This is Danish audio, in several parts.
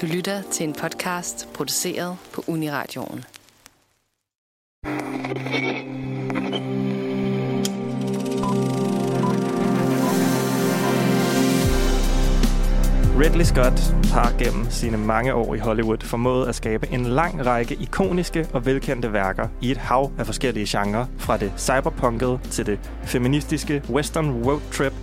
Du lytter til en podcast produceret på Uniradioen. Ridley Scott har gennem sine mange år i Hollywood formået at skabe en lang række ikoniske og velkendte værker i et hav af forskellige genrer, fra det cyberpunkede til det feministiske western road trip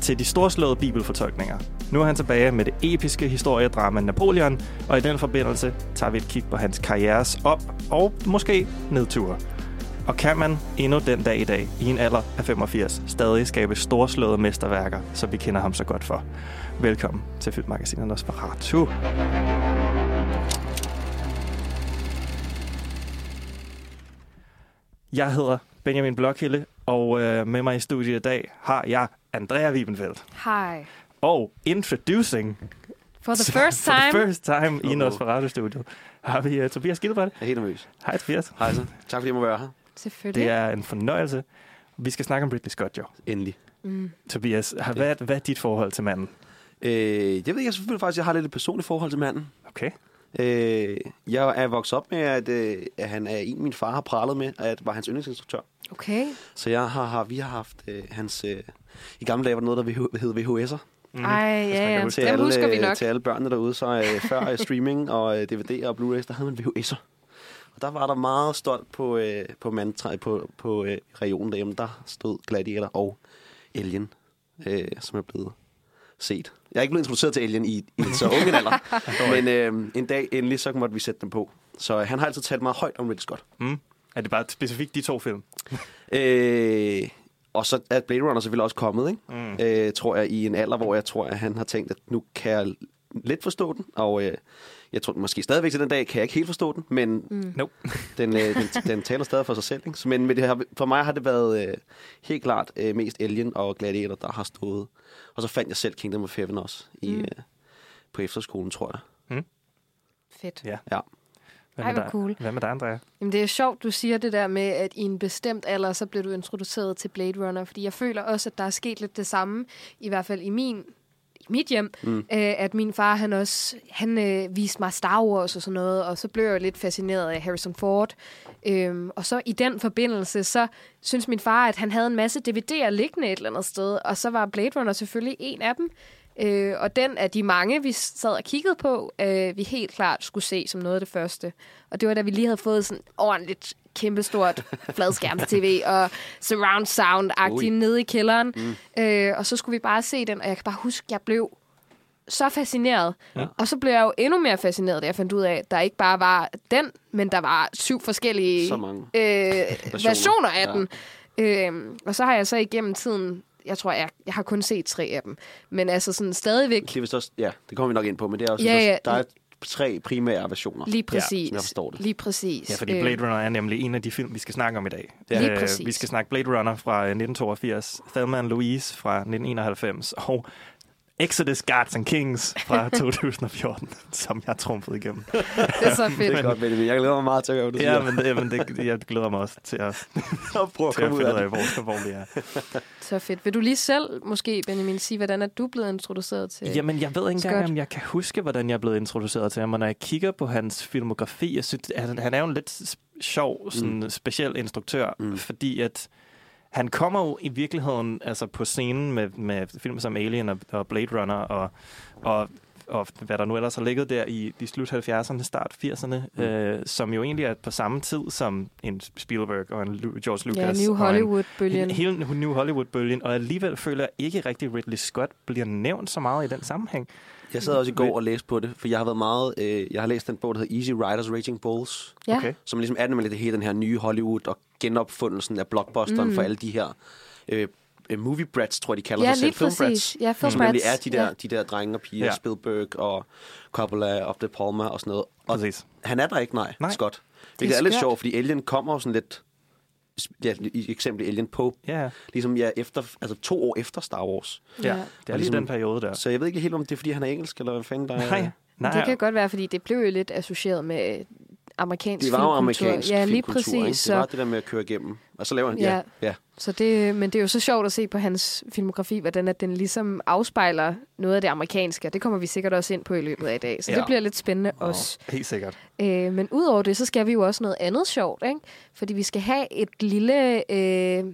til de storslåede bibelfortolkninger. Nu er han tilbage med det episke historiedrama Napoleon, og i den forbindelse tager vi et kig på hans karrieres op- og måske nedture. Og kan man endnu den dag i dag, i en alder af 85, stadig skabe storslåede mesterværker, som vi kender ham så godt for? Velkommen til Filmmagasinet Nosferatu. Jeg hedder Benjamin Blokhilde, og øh, med mig i studiet i dag har jeg Andrea Wiebenfeldt. Hi. Og introducing For the first for time. the first time i Uh-oh. Nosferatu-studiet har vi uh, Tobias Gildebræt. Jeg er helt nervøs. Hej Tobias. Hej så. Tak fordi jeg må være her. Selvfølgelig. Det er en fornøjelse. Vi skal snakke om Ridley Scott, jo. Endelig. Mm. Tobias, har- hvad, hvad er dit forhold til manden? Øh, jeg ved ikke, jeg selvfølgelig faktisk, jeg har lidt et personligt forhold til manden. Okay. Øh, jeg er vokset op med, at, øh, at han er en, min far har pralet med, at var hans yndlingsinstruktør. Okay. Så jeg har, har, vi har haft øh, hans... Øh, I gamle dage var der noget, der hed VHS'er. Mm. Ej, ja, ja. huske Til Dem husker vi alle, nok. til alle børnene derude. Så øh, før øh, streaming og øh, DVD'er og Blu-rays, der havde man VHS'er. Og der var der meget stolt på, øh, på, mandtræ, på, på øh, regionen derhjemme. Der stod Gladiator og Alien, øh, som er blevet set. Jeg er ikke blevet introduceret til Alien i, i en så ung en alder. men øh, en dag endelig, så måtte vi sætte dem på. Så øh, han har altid talt meget højt om Ridley Scott. Mm. Er det bare specifikt de to film? Øh, og så er Blade Runner selvfølgelig også kommet, ikke? Mm. øh, tror jeg, i en alder, hvor jeg tror, at han har tænkt, at nu kan jeg lidt forstå den, og øh, jeg tror måske stadigvæk til den dag, kan jeg ikke helt forstå den, men Mm. Nope. den, øh, den, den taler stadig for sig selv. Ikke? Så, men med det her, for mig har det været øh, helt klart øh, mest Alien og Gladiator, der har stået. Og så fandt jeg selv Kingdom of Heaven også i, Mm. øh, på efterskolen, tror jeg. Fedt. Ja. Ja. Hvad Ej, med hvor cool. Hvad med dig, Andrea? Jamen, det er sjovt, du siger det der med, at i en bestemt alder, så bliver du introduceret til Blade Runner. Fordi jeg føler også, at der er sket lidt det samme, i hvert fald i min i mit hjem, Mm. øh, at min far, han også, han øh, viste mig Star Wars og sådan noget, og så blev jeg lidt fascineret af Harrison Ford. Øhm, og så i den forbindelse, så synes min far, at han havde en masse DVD'er liggende et eller andet sted, og så var Blade Runner selvfølgelig en af dem. Øh, og den af de mange, vi sad og kiggede på, øh, vi helt klart skulle se som noget af det første. Og det var da vi lige havde fået sådan ordentligt kæmpestort fladskærms-tv og surround sound-agtigt nede i kælderen. Mm. Øh, og så skulle vi bare se den, og jeg kan bare huske, at jeg blev så fascineret. Ja. Og så blev jeg jo endnu mere fascineret, da jeg fandt ud af, at der ikke bare var den, men der var syv forskellige øh, versioner. versioner af Ja. den. Øhm, og så har jeg så igennem tiden, jeg tror, jeg, jeg har kun set tre af dem, men altså sådan stadigvæk Det er vist også, ja, det kommer vi nok ind på, men det er også, Ja, ja. der er tre primære versioner. lige Ja, præcis. som jeg forstår det. Lige præcis. Ja, fordi Øh, Blade Runner er nemlig en af de film, vi skal snakke om i dag. Ja. Lige Øh, præcis. Vi skal snakke Blade Runner fra øh, 1982, Thelma and Louise fra 1991 og Exodus Gods and Kings fra 2014, som jeg trumfede igennem. Det er så Det fedt. er godt, Benjamin. Jeg glæder mig meget til at høre, du Ja, men, det, men det, jeg glæder mig også til at, at til at ud finde ud af det. hvor, hvor vi er. Så fedt. Vil du lige selv, måske, Benjamin, sige, hvordan er du blevet introduceret til? Jamen, jeg ved ikke engang, Scott. om jeg kan huske, hvordan jeg er blevet introduceret til ham. Og når jeg kigger på hans filmografi, jeg synes, han, han er jo en lidt sjov, sådan mm. speciel instruktør. Mm. fordi at han kommer jo i virkeligheden altså på scenen med, med film som Alien og, og Blade Runner og, og, og hvad der nu ellers har ligget der i de slut 70'erne, start 80'erne, mm. øh, som jo egentlig er på samme tid som en Spielberg og en Lu- George Lucas. ja, New Hollywood-bølgen. Hele New Hollywood-bølgen, og alligevel føler jeg ikke rigtig, Ridley Scott bliver nævnt så meget i den sammenhæng. Jeg sad også i går og læste på det, for jeg har været meget... Øh, jeg har læst den bog, der hedder Easy Riders Raging Bulls, Ja. Okay. som ligesom er nemlig det hele den her nye Hollywood og genopfundelsen af blockbusteren Mm. mm. for alle de her øh, øh, movie brats, tror jeg, de kalder Ja, sig selv. Film brats. Ja, film Som nemlig er de der, Ja. de der drenge og piger, Ja. Spielberg og Coppola og De Palma og sådan noget. Og Præcis. han er der ikke, nej, Nej. Scott. Det Hvilket er er, lidt sjovt, fordi Alien kommer jo sådan lidt... Ja, i eksempel Alien på, Ja, ligesom ja, efter, altså to år efter Star Wars. ja. Ja. det er lige ligesom- den periode der. Så jeg ved ikke helt, om det er, fordi han er engelsk, eller hvad fanden der er... Nej, nej. Det kan godt være, fordi det blev jo lidt associeret med amerikansk Det var jo amerikansk Ja, lige præcis. Ikke? Det Så, var det der med at køre igennem. Og så laver han... Ja. Ja. ja. så det, men det er jo så sjovt at se på hans filmografi, hvordan at den ligesom afspejler noget af det amerikanske. og Det kommer vi sikkert også ind på i løbet af i dag. Så Ja. det bliver lidt spændende også. Helt sikkert. Øh, men udover det, så skal vi jo også noget andet sjovt, ikke? Fordi vi skal have et lille, øh,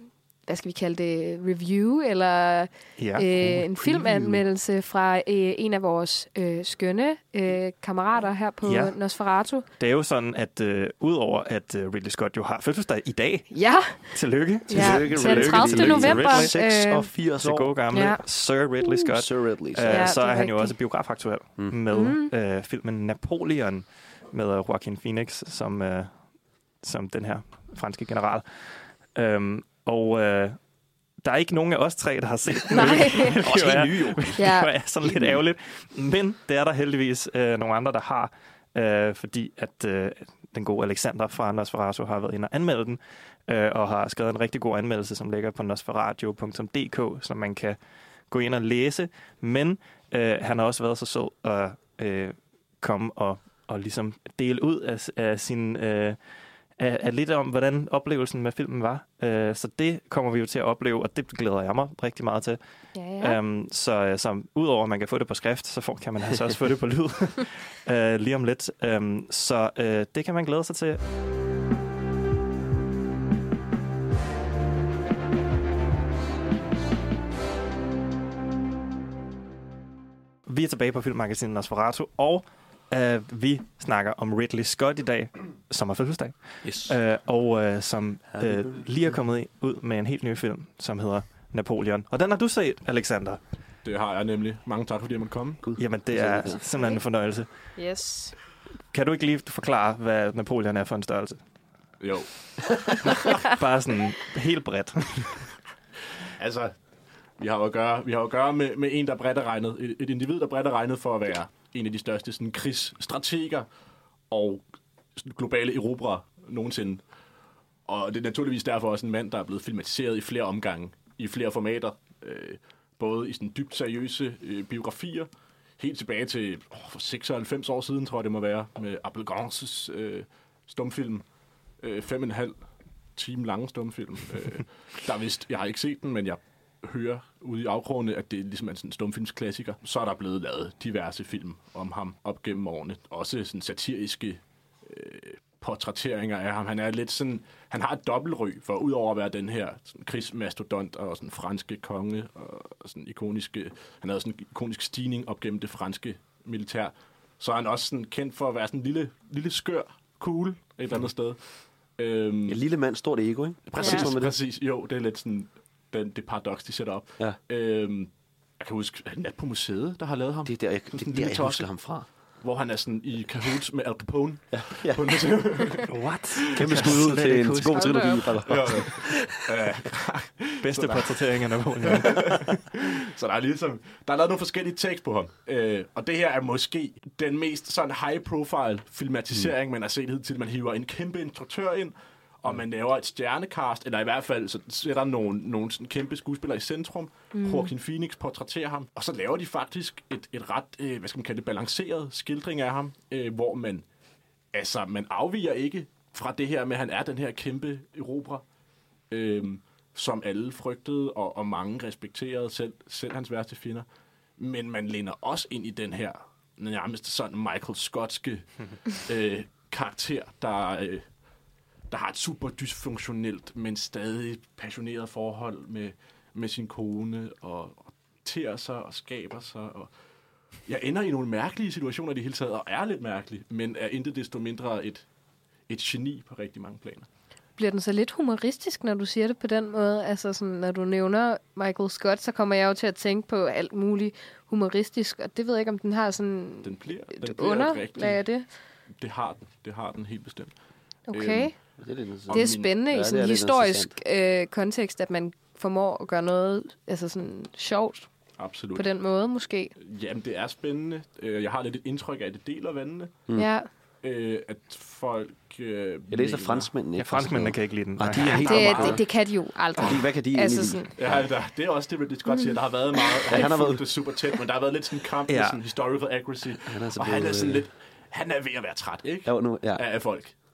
hvad skal vi kalde det, review, eller Ja. øh, en filmanmeldelse fra øh, en af vores øh, skønne øh, kammerater her på Ja. ja. Nosferatu. Det er jo sådan, at øh, udover at øh, Ridley Scott jo har fødselsdag i dag, Ja, tillykke ja Tillykke, den Ridley. 30. Tillykke til november. Ridley. øh, 86 til år. gode gamle Ja. Sir Ridley Scott. Uh, Sir Ridley. Øh, Ja, så er er han jo også biografaktuel Mm. med Mm. øh, filmen Napoleon med øh, Joaquin Phoenix som, øh, som den her franske general. Øhm, og øh, der er ikke nogen af os tre, der har set den. Nej. hvilket Også helt er- nye, jo. ja. det er sådan lidt ærgerligt. Men det er der heldigvis øh, nogle andre, der har, øh, fordi at øh, den gode Alexander fra Nosferatu har været inde og anmelde den, øh, og har skrevet en rigtig god anmeldelse, som ligger på nosferatu.dk, som man kan gå ind og læse. Men øh, han har også været så sød at øh, komme og, og ligesom dele ud af, af sin... Øh, af, af lidt om, hvordan oplevelsen med filmen var. Øh, så det kommer vi jo til at opleve, og det glæder jeg mig rigtig meget til. Ja, Ja. Um, så, så udover at man kan få det på skrift, så får, kan man altså også få det på lyd uh, lige om lidt. Um, så uh, det kan man glæde sig til. Vi er tilbage på Filmmagasinet Nosferatu, og uh, vi snakker om Ridley Scott i dag, som har fødselsdag, Yes. uh, og uh, som uh, lige er kommet ud med en helt ny film, som hedder Napoleon. Og den har du set, Alexander. Det har jeg nemlig. Mange tak, fordi jeg måtte komme. Gud. Jamen, det er simpelthen en fornøjelse. Yes. Kan du ikke lige forklare, hvad Napoleon er for en størrelse? Jo. Bare sådan helt bredt. Altså, vi har jo at gøre, vi har jo at gøre med, med en, der er bredt er regnet, et, et individ, der er bredt er regnet for at være en af de største sådan, krigsstrateger og sådan, globale erobrere nogensinde. Og det er naturligvis derfor også en mand, der er blevet filmatiseret i flere omgange, i flere formater, øh, både i sådan dybt seriøse øh, biografier, helt tilbage til åh, for 96 år siden, tror jeg det må være, med Abel Gances øh, stumfilm, øh, fem og en halv time lange stumfilm. øh, der er vist, jeg har ikke set den, men jeg hører ude i afkrogene, at det ligesom er sådan en stumfilmsklassiker. Så er der blevet lavet diverse film om ham op gennem årene. Også sådan satiriske øh, portrætteringer af ham. Han er lidt sådan, han har et dobbeltry for udover at være den her sådan, krigsmastodont og sådan franske konge og, sådan ikoniske, han havde sådan en ikonisk stigning op gennem det franske militær. Så er han også sådan kendt for at være sådan en lille, lille skør kugle et eller andet sted. Øhm, En lille mand, stort ego, ikke? Præcis, Ja. præcis. Jo, det er lidt sådan den, det paradoks, de sætter op. Ja. Øhm, jeg kan huske, Nat på museet, der har lavet ham, Det er der, jeg, Sådan det en er der, jeg tosse. husker ham fra. hvor han er sådan i cahoots med Al Capone. Ja. ja. På. What? Kæmpe skud ud til en god trilogi. ja, ja. Bedste portrættering af Napoleon. Så der er ligesom, der er lavet nogle forskellige tekst på ham. Øh, og det her er måske den mest sådan high-profile filmatisering, mm. man har set hidtil. Man hiver en kæmpe instruktør ind, og man laver et stjernekast, eller i hvert fald så sætter nogle, nogle sådan kæmpe skuespillere i centrum. Mm. Joaquin Phoenix portrætterer ham, og så laver de faktisk et, et ret, øh, hvad skal man kalde det, balanceret skildring af ham, øh, hvor man, altså, man afviger ikke fra det her med, at han er den her kæmpe erobrer, øh, som alle frygtede, og, og mange respekterede, selv, selv hans værste fjender. Men man læner også ind i den her nærmest sådan Michael Scottske øh, karakter, der, øh, der har et super dysfunktionelt, men stadig passioneret forhold med, med sin kone, og, og ter sig og skaber sig. Og jeg ender i nogle mærkelige situationer i det hele taget, og er lidt mærkelig, men er intet desto mindre et, et geni på rigtig mange planer. Bliver den så lidt humoristisk, når du siger det på den måde? Altså, sådan, når du nævner Michael Scott, så kommer jeg jo til at tænke på alt muligt humoristisk, og det ved jeg ikke, om den har sådan Den bliver, et den bliver underlag af det. Det har den. Det har den helt bestemt. Okay. Øhm, Det er, lidt. Det er min- spændende Ja, i det sådan en historisk øh, kontekst, at man formår at gøre noget altså sådan sjovt Absolut. på den måde, måske. Jamen, det er spændende. Øh, Jeg har lidt et indtryk af, at det deler vandene. Mm. Ja, Øh, At folk... øh, Jeg læser franskmændene. Ja, franskmændene kan ikke lide den. Nej, de er helt det, det, det kan de jo aldrig. Fordi, hvad kan de Altså sådan, Ja, der, det er også det, Ridley Scott siger. Der har været meget... Ja, han har været- det super tæt, men der har været lidt sådan en kamp ja. Med sådan historical accuracy. Han er så og han er blevet, sådan øh, lidt... Han er ved at være træt, ikke? Ja, nu, ja. Af, af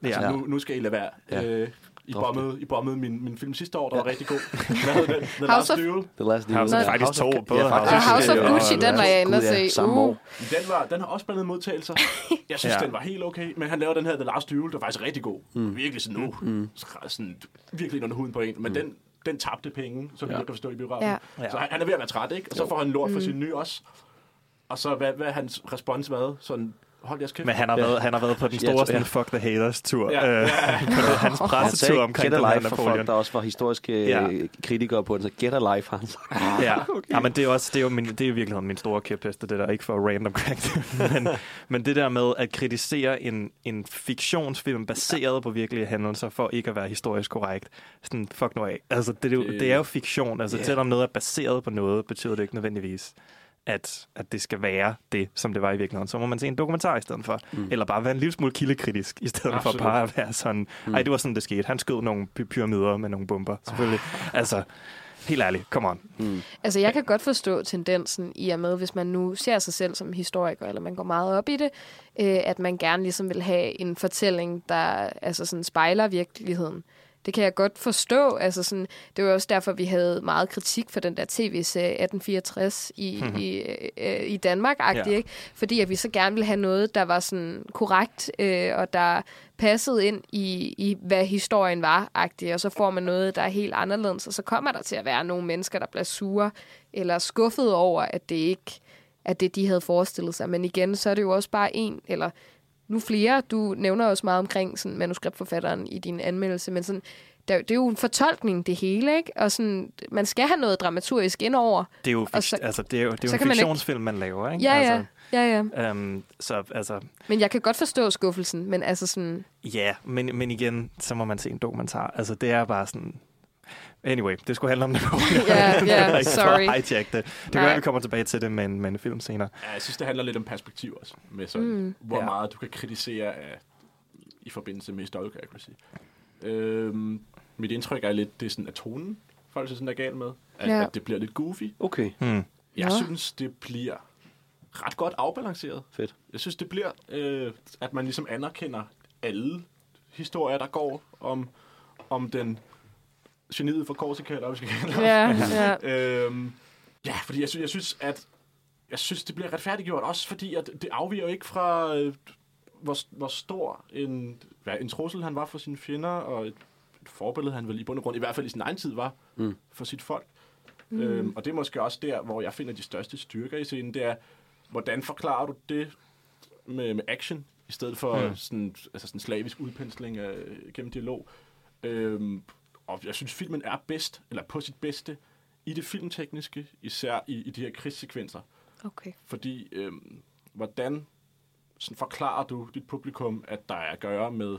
folk. Altså, Ja. nu, nu skal I lade være. Ja. Øh, I, bombede, I bombede min, min film sidste år, der var rigtig god. Hvad hed den? The House Last of- Duel. The Last House of- faktisk to, Og House of House of Gucci, den var jeg inde og ja, se. samme Uh. år. Den, var, den har også blandet modtagelser. Jeg synes, Ja. ja. den var helt okay. Men han laver den her The Last Duel, der var faktisk rigtig god. Mm. Virkelig sådan, uh, mm. sådan, virkelig under huden på en. Men mm. den, den tabte penge, så vi Ja. ja. kan forstå i biografen. Ja. Ja. Så han, han er ved at være træt, ikke? Og så får han lort for sin ny også. Og så, hvad, hvad hans respons været? Sådan, hold jeres kæft. Men han har, Ja. været, han har været på den Ja, store sådan, ja. fuck the haters tur. Ja. Øh, det, hans Han pressetur sagde omkring Get den her Alive for folk, der også var historiske Ja. ja. kritikere på den. Så Get Alive har han sagt. Ja, okay. ja men det er, også, det er jo min, det er i virkeligheden min store kæpheste, det der, ikke for random crack men, men det der med at kritisere en, en fiktionsfilm baseret på virkelige hændelser for ikke at være historisk korrekt, sådan fuck nu af. Altså, det, er jo, Det- det er jo fiktion, altså Ja. selvom noget er baseret på noget, betyder det ikke nødvendigvis, at, at det skal være det, som det var i virkeligheden. Så må man se en dokumentar i stedet for. Mm. Eller bare være en lille smule kildekritisk, i stedet Absolut. for bare at være sådan, ej, det var sådan, det skete. Han skød nogle py- pyramider med nogle bomber, selvfølgelig. Altså, helt ærligt, come on. Altså, jeg kan godt forstå tendensen i og med, hvis man nu ser sig selv som historiker, eller man går meget op i det, øh, at man gerne ligesom vil have en fortælling, der altså sådan spejler virkeligheden. Det kan jeg godt forstå. Altså sådan, det var også derfor, vi havde meget kritik for den der tv-serie 1864 i, i, øh, i danmark Ja. ikke? Fordi at vi så gerne ville have noget, der var sådan korrekt, øh, og der passede ind i, i hvad historien var, agtigt, og så får man noget, der er helt anderledes, og så kommer der til at være nogle mennesker, der bliver sure eller skuffet over, at det ikke er det, de havde forestillet sig. Men igen, så er det jo også bare en, eller nu flere, du nævner også meget omkring sådan, manuskriptforfatteren i din anmeldelse, men sådan, der, det er jo en fortolkning, det hele, ikke? Og sådan, man skal have noget dramaturgisk indover. Det er jo, fik- så- altså, det er jo, det er jo en man ikke- fiktionsfilm, man laver, ikke? Ja, altså, ja, ja, ja. Øhm, så altså, Men jeg kan godt forstå skuffelsen, men altså sådan, ja, men, men igen, så må man se en dokumentar. Altså, det er bare sådan... Anyway, det skulle handle om Napoleon. Ja, ja, sorry. Hijack det. Det kan Nej. være, vi kommer tilbage til det med en, med en film senere. Ja, jeg synes, det handler lidt om perspektiv også. Med sådan, mm. hvor Ja. ja. meget du kan kritisere af, i forbindelse med historical accuracy. Øhm, mit indtryk er lidt, det er sådan, at tonen, folk synes, den er gal med. At, Ja. ja. at det bliver lidt goofy. Okay, Hmm. Jeg Nå. synes, det bliver ret godt afbalanceret. fedt. Jeg synes, det bliver, øh, at man ligesom anerkender alle historier, der går om, om den geniet for Korsika, eller hvad vi skal kalde ja, ja. Øhm, ja, fordi jeg synes, jeg synes, at jeg synes, det bliver retfærdiggjort, også fordi at det afviger jo ikke fra, øh, hvor, hvor stor en, hvad, en trussel han var for sine fjender, og et, et forbillede han vel i bund og grund, i hvert fald i sin egen tid var, Mm. for sit folk. Mm. Øhm, og det er måske også der, hvor jeg finder de største styrker i scenen, det er, hvordan forklarer du det med, med action, i stedet for mm. sådan, altså sådan slavisk udpensling af, gennem dialog. Øhm, og jeg synes, filmen er bedst, eller på sit bedste, i det filmtekniske, især i, i de her krigssekvenser. Okay. Fordi, øhm, hvordan sådan forklarer du dit publikum, at der er at gøre med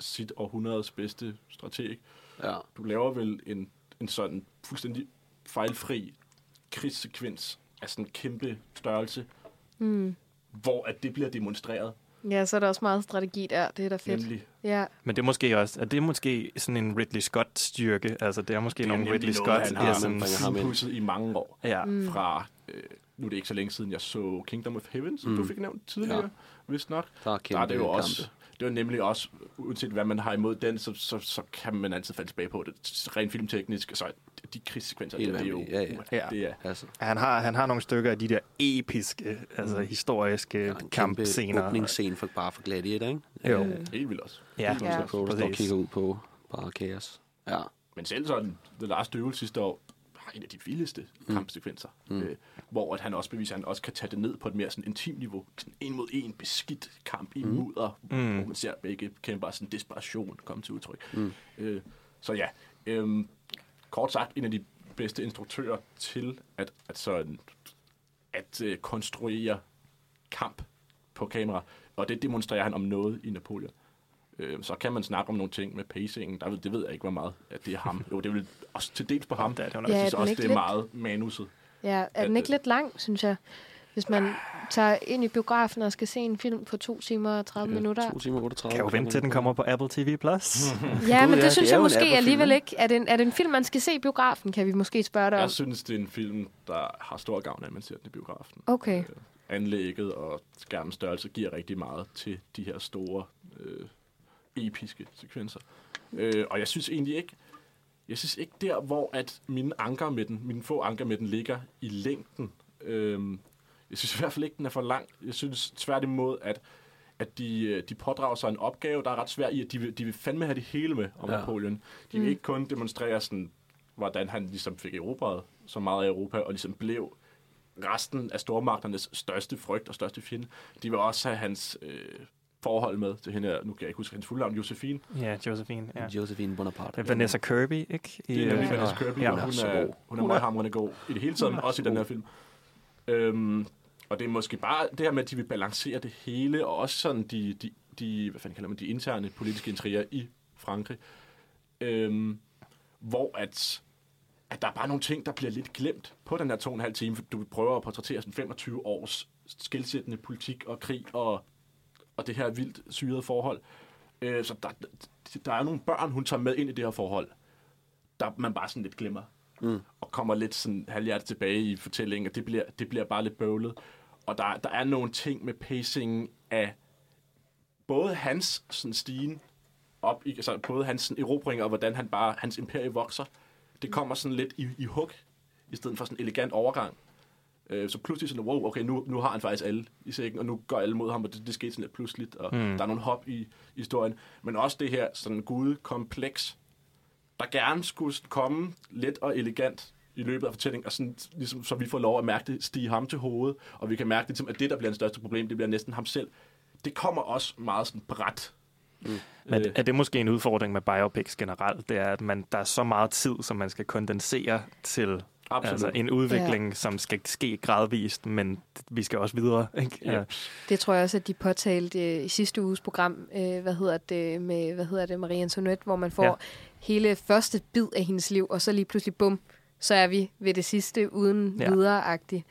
sit århundredes bedste strateg? Ja. Du laver vel en, en sådan fuldstændig fejlfri krigssekvens af sådan en kæmpe størrelse, Mm. hvor at det bliver demonstreret. Ja, så er der også meget strategi der. Det er da fedt. Nemlig, Ja. Men det er måske også, at det er måske sådan en Ridley Scott-styrke. Altså, det er måske det er nogle Ridley noget, Scott han har ham ind. pusset i mange år. Ja. Mm. Fra, øh, nu er det ikke så længe siden, jeg så Kingdom of Heaven, som Mm. du fik nævnt tidligere, ja. hvis nok. Der er Der er det jo kampe. Det var nemlig også, uanset hvad man har imod den, så, så, så kan man altid falde tilbage på det. Rent filmteknisk, så de krigssekvenser, der, det er jo, vanvittigt. Ja, ja. det er, Altså, Han har, han har nogle stykker af de der episke, altså historiske der er en kæmpe kampscener. åbningsscene for, bare for Gladiator, ikke? Jo. Øh, helt vildt også. Ja, Ja. står og præcis. kigger ud på bare kaos. Ja. Men selv sådan, The Last Duel sidste år, har en af de vildeste mm. kampsekvenser, mm. Øh, hvor at han også beviser, at han også kan tage det ned på et mere sådan intimt niveau. Sådan en mod en beskidt kamp i mm. mudder, mm. hvor man ser begge kæmper sådan desperation komme til udtryk. Mm. Øh, så ja, øh, kort sagt, en af de bedste instruktører til at, at, sådan, at øh, konstruere kamp på kamera. Og det demonstrerer han om noget i Napoleon. Øh, så kan man snakke om nogle ting med pacingen. Der, ved- det ved jeg ikke, hvor meget at det er ham. Jo, det er vel også til dels på ham. det er det Ja, også, det er meget manuset. Ja, er den ikke lidt lang, synes jeg? Hvis man tager ind i biografen og skal se en film på to timer og 30 minutter. 2 timer 38. Kan jo vente til den kommer på Apple TV+. Plus. Ja, men ja, det det synes er jeg måske alligevel ikke? ikke. Er det, en, er det en film, man skal se i biografen, kan vi måske spørge dig om? Jeg synes, det er en film, der har stor gavn af, at man ser den i biografen. Okay. Øh, anlægget og skærmens størrelse giver rigtig meget til de her store øh, episke sekvenser. Øh, og jeg synes egentlig ikke, jeg synes ikke der, hvor at mine anker med den, mine få anker med den ligger i længden. Øh, jeg synes i hvert fald ikke, den er for lang. Jeg synes tværtimod, at at de, øh, de pådrager sig en opgave, der er ret svær i, at de vil, de vil fandme have det hele med om ja. Napoleon. De vil Mm. ikke kun demonstrere, sådan, hvordan han ligesom fik erobret så meget af Europa, og ligesom blev resten af stormagternes største frygt og største fjende. De vil også have hans øh, forhold med til hende, her- nu kan jeg ikke huske hans fulde navn, Josefine. Ja, Josephine. Ja. Josephine Bonaparte. Det er Vanessa Kirby, ikke? I, Det er nemlig øh, Vanessa Kirby, ja. og hun Hun er så er, god. hun er meget hamrende god i det hele taget, også i den her film. Øhm, og det er måske bare det her med, at de vil balancere det hele, og også sådan de, de, de, hvad fanden kalder man, de interne politiske intriger i Frankrig. Øhm, hvor at, at der er bare nogle ting, der bliver lidt glemt på den her to og en halv time, for du prøver at portrættere sådan 25 års skilsættende politik og krig og, og det her vildt syrede forhold. Øh, så der, der er nogle børn, hun tager med ind i det her forhold, der man bare sådan lidt glemmer. Mm. Og kommer lidt sådan halvhjertet tilbage i fortællingen, og det bliver, det bliver bare lidt bøvlet. Og der, der er nogle ting med pacingen af både hans sådan stigen op, i, altså både hans sådan, erobringer og hvordan han bare, hans imperie vokser. Det kommer sådan lidt i, i hug, i stedet for sådan en elegant overgang. Øh, så pludselig sådan, wow, okay, nu, nu har han faktisk alle i sækken, og nu går alle mod ham, og det, det skete sådan lidt pludseligt, og mm. der er nogle hop i, i historien. Men også det her sådan gud kompleks, der gerne skulle komme let og elegant i løbet af fortællingen, og sådan, ligesom, så vi får lov at mærke det stige ham til hovedet, og vi kan mærke det, at det, der bliver det største problem, det bliver næsten ham selv. Det kommer også meget sådan bræt. Mm. Men er det måske en udfordring med biopics generelt? Det er, at man, der er så meget tid, som man skal kondensere til Absolut. altså, en udvikling, ja. som skal ske gradvist, men vi skal også videre. Ikke? Ja. Det tror jeg også, at de påtalte øh, i sidste uges program, øh, hvad hedder det, med hvad hedder det, Marie Antoinette, hvor man får Ja. hele første bid af hendes liv, og så lige pludselig, bum, så er vi ved det sidste uden Ja. videre-agtigt.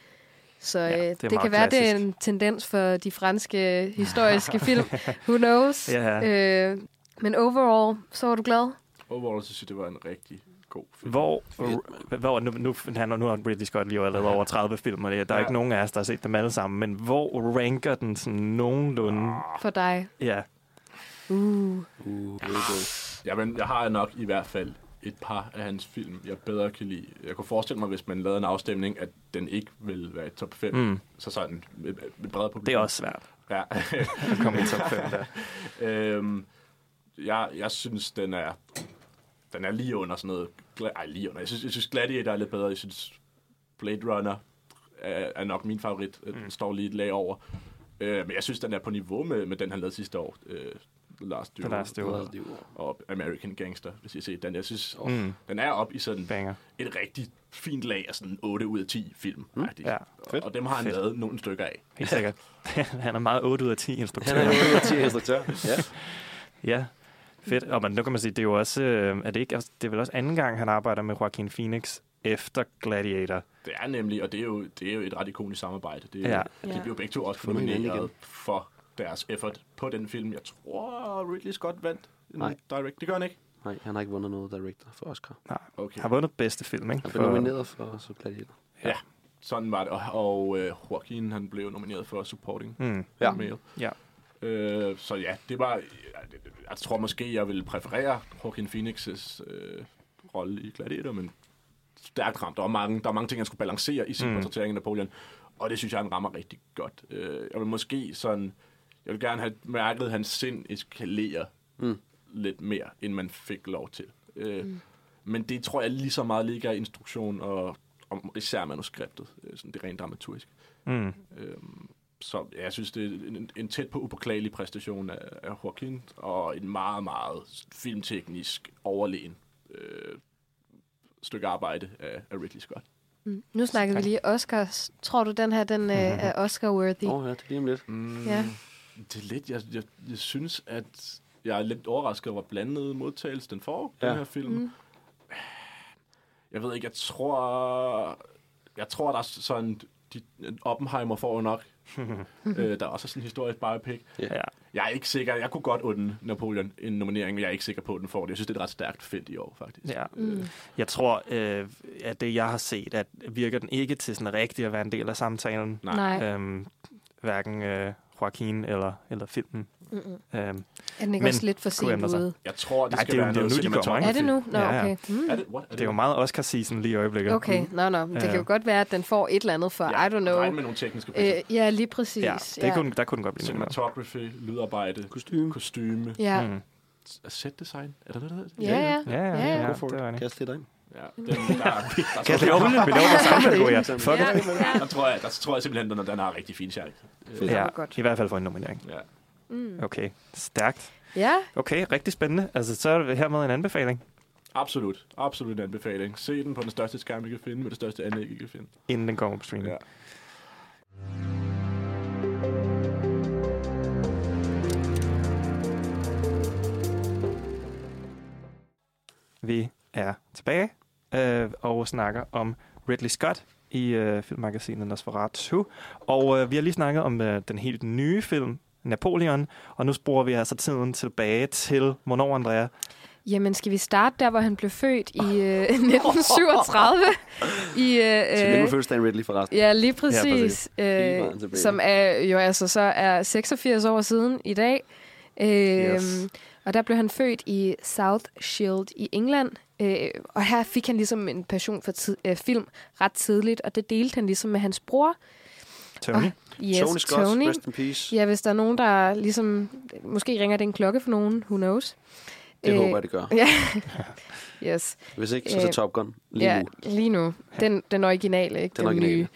Så Ja, øh, det det, kan være, det er klassisk. en tendens for de franske historiske film. Who knows? Ja. Øh, men overall, så var du glad? Overall, så synes jeg, det var en rigtig god film. Hvor, hvor nu, nu, han, nu har Ridley Scott lige lavet over 30 film, og det, der er Ja. ikke nogen af os, der har set dem alle sammen, men hvor ranker den sådan nogenlunde? For dig. Ja, Uh. Uh. Jamen, jeg har nok i hvert fald et par af hans film, jeg bedre kan lide. Jeg kunne forestille mig, hvis man lavede en afstemning, at den ikke vil være i top 5. mm, Så sådan med, med bredere publikum. det er også svært Ja. at komme i top 5 der. øhm, jeg, jeg synes, den er, den er lige under sådan noget... Ej, lige under. Jeg synes, jeg synes Gladiator er lidt bedre. Jeg synes, Blade Runner er, er nok min favorit. Den Mm. står lige et lag over. Øh, men jeg synes, den er på niveau med, med den, han lavede sidste år. Øh, The Last Duel. The Last Duel. Og American Gangster, hvis I ser den. Jeg synes, Mm, den er op i sådan banger. et rigtig fint lag af sådan 8 ud af 10 film. Mm. Ja, Fedt. Og dem har han Fedt. lavet nogle stykker af. helt sikkert. han er meget 8 ud af 10 instruktør. Han er en af 10 instruktør. Ja. Ja, fedt. Og men nu kan man sige, det er jo også, øh, er det ikke, det er vel også anden gang, han arbejder med Joaquin Phoenix efter Gladiator. Det er nemlig, og det er jo, det er jo et ret ikonisk samarbejde. Det, Ja. ja. De Ja. blev begge to også nomineret igen. for deres effort på den film. Jeg tror, Ridley Scott vandt en Nej. direct. Det gør han ikke. Nej, han har ikke vundet noget director for Oscar. Okay. Har vundet bedste film, ikke? Han blev nomineret for så Gladiator. Sådan var det. Og, og uh, Joaquin, han blev nomineret for supporting Mm. Ja. Ja. Øh, så ja, det var... Jeg, jeg tror måske, jeg vil præferere Joaquin Phoenix' øh, rolle i Gladiator, men stærkt ramt. Der var mange, der var mange ting, han skulle balancere i sin Mm. portrættering af Napoleon, og det synes jeg, han rammer rigtig godt. Øh, jeg vil måske sådan... Jeg vil gerne have mærket hans sind eskalere Mm. lidt mere, end man fik lov til. Øh, mm. Men det tror jeg lige så meget ligger i instruktion og, og især manuskriptet, øh, sådan det rent dramaturgisk. Mm. Øhm, så ja, jeg synes, det er en, en tæt på upåklagelig præstation af, af Joaquin, og en meget, meget filmteknisk overlegen øh, stykke arbejde af, af Ridley Scott. Mm. Nu snakkede vi lige Oscars. Tror du, den her den, øh, er Oscar-worthy? Åh, oh, ja, det er lige om lidt. Mm, Ja. Det er lidt, jeg, jeg, jeg synes, at jeg er lidt overrasket over, hvor blandet modtagelse den får, Ja. den her film. Mm. Jeg ved ikke, jeg tror... Jeg tror, der er sådan... De, Oppenheimer får jo nok. øh, der er også sådan en historisk biopic. Ja. Jeg er ikke sikker. Jeg kunne godt unde Napoleon en nominering, men jeg er ikke sikker på, at den får det. Jeg synes, det er et ret stærkt felt i år, faktisk. ja. Mm. Jeg tror, øh, at det, jeg har set, at virker den ikke til sådan rigtig at være en del af samtalen. Nej. Nej. Øhm, hverken øh, Joaquin eller, eller filmen. Mm-mm. Øhm, Er den ikke Men også lidt for sent ude? Jeg tror, det Nej, skal det er jo- være det er noget nu, de kommer. Er det nu? Nå, Ja, ja. okay. Mm. Er det, what? Er det er jo meget Oscar-season lige i øjeblikket. Okay, nå, nå. Det Ja. kan jo godt være, at den får et eller andet for, Ja, I don't know. Med nogle tekniske priser. Øh, ja, lige præcis. Ja, det Kunne, der kunne den godt blive noget. Cinematography, lydarbejde, Kostume. kostyme, Ja, Mm. set design. Er det det, der hedder? ja, ja. Ja, ja, Ja, ja, for det det. Kast det dig ind. Ja, den, der, der, der, Kan vi lave, vi laver vores samme kategorier? Fuck Ja, ja. der, tror jeg, der tror jeg simpelthen, den, den har rigtig fin chance. Det Ja, i hvert fald for en nominering. Ja. Mm. Okay, stærkt. Ja, Okay, rigtig spændende. Altså, så er det hermed en anbefaling, Absolut. Absolut en anbefaling. Se den på den største skærm, I kan finde, med det største anlæg, I kan finde. inden den kommer på streaming. Ja. Vi er tilbage øh, og snakker om Ridley Scott i øh, filmmagasinet Nosferatu. Og øh, vi har lige snakket om øh, den helt nye film, Napoleon, og nu sporer vi altså tiden tilbage til, hvornår, Andrea? Jamen, skal vi starte der, hvor han blev født i øh, 1937? I, øh, med øh, fødselsdagen, Ridley, forresten. ja, lige præcis. Hele øh, vejen tilbage. som er jo altså så er 86 år siden i dag. Øh, Yes. Og der blev han født i South Shield i England. Øh, og her fik han ligesom en passion for tid, øh, film ret tidligt, og det delte han ligesom med hans bror. Tony? Yes, Tony Scott, Tony. rest in peace. Ja, hvis der er nogen, der ligesom... Måske ringer det en klokke for nogen, who knows. Det Øh, håber jeg, det gør. Ja, yes. Hvis ikke, så er øh, det Top Gun lige ja, nu. lige nu. Den, den originale, ikke? Den originale.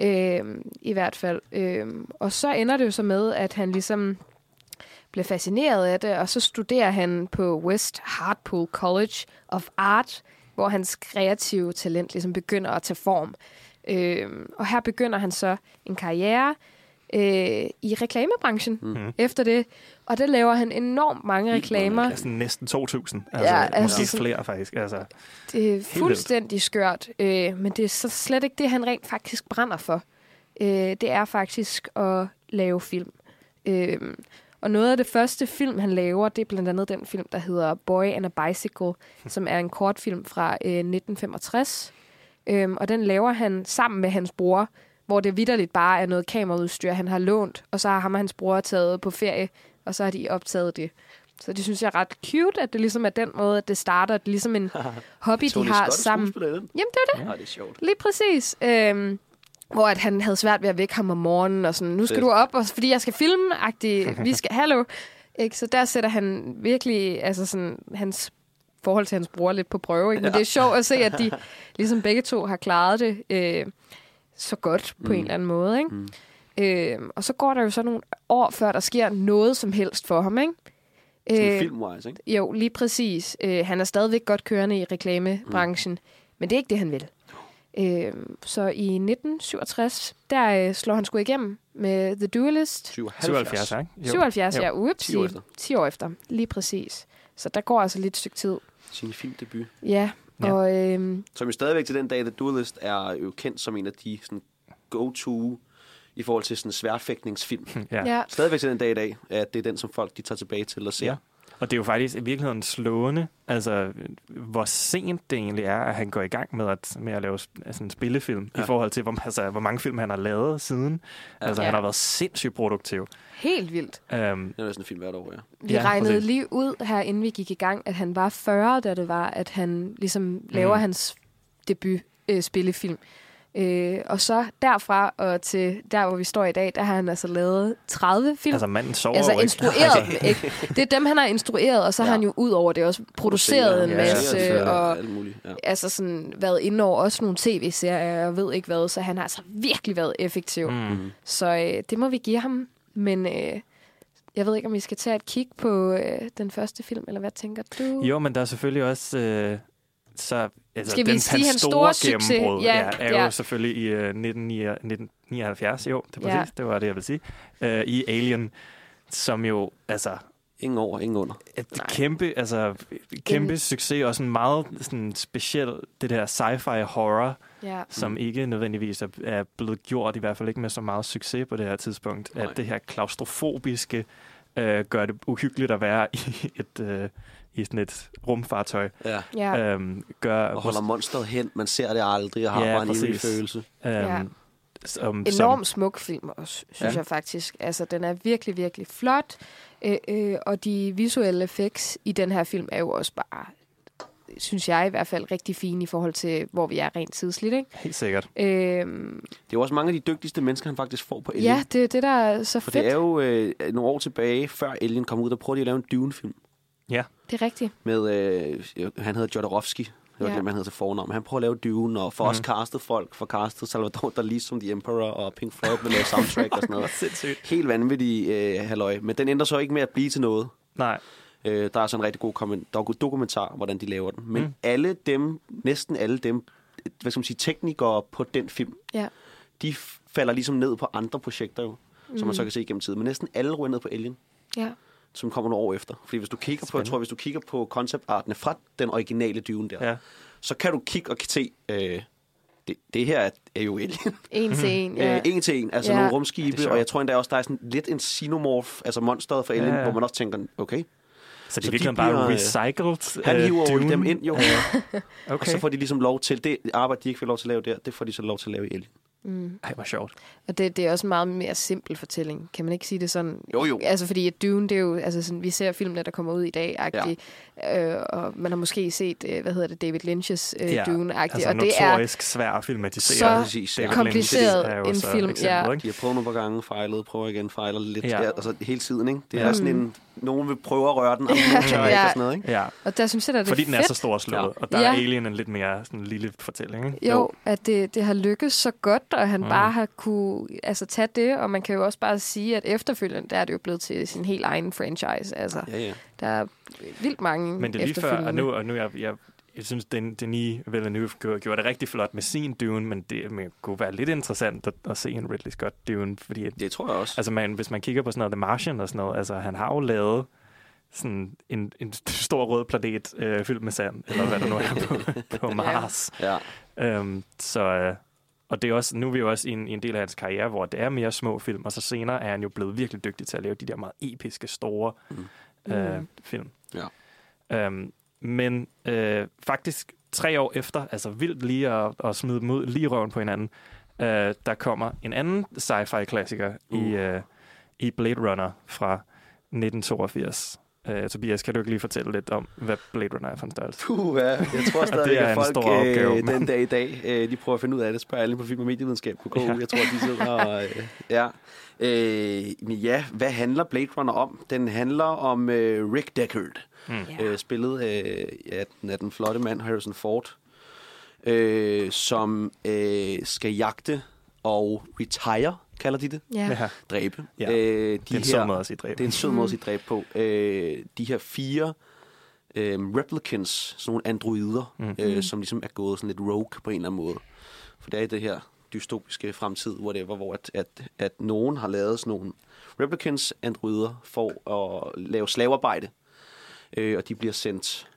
nye. Øhm, I hvert fald. Øhm, og så ender det jo så med, at han ligesom bliver fascineret af det, og så studerer han på West Hartpool College of Art, hvor hans kreative talent ligesom begynder at tage form. Øhm, og her begynder han så en karriere øh, i reklamebranchen Mhm. efter det. Og der laver han enormt mange reklamer. Altså næsten 2.000. Altså, Ja, altså måske sådan- flere, faktisk. Altså, Det er vildt. fuldstændig skørt, øh, men det er så slet ikke det, han rent faktisk brænder for. Øh, det er faktisk at lave film. Øh, og noget af det første film, han laver, det er blandt andet den film, der hedder Boy and a Bicycle, som er en kortfilm fra øh, 1965. Øh, og den laver han sammen med hans bror, hvor det vidderligt bare er noget kameraudstyr, han har lånt, og så har ham og hans bror taget på ferie, og så har de optaget det. Så det synes jeg er ret cute, at det ligesom er den måde, at det starter. Det er ligesom en hobby, de har Scott sammen. Jamen, det er det. Ja, det er sjovt. Lige præcis. Øhm, hvor at han havde svært ved at vække ham om morgenen, og sådan, nu skal Fedt. du op, og, fordi jeg skal filme, -agtig. vi skal, hallo. Ikke? Så der sætter han virkelig, altså sådan, hans forhold til hans bror lidt på prøve. Ikke? Men Ja. det er sjovt at se, at de ligesom begge to har klaret det øh, så godt på Mm. en eller anden måde. Ikke? Mm. Øh, og så går der jo så nogle år, før der sker noget som helst for ham. Ikke? Sådan Øh, film-wise, ikke? jo, lige præcis. Øh, han er stadigvæk godt kørende i reklamebranchen, mm. men det er ikke det, han vil. Øh, så i 1967, der øh, slår han sgu igennem med The Duelist. 77, ikke? Jo. 77, Jo. ja, ups, 10 år efter. 10 år efter, lige præcis. Så der går altså lidt stykke tid. Sin filmdebut. Ja, Ja. og øh, Som jo stadigvæk til den dag, The Duelist er jo kendt som en af de sådan, go-to i forhold til sådan sværfægtningsfilm. Ja. ja. Stadigvæk til den dag i dag, at det er den, som folk de tager tilbage til og ser. Ja. Og det er jo faktisk i virkeligheden slående, altså hvor sent det egentlig er, at han går i gang med at, med at lave altså en spillefilm, ja. I forhold til, hvor, altså, hvor mange film han har lavet siden. Ja. Altså Ja. han har været sindssygt produktiv. helt vildt. Um, Det er næsten en film hvert år, ja. Vi ja, regnede præcis. lige ud her, inden vi gik i gang, at han var 40, da det var, at han ligesom laver Mm. hans debut øh, spillefilm. Øh, og så derfra og til der, hvor vi står i dag, der har han altså lavet 30 film. altså manden sover Altså jo ikke. instrueret dem, ikke? Det er dem, han har instrueret, og så ja. har Ja. han jo ud over det også produceret en Ja, masse, selvfølgelig. og. Ja. altså sådan været inde over også nogle tv-serier, og ved ikke hvad, så han har altså virkelig været effektiv. Mm. Mm. Så øh, det må vi give ham, men øh, jeg ved ikke, om vi skal tage et kig på øh, den første film, eller hvad tænker du? Jo, men der er selvfølgelig også... Øh, så, altså, Skal vi den, sige hans store store succes? gennembrud Ja, ja, er ja. jo selvfølgelig i uh, 1979, jo, det er Ja. præcis, det var det, jeg vil sige, uh, i Alien, som jo, altså, Ingen over, ingen under. et Nej. kæmpe, altså, kæmpe En- succes, og sådan meget sådan speciel, det der sci-fi horror, Ja. som ikke nødvendigvis er, er blevet gjort, i hvert fald ikke med så meget succes på det her tidspunkt, Nej. at det her klaustrofobiske øh, gør det uhyggeligt at være i et, øh, i sådan et rumfartøj. Ja. Ja. Øhm, gør, Og holder monsteret hen, man ser det aldrig, og har Ja, bare en evig følelse. øhm, Ja. som, enormt smuk film også, synes Ja. jeg faktisk. Altså, den er virkelig, virkelig flot. Øh, øh, og de visuelle effects i den her film er jo også bare, synes jeg i hvert fald, rigtig fine i forhold til, hvor vi er rent tidsligt. Ikke? Som, helt sikkert. Øhm, Det er jo også mange af de dygtigste mennesker, han faktisk får på Alien. ja, det er det, der er så For fedt. det er jo øh, nogle år tilbage, før Alien kom ud, der prøvede de at lave en Dune-film. Ja. Det er rigtigt. Med, øh, han hedder Jodorowsky. Det var Ja. det, man hedder til fornavn. Men han prøver at lave Dune, og for mm. Mm. os castet folk, for castet Salvador Dali som The Emperor, og Pink Floyd med lave soundtrack og sådan noget. Sindssygt. Helt vanvittig øh, halløj. Men den ændrer så ikke med at blive til noget. Nej. Øh, der er sådan en rigtig god komment- dok- dokumentar, hvordan de laver den. Men Mm. mm. alle dem, næsten alle dem, hvad skal man sige, teknikere på den film, Ja. de falder ligesom ned på andre projekter jo, som Mm. man så kan se igennem tiden. Men næsten alle ryger ned på Alien, Ja. Som kommer nogle år efter. Fordi hvis du kigger på, jeg Spændende. tror, hvis du kigger på konceptartene fra den originale Dune der, Ja. så kan du kigge og se, øh, det, det her er, jo Alien. En til en. Ja. Ja. Øh, en til en, altså Ja. nogle Ja, rumskibe, sjovt. og jeg tror endda også, der er sådan lidt en xenomorph, altså monsteret for Alien, Ja, ja, ja. hvor man også tænker, okay, Så det er de virkelig bare bliver, øh, recycled han øh, hiver jo Dune. dem ind, jo. Øh, og okay. så får de ligesom lov til, det arbejde, de ikke får lov til at lave der, det får de så lov til at lave i Alien. Mm. Ej, hvor sjovt. Og det, det er også en meget mere simpel fortælling. Kan man ikke sige det sådan? Jo, jo. Altså, fordi at Dune, det er jo... Altså, sådan, vi ser filmene, der kommer ud i dag, agtigt, ja. øh, og man har måske set, øh, hvad hedder det, David Lynch's øh, Ja, Dune-agtigt, Altså og det er notorisk svær at filmatisere. så. David kompliceret Lynch er jo en så film, eksempel, ja. ikke? De har prøvet nogle par gange, fejlet, prøver igen, fejler lidt, Ja. ja. altså hele tiden, ikke? Det Ja. er sådan en, nogen vil prøve at røre den, andre nogen tør ikke, Ja. og sådan noget, ikke? Ja, Og der synes jeg, det fordi er den er fedt. så stor slået, Ja. og der er Ja. Alien en lidt mere sådan en lille fortælling, ikke? Jo, at det, det har lykkes så godt, og han Mm. bare har kunne altså, tage det, og man kan jo også bare sige, at efterfølgende, der er det jo blevet til sin helt egen franchise. Altså, Ja, ja. der er vildt mange Men det er lige før, og efterfølgende. nu, og nu jeg, jeg, jeg synes, den, Denis Villeneuve gjorde, gjorde det rigtig flot med sin Dune, men det men det kunne være lidt interessant at, at se en Ridley Scott Dune, fordi at, Det tror jeg også. altså man, hvis man kigger på sådan noget The Martian og sådan noget, altså han har jo lavet sådan en, en stor rød planet øh, fyldt med sand, eller hvad der nu er på, på Mars. Ja. Øhm, så, øh, og det er også, nu er vi jo også i en, i en del af hans karriere, hvor det er mere små film, og så senere er han jo blevet virkelig dygtig til at lave de der meget episke, store Mm. øh, Mm. film. Ja. Øhm, men øh, faktisk tre år efter, altså vildt lige at, at smide dem ud, lige røven på hinanden, øh, der kommer en anden sci-fi-klassiker uh. i, øh, i Blade Runner fra 1982. Øh, Tobias, kan du ikke lige fortælle lidt om, hvad Blade Runner er for en størrelse? Puh, ja. Jeg tror stadig, at folk stor opgave, øh, den dag i dag, øh, de prøver at finde ud af det. Spørger alle på film og medievidenskab på KU. Ja. Jeg tror, de sidder og... Øh, ja. Øh, men ja, hvad handler Blade Runner om? Den handler om øh, Rick Deckard, Mm. Øh, spillet øh, af, den, af den flotte mand Harrison Ford, øh, som øh, skal jagte og retire, kalder de det, Ja. Ja, dræbe. Ja. Øh, de det er en sød måde at sige dræb. det er en sød måde at sige dræb på. Øh, de her fire øh, replicants, sådan nogle androider, Mm. mm. øh, som ligesom er gået sådan lidt rogue på en eller anden måde. For det er i det her dystopiske fremtid, whatever, hvor at, at, at nogen har lavet sådan nogle replicants, androider, for at lave slavearbejde. Øh, og de bliver sendt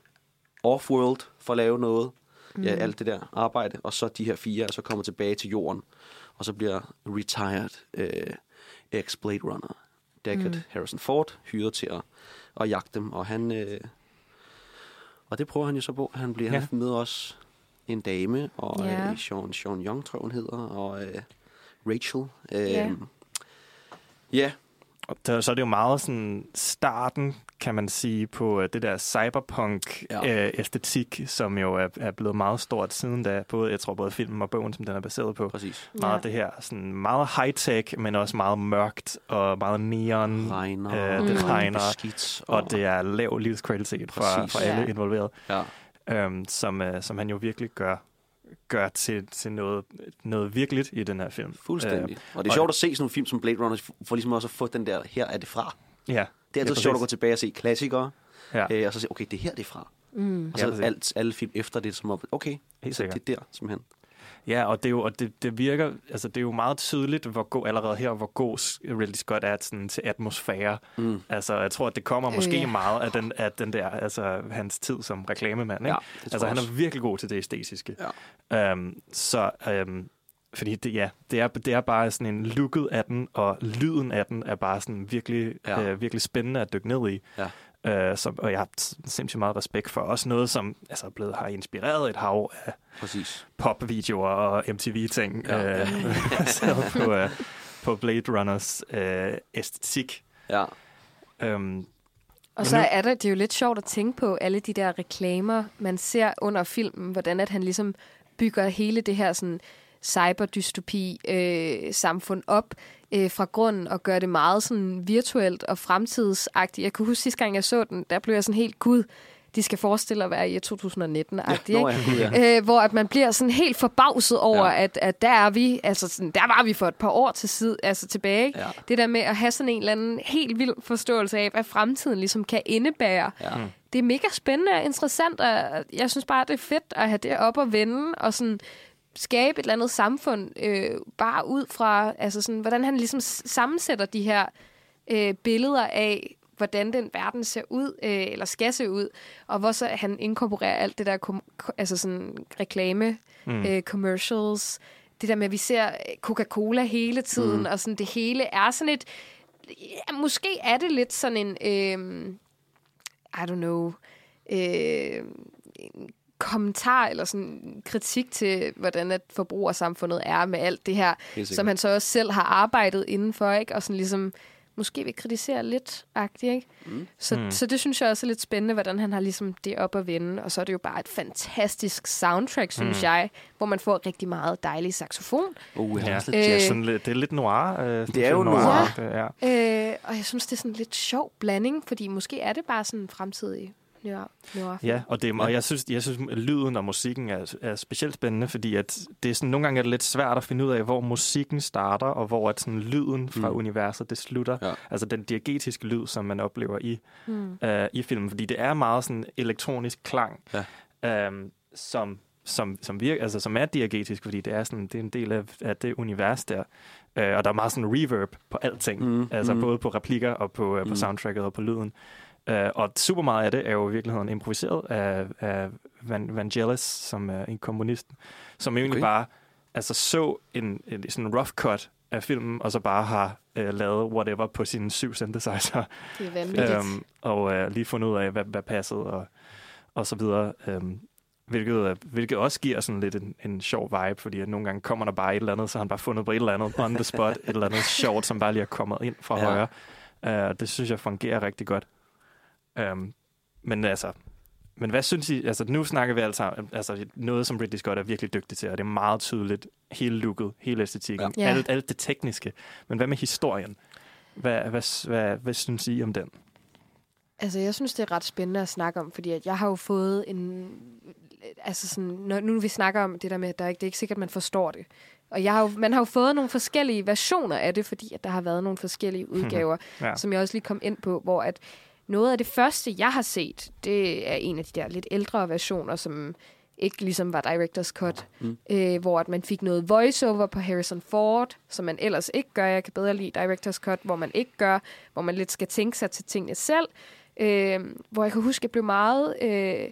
off-world for at lave noget. Mm. Ja, alt det der arbejde. Og så de her fire er så kommer tilbage til jorden. Og så bliver retired øh, ex-Blade Runner Deckard mm. Harrison Ford hyret til at, at jagte dem. Og han... Øh, og det prøver han jo så på. Han bliver Ja. med også en dame, og Ja. ja. øh, Sean, Sean Young, tror hun hedder, og øh, Rachel. Øh, Ja. ja, Og så er det jo meget sådan starten, kan man sige, på øh, det der cyberpunk-æstetik, som jo er, er blevet meget stort siden da. Både, jeg tror både filmen og bogen, som den er baseret på. præcis. Meget Ja. det her sådan meget high-tech, men også meget mørkt og meget neon. Regner, Øh, det og regner, beskidt, Og det er lav livskvalitet fra, fra alle Ja. involveret, Ja. Øhm, som, øh, som han jo virkelig gør, gør til, til noget, noget virkeligt i den her film. Fuldstændig. og det er og- sjovt at se sådan nogle film som Blade Runner, for ligesom også at få den der, her er det fra. Øh, ja, Det er altid Ja, ja, sjovt at gå tilbage og se klassikere, ja, øh, og så se, okay, det er her, det er fra. Mm. Og Ja, så præcis. alt, alle film efter det, som om, okay, helt så sikkert. det er der, simpelthen. Ja, og det, er jo, og det, det virker, altså det er jo meget tydeligt, hvor god, allerede her, hvor god Ridley Scott er sådan, til atmosfære. Mm. Altså, jeg tror, at det kommer måske Øh, ja. ja. meget af den, af den der, altså hans tid som reklamemand, ikke? Ja, det tror altså, han er virkelig god til det æstetiske. Ja. Um, så, um, fordi det, ja, det er, det er bare sådan en looket af den, og lyden af den er bare sådan virkelig, Ja. ja. øh, virkelig spændende at dykke ned i. Ja. Øh, som, og jeg har sindssygt meget respekt for. Også noget, som altså, er blevet, har inspireret et hav af Præcis. popvideoer og MTV-ting. Ja. Øh, på, øh, på Blade Runners øh, æstetik. Ja. Øhm, Og så er det, det er jo lidt sjovt at tænke på alle de der reklamer, man ser under filmen, hvordan at han ligesom bygger hele det her sådan cyberdystopi-samfund op øh, fra grunden og gør det meget sådan virtuelt og fremtidsagtigt. Jeg kan huske sidste gang, jeg så den, der blev jeg sådan helt, gud, de skal forestille at være i 2019-agtigt, Ja, ikke? ja, øh, hvor at man bliver sådan helt forbavset over, Ja. ja. at, at der er vi, altså sådan, der var vi for et par år til side, altså tilbage. Ikke? Ja. Det der med at have sådan en eller anden helt vild forståelse af, hvad fremtiden ligesom kan indebære. Ja. Det er mega spændende og interessant, og jeg synes bare, det er fedt at have det op og vende, og sådan skabe et eller andet samfund, øh, bare ud fra, altså sådan, hvordan han ligesom sammensætter de her øh, billeder af, hvordan den verden ser ud, øh, eller skal se ud, og hvor så han inkorporerer alt det der, kom, ko- altså sådan reklame, mm. øh, commercials, det der med, at vi ser Coca-Cola hele tiden, mm. og sådan det hele er sådan et, ja, måske er det lidt sådan en, øh, I don't know, øh, en kommentar eller sådan kritik til, hvordan at forbrugersamfundet er med alt det her, som han så også selv har arbejdet indenfor, ikke? Og sådan ligesom måske vil kritisere lidt agtigt, ikke? Mm. Så, mm. så det synes jeg også er lidt spændende, hvordan han har ligesom det op at vende. Og så er det jo bare et fantastisk soundtrack, synes mm. jeg, hvor man får rigtig meget dejlig saxofon. Uh, ja. lidt det, er Øh. sådan lidt, det er lidt noir. Øh, Det er jo noir. noir. Ja. Øh, og jeg synes, det er sådan en lidt sjov blanding, fordi måske er det bare sådan en fremtidig noir Ja, og, det, og jeg synes, jeg synes, at lyden og musikken er, er specielt spændende, fordi at det er sådan, nogle gange er det lidt svært at finde ud af, hvor musikken starter, og hvor at sådan, lyden fra Mm. universet det slutter. Ja. Altså den diegetiske lyd, som man oplever i, mm. øh, i filmen, fordi det er meget sådan elektronisk klang, Ja. øhm, som som, som, virker, altså, som er diegetisk, fordi det er, sådan, det er en del af, af det univers der. Øh, og der er meget sådan reverb på alting. Mm, Altså mm. både på replikker og på, øh, på Mm. soundtracket og på lyden. Uh, og super meget af det er jo i virkeligheden improviseret af, af Van, Vangelis, som er en komponist, som egentlig Okay. bare altså, så en, en sådan rough cut af filmen, og så bare har uh, lavet whatever på sine syv synthesizer, Det er vanvittigt. øhm, og uh, lige fundet ud af, hvad, hvad passede, og, og så videre. Um, hvilket, øh, hvilket også giver sådan lidt en, en sjov vibe, fordi at nogle gange kommer der bare et eller andet, så har han bare fundet på et eller andet on the spot, et eller andet sjovt, som bare lige er kommet ind fra ja. højre. Uh, det synes jeg fungerer rigtig godt. Um, men altså, men hvad synes I? Altså, nu snakker vi altså, altså noget, som Ridley Scott er virkelig dygtig til, og det er meget tydeligt. Hele looket, hele æstetikken, Ja. alt, alt det tekniske. Men hvad med historien? Hvad, hvad, hvad, hvad synes I om den? Altså, jeg synes, det er ret spændende at snakke om, fordi at jeg har jo fået en... Altså, sådan, når, nu vi snakker om det der med, at der er ikke, det er ikke sikkert, at man forstår det. Og jeg har jo, man har jo fået nogle forskellige versioner af det, fordi at der har været nogle forskellige udgaver, Ja. som jeg også lige kom ind på, hvor at noget af det første, jeg har set, det er en af de der lidt ældre versioner, som ikke ligesom var Director's Cut, mm. øh, hvor at man fik noget voiceover på Harrison Ford, som man ellers ikke gør. Jeg kan bedre lide Director's Cut, hvor man ikke gør, hvor man lidt skal tænke sig til tingene selv. Øh, hvor jeg kan huske, at jeg blev meget... Øh,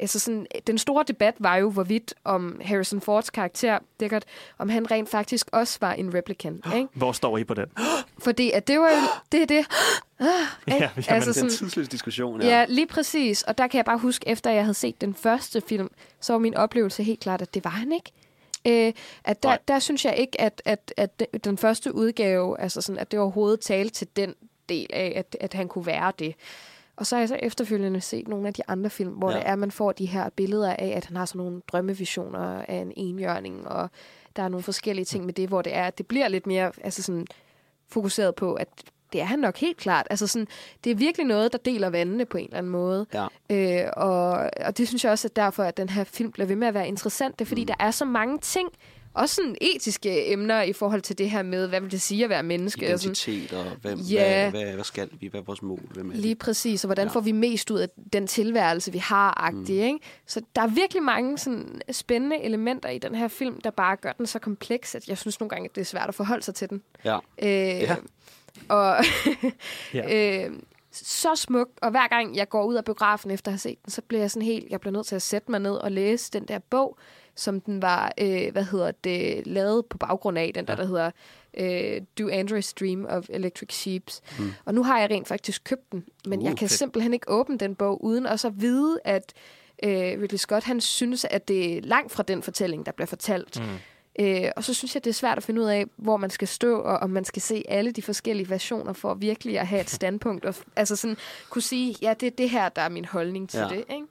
altså sådan, den store debat var jo, hvorvidt om Harrison Fords karakter, Deckard, om han rent faktisk også var en replicant. Ikke? Hvor står I på den? Fordi at det var jo, det er det. Ah, ikke? jamen, altså Det er en sådan, tidsløs diskussion, ja. ja. ja, lige præcis. Og der kan jeg bare huske, efter jeg havde set den første film, så var min oplevelse helt klart, at det var han ikke. Øh, at der, Nej. der synes jeg ikke, at, at, at de- den første udgave, altså sådan, at det overhovedet talte til den del af, at, at han kunne være det. Og så har jeg så efterfølgende set nogle af de andre film, hvor Ja. det er, at man får de her billeder af, at han har sådan nogle drømmevisioner af en enhjørning, og der er nogle forskellige ting med det, hvor det er, at det bliver lidt mere altså sådan, fokuseret på, at det er han nok helt klart. Altså sådan, det er virkelig noget, der deler vandene på en eller anden måde. Ja. Øh, og, og det synes jeg også, at derfor, at den her film bliver ved med at være interessant. Det er, fordi mm. der er så mange ting, også sådan etiske emner i forhold til det her med, hvad vil det sige at være menneske? Identitet og hvem, Ja. hvad, hvad, hvad skal vi, hvad er vores mål, hvem er Lige det? præcis, og hvordan Ja. får vi mest ud af den tilværelse, vi har, mm. ikke? Så der er virkelig mange sådan, spændende elementer i den her film, der bare gør den så kompleks, at jeg synes nogle gange, at det er svært at forholde sig til den. Ja. Øh, Ja. Og Ja. øh, så smuk, og hver gang jeg går ud af biografen efter at have set den, så bliver jeg sådan helt, jeg bliver nødt til at sætte mig ned og læse den der bog, som den var, øh, hvad hedder det, lavet på baggrund af, den der, der hedder øh, Do Androids Dream of Electric Sheeps. Mm. Og nu har jeg rent faktisk købt den, men Uh, jeg kan fedt. simpelthen ikke åbne den bog, uden også at vide, at øh, Ridley Scott, han synes, at det er langt fra den fortælling, der bliver fortalt. Mm. Øh, og så synes jeg, det er svært at finde ud af, hvor man skal stå, og om man skal se alle de forskellige versioner, for virkelig at have et standpunkt. Og, altså sådan, kunne sige, ja, det er det her, der er min holdning til Ja. det. Ikke?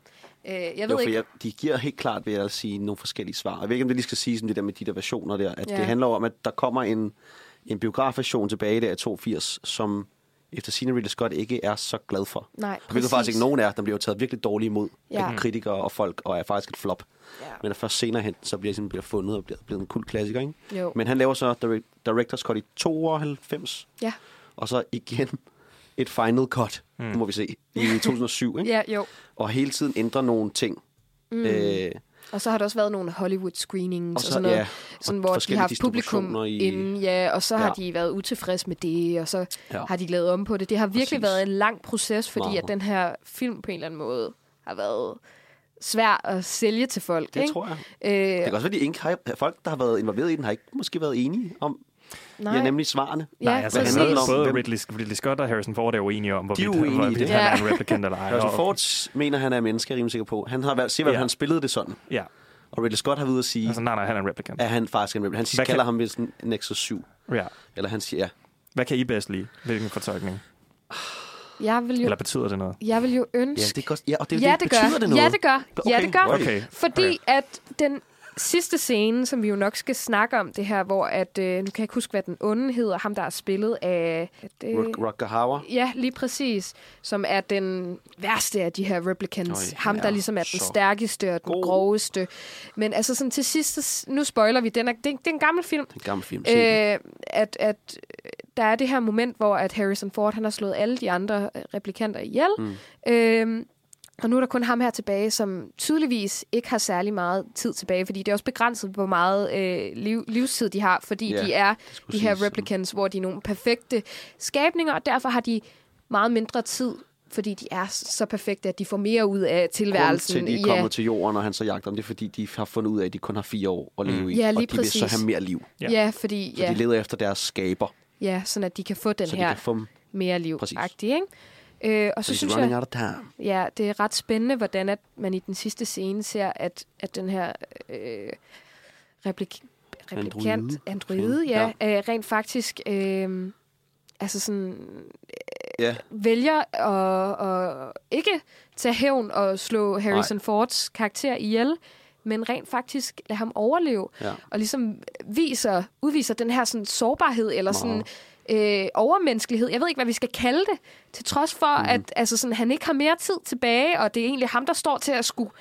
Øh, jeg Jo, ved for ikke, jeg, de giver helt klart, vil jeg sige, nogle forskellige svar. Jeg ved ikke, om det lige skal sige sådan det der med de der versioner der. At Ja. det handler om, at der kommer en, en biografversion tilbage der i 82, som efter sine Ridley Scott ikke er så glad for. Nej, Hvilket præcis. faktisk ikke nogen er. Den bliver jo taget virkelig dårligt imod Ja. af kritikere og folk, og er faktisk et flop. Ja. Men først senere hen, så bliver den bliver fundet og bliver blevet en kult klassiker, ikke? Jo. Men han laver så direct- Director's Cut i 92, Ja, og så igen et final cut, mm. må vi se, i 2007, ikke? ja, jo. Og hele tiden ændrer nogle ting. Mm. Øh, Og så har der også været nogle Hollywood screenings Og så- og sådan noget, ja, sådan, og hvor de har haft publikum i- inden, ja, og så Ja. har de været utilfredse med det, og så ja. har de lavet om på det. Det har virkelig Præcis. været en lang proces, fordi Meget. at den her film på en eller anden måde har været svær at sælge til folk. det ikke? tror jeg. Øh, Det kan også være, at de ikke har, folk, der har været involveret i den, har ikke måske været enige om nej. ja, nemlig svarene. Ja, Nej, altså, præcis. handler om, både Ridley, Ridley Scott og Harrison Ford er uenige om, hvorvidt, De er uenige hvorvidt det. han Ja. er en replicant eller ej. Harrison Ford mener, han er menneske, jeg er rimelig sikker på. Han har valgt, se, hvad Ja. han spillede det sådan. Ja, Og Ridley Scott har ved at sige, altså nej, nej, han er en replicant. at han faktisk er en replicant. Han Hvad kalder kan- ham sådan Nexus 7. Ja. Eller han siger, ja. Hvad kan I bedst lide? Hvilken fortolkning? jeg, vil jo, Eller betyder det noget? jeg vil jo ønske... Ja, det, er godt, ja, og det, ja, det, det betyder gør. det noget. Ja, det gør. Ja, Okay, det gør. Okay. Fordi Okay. at den sidste scene, som vi jo nok skal snakke om det her, hvor at, øh, nu kan jeg ikke huske, hvad den onde hedder, ham der er spillet af... At, øh, Rut- Rutger Hauer. Ja, lige præcis. Som er den værste af de her replicants. Øj, Ham, der ligesom er den stærkeste og den god. groveste. Men altså sådan til sidst, nu spoiler vi, den er, det, det er en gammel film. En gammel film. Øh, at, at øh, der er det her moment, hvor at Harrison Ford han har slået alle de andre øh, replikanter ihjel. Mm. Øh, og nu er der kun ham her tilbage, som tydeligvis ikke har særlig meget tid tilbage, fordi det er også begrænset, hvor meget øh, liv, livstid de har, fordi Ja, de er de her replicants, hvor de er nogle perfekte skabninger, og derfor har de meget mindre tid, fordi de er så perfekte, at de får mere ud af Grunden tilværelsen. til, at de er ja. kommet til jorden, og han så jagter dem, det er, fordi de har fundet ud af, at de kun har fire år at leve i. Ja, lige og de vil så have mere liv. Ja. ja, fordi Så ja, de leder efter deres skaber, ja, sådan at de kan få den så de her kan få mere liv Præcis. ikke? Øh, og så Så synes running jeg, out of time. ja, det er ret spændende, hvordan at man i den sidste scene ser, at, at den her øh, replik, replikant, Androide. androide, ja, Øh, rent faktisk øh, altså sådan, Ja, vælger at, at ikke tage hævn og slå Harrison Nej. Fords karakter ihjel, men rent faktisk lade ham overleve, Ja. og ligesom viser, udviser den her sådan sårbarhed, eller sådan Meget. Øh, overmenneskelighed. Jeg ved ikke, hvad vi skal kalde det, til trods for, mm. at altså sådan, han ikke har mere tid tilbage, og det er egentlig ham, der står til at skulle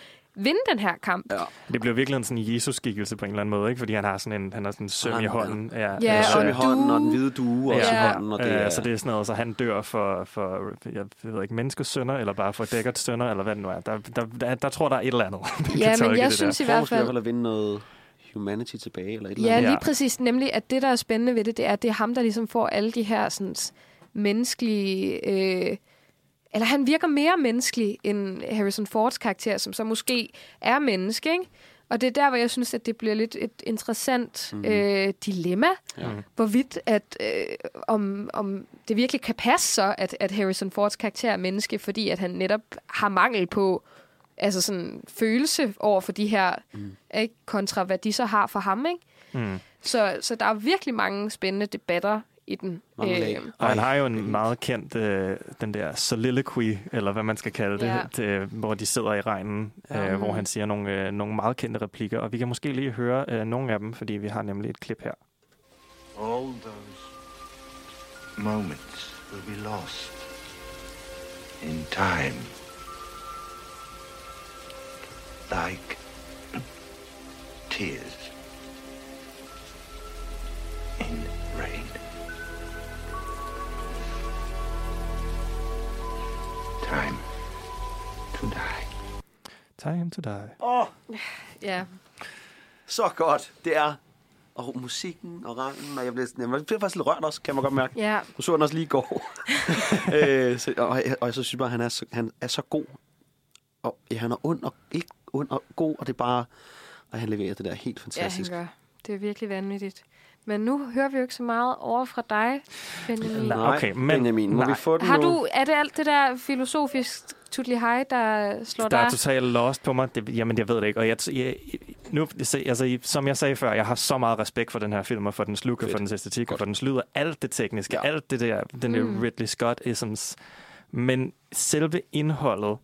vinde den her kamp. ja. Det bliver virkelig en sådan Jesus-skikkelse på en eller anden måde, ikke? Fordi han har sådan en, han har sådan en søm Han i hånden. Ja, Ja, øh, Søm i og hånden, og den hvide due også Ja. i hånden. Og det Øh, er, så det er sådan noget, så han dør for, for jeg ved ikke, menneskets sønner, eller bare for Deckards sønner, eller hvad det nu er. Der, der, der, der tror der er et eller andet. Ja, men jeg det synes i for hvert måske i hvert fald... fald at vinde noget humanity tilbage, eller et eller Ja, andet. lige præcis. Nemlig, at det, der er spændende ved det, det er, at det er ham, der ligesom får alle de her sådan, menneskelige... Øh, eller han virker mere menneskelig end Harrison Fords karakter, som så måske er menneske, ikke? Og det er der, hvor jeg synes, at det bliver lidt et interessant mm. øh, dilemma, Ja. hvorvidt at øh, om, om det virkelig kan passe så, at, at Harrison Fords karakter er menneske, fordi at han netop har mangel på altså sådan følelse over for de her, mm. ikke, kontra hvad de så har for ham, ikke? Mm. Så, så der er virkelig mange spændende debatter i den. Øhm, Og han har jo en meget kendt, øh, den der soliloquy, eller hvad man skal kalde det, Ja. det hvor de sidder i regnen, Ja. øh, hvor han siger nogle, øh, nogle meget kendte replikker. Og vi kan måske lige høre øh, nogle af dem, fordi vi har nemlig et klip her. All those moments will be lost in time. Like tears in rain. Time to die. Time to die. Åh, ja. så godt. Det er og musikken og regnen, og jeg bliver, jeg bliver faktisk lidt rørt også, kan man godt mærke. ja, Du så den også lige i går. øh, så, og, og jeg så synes bare, at han er så, han er så god. Og ja, han er ond og ikke ond og god, og det er bare... Og han leverer det der helt Ja, han fantastisk. gør. Det er virkelig vanvittigt. Men nu hører vi jo ikke så meget over fra dig, Benjamin. Nej. Okay, men- Benjamin, må nej. vi få den Har du, er det alt det der filosofisk tutli hej, der slår Der dig? er totalt lost på mig. Det, jamen, jeg ved det ikke. Og jeg, jeg, nu, altså, som jeg sagde før, jeg har så meget respekt for den her film, og for dens look, og for dens æstetik, og for dens lyd, og alt det tekniske, Ja. ja. alt det der, den der Mm. Ridley Scott-isms. Men selve indholdet,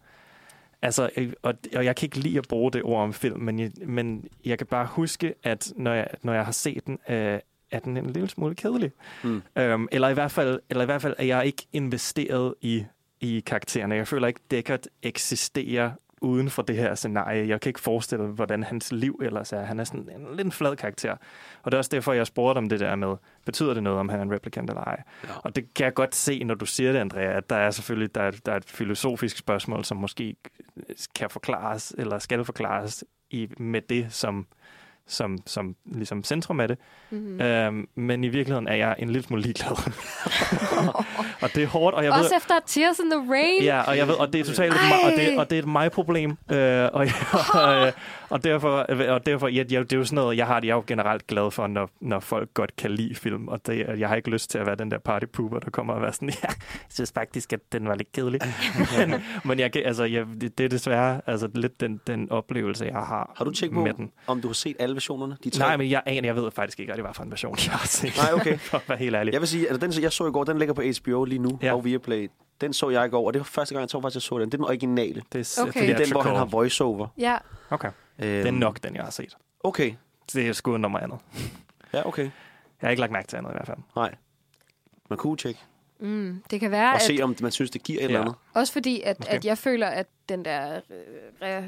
altså, øh, og, og jeg kan ikke lide at bruge det ord om film, men jeg, men jeg kan bare huske, at når jeg, når jeg har set den, øh, er den en lille smule kedelig. Mm. Øhm, eller, i hvert fald, eller i hvert fald er jeg ikke investeret i, i karaktererne. Jeg føler ikke, Deckard eksisterer uden for det her scenarie. Jeg kan ikke forestille mig, hvordan hans liv ellers er. Han er sådan en lidt en flad karakter. Og det er også derfor, jeg spurgte om det der med, betyder det noget, om han er en replicant eller ej? Ja. Og det kan jeg godt se, når du siger det, Andrea, at der er selvfølgelig der er, der er et filosofisk spørgsmål, som måske kan forklares, eller skal forklares i, med det som, som, som ligesom centrum af det. Mm-hmm. Mm. Øhm, men i virkeligheden er jeg en lille smule ligeglad. og det er hårdt, og jeg ved... Også efter Tears in the Rain. Ja, og jeg ved, og det er totalt et og det, og det er et mig problem. Øh, og, og, og derfor, og derfor ja, det er jo sådan noget, jeg har det, jeg er jo generelt glad for, når, når folk godt kan lide film, og det, jeg har ikke lyst til at være den der party pooper, der kommer og være sådan, ja, jeg synes faktisk, at den var lidt kedelig. men, men jeg, kan- altså, jeg, det, det er desværre altså, lidt den, den oplevelse, jeg har, Har du tjekket på, med den. om du har set alle versionerne? De tre? Nej, men jeg aner, jeg ved faktisk ikke, hvad det var for en version, jeg har set. Nej, okay. for at være helt ærlig. Jeg vil sige, at den, jeg så i går, den ligger på HBO lige nu, Ja. og Viaplay. Den så jeg i går, og det var første gang, jeg tror faktisk, jeg så den. Det er den originale. Det er Okay. Det er den, hvor han har voiceover. ja. Okay, Øhm, det er nok den, jeg har set. Okay. Det er sgu nummer andet. Ja, okay. Jeg har ikke lagt mærke til andet i hvert fald. Nej. Man kunne tjekke. Mm, det kan være, Og at, se, om man synes, det giver et Ja. eller andet. også fordi, at, Måske. at jeg føler, at den der, øh, re,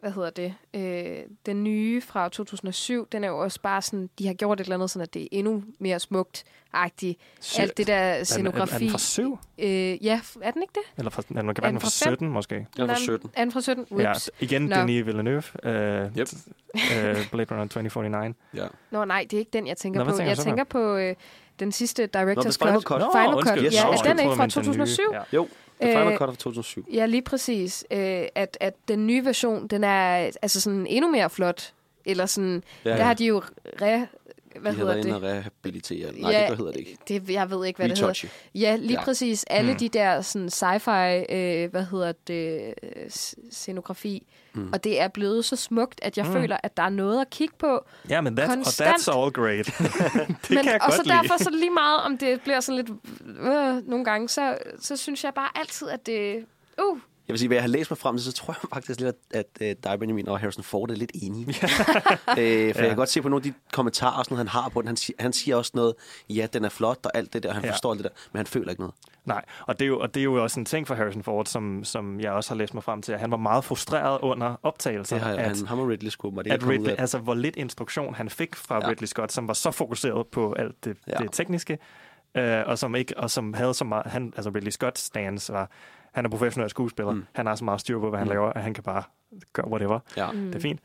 hvad hedder det, øh, den nye fra 2007, den er jo også bare sådan, de har gjort et eller andet sådan, at det er endnu mere smukt-agtigt. Alt det der Er, den- er, er scenografi. den fra 7? Øh, ja, er den ikke det? Eller fra, den kan Er være den den er fra fra fem? 17 måske. Den er fra 17. Er den fra 17? Ja, Whoops. igen Nå. Denis Villeneuve. Øh, Yep. øh, Blade Runner 2049. Ja. Nå, nej, det er ikke den, jeg tænker Nå, på. tænker jeg tænker på øh, den sidste Director's Nå, Final Cut. Cut. Nå, Final undskyld. Cut. Yes, Ja, nå, er den ikke fra man den nye. 2007? Ja. Jo, The Final Øh, Cut of 2007. Ja, lige præcis. Øh, at, at den nye version, den er altså sådan endnu mere flot. Eller sådan, Ja, der ja. har de jo re, hvad de hedder været inde og det? rehabilitere. Nej, Ja, det hedder det ikke. det? Jeg ved ikke, hvad det hedder. Retouch. Ja, lige Ja. præcis. Alle Mm. de der sådan sci-fi, øh, hvad hedder det, scenografi. Mm. Og det er blevet så smukt, at jeg Mm. føler, at der er noget at kigge på. Ja, men that's, og Konstant. that's all great. det Men, kan jeg og så lide. derfor, så lige meget, om det bliver sådan lidt øh, nogle gange, så, så synes jeg bare altid, at det... Uh, Jeg vil sige, hvad jeg har læst mig frem til, så tror jeg faktisk lidt, at, at uh, dig, Benjamin og Harrison Ford er lidt enige. øh, for ja. jeg kan godt se på nogle af de kommentarer, sådan han har på den. Han, siger, han siger også noget, ja, den er flot og alt det der. Han Ja. forstår det der, men han føler ikke noget. Nej, og det, er jo, og det er jo også en ting for Harrison Ford, som, som jeg også har læst mig frem til, at han var meget frustreret under optagelser. Det har at, han, ham og Ridley skulle mig det at Ridley, altså hvor lidt instruktion han fik fra Ja. Ridley Scott, som var så fokuseret på alt det, ja. det tekniske, øh, og som ikke og som havde så meget, han, altså Ridley Scotts stance var, han er professionel skuespiller, Mm. han har så meget styr på, hvad han Mm. laver, at han kan bare gøre whatever. Ja. mm. Det er fint.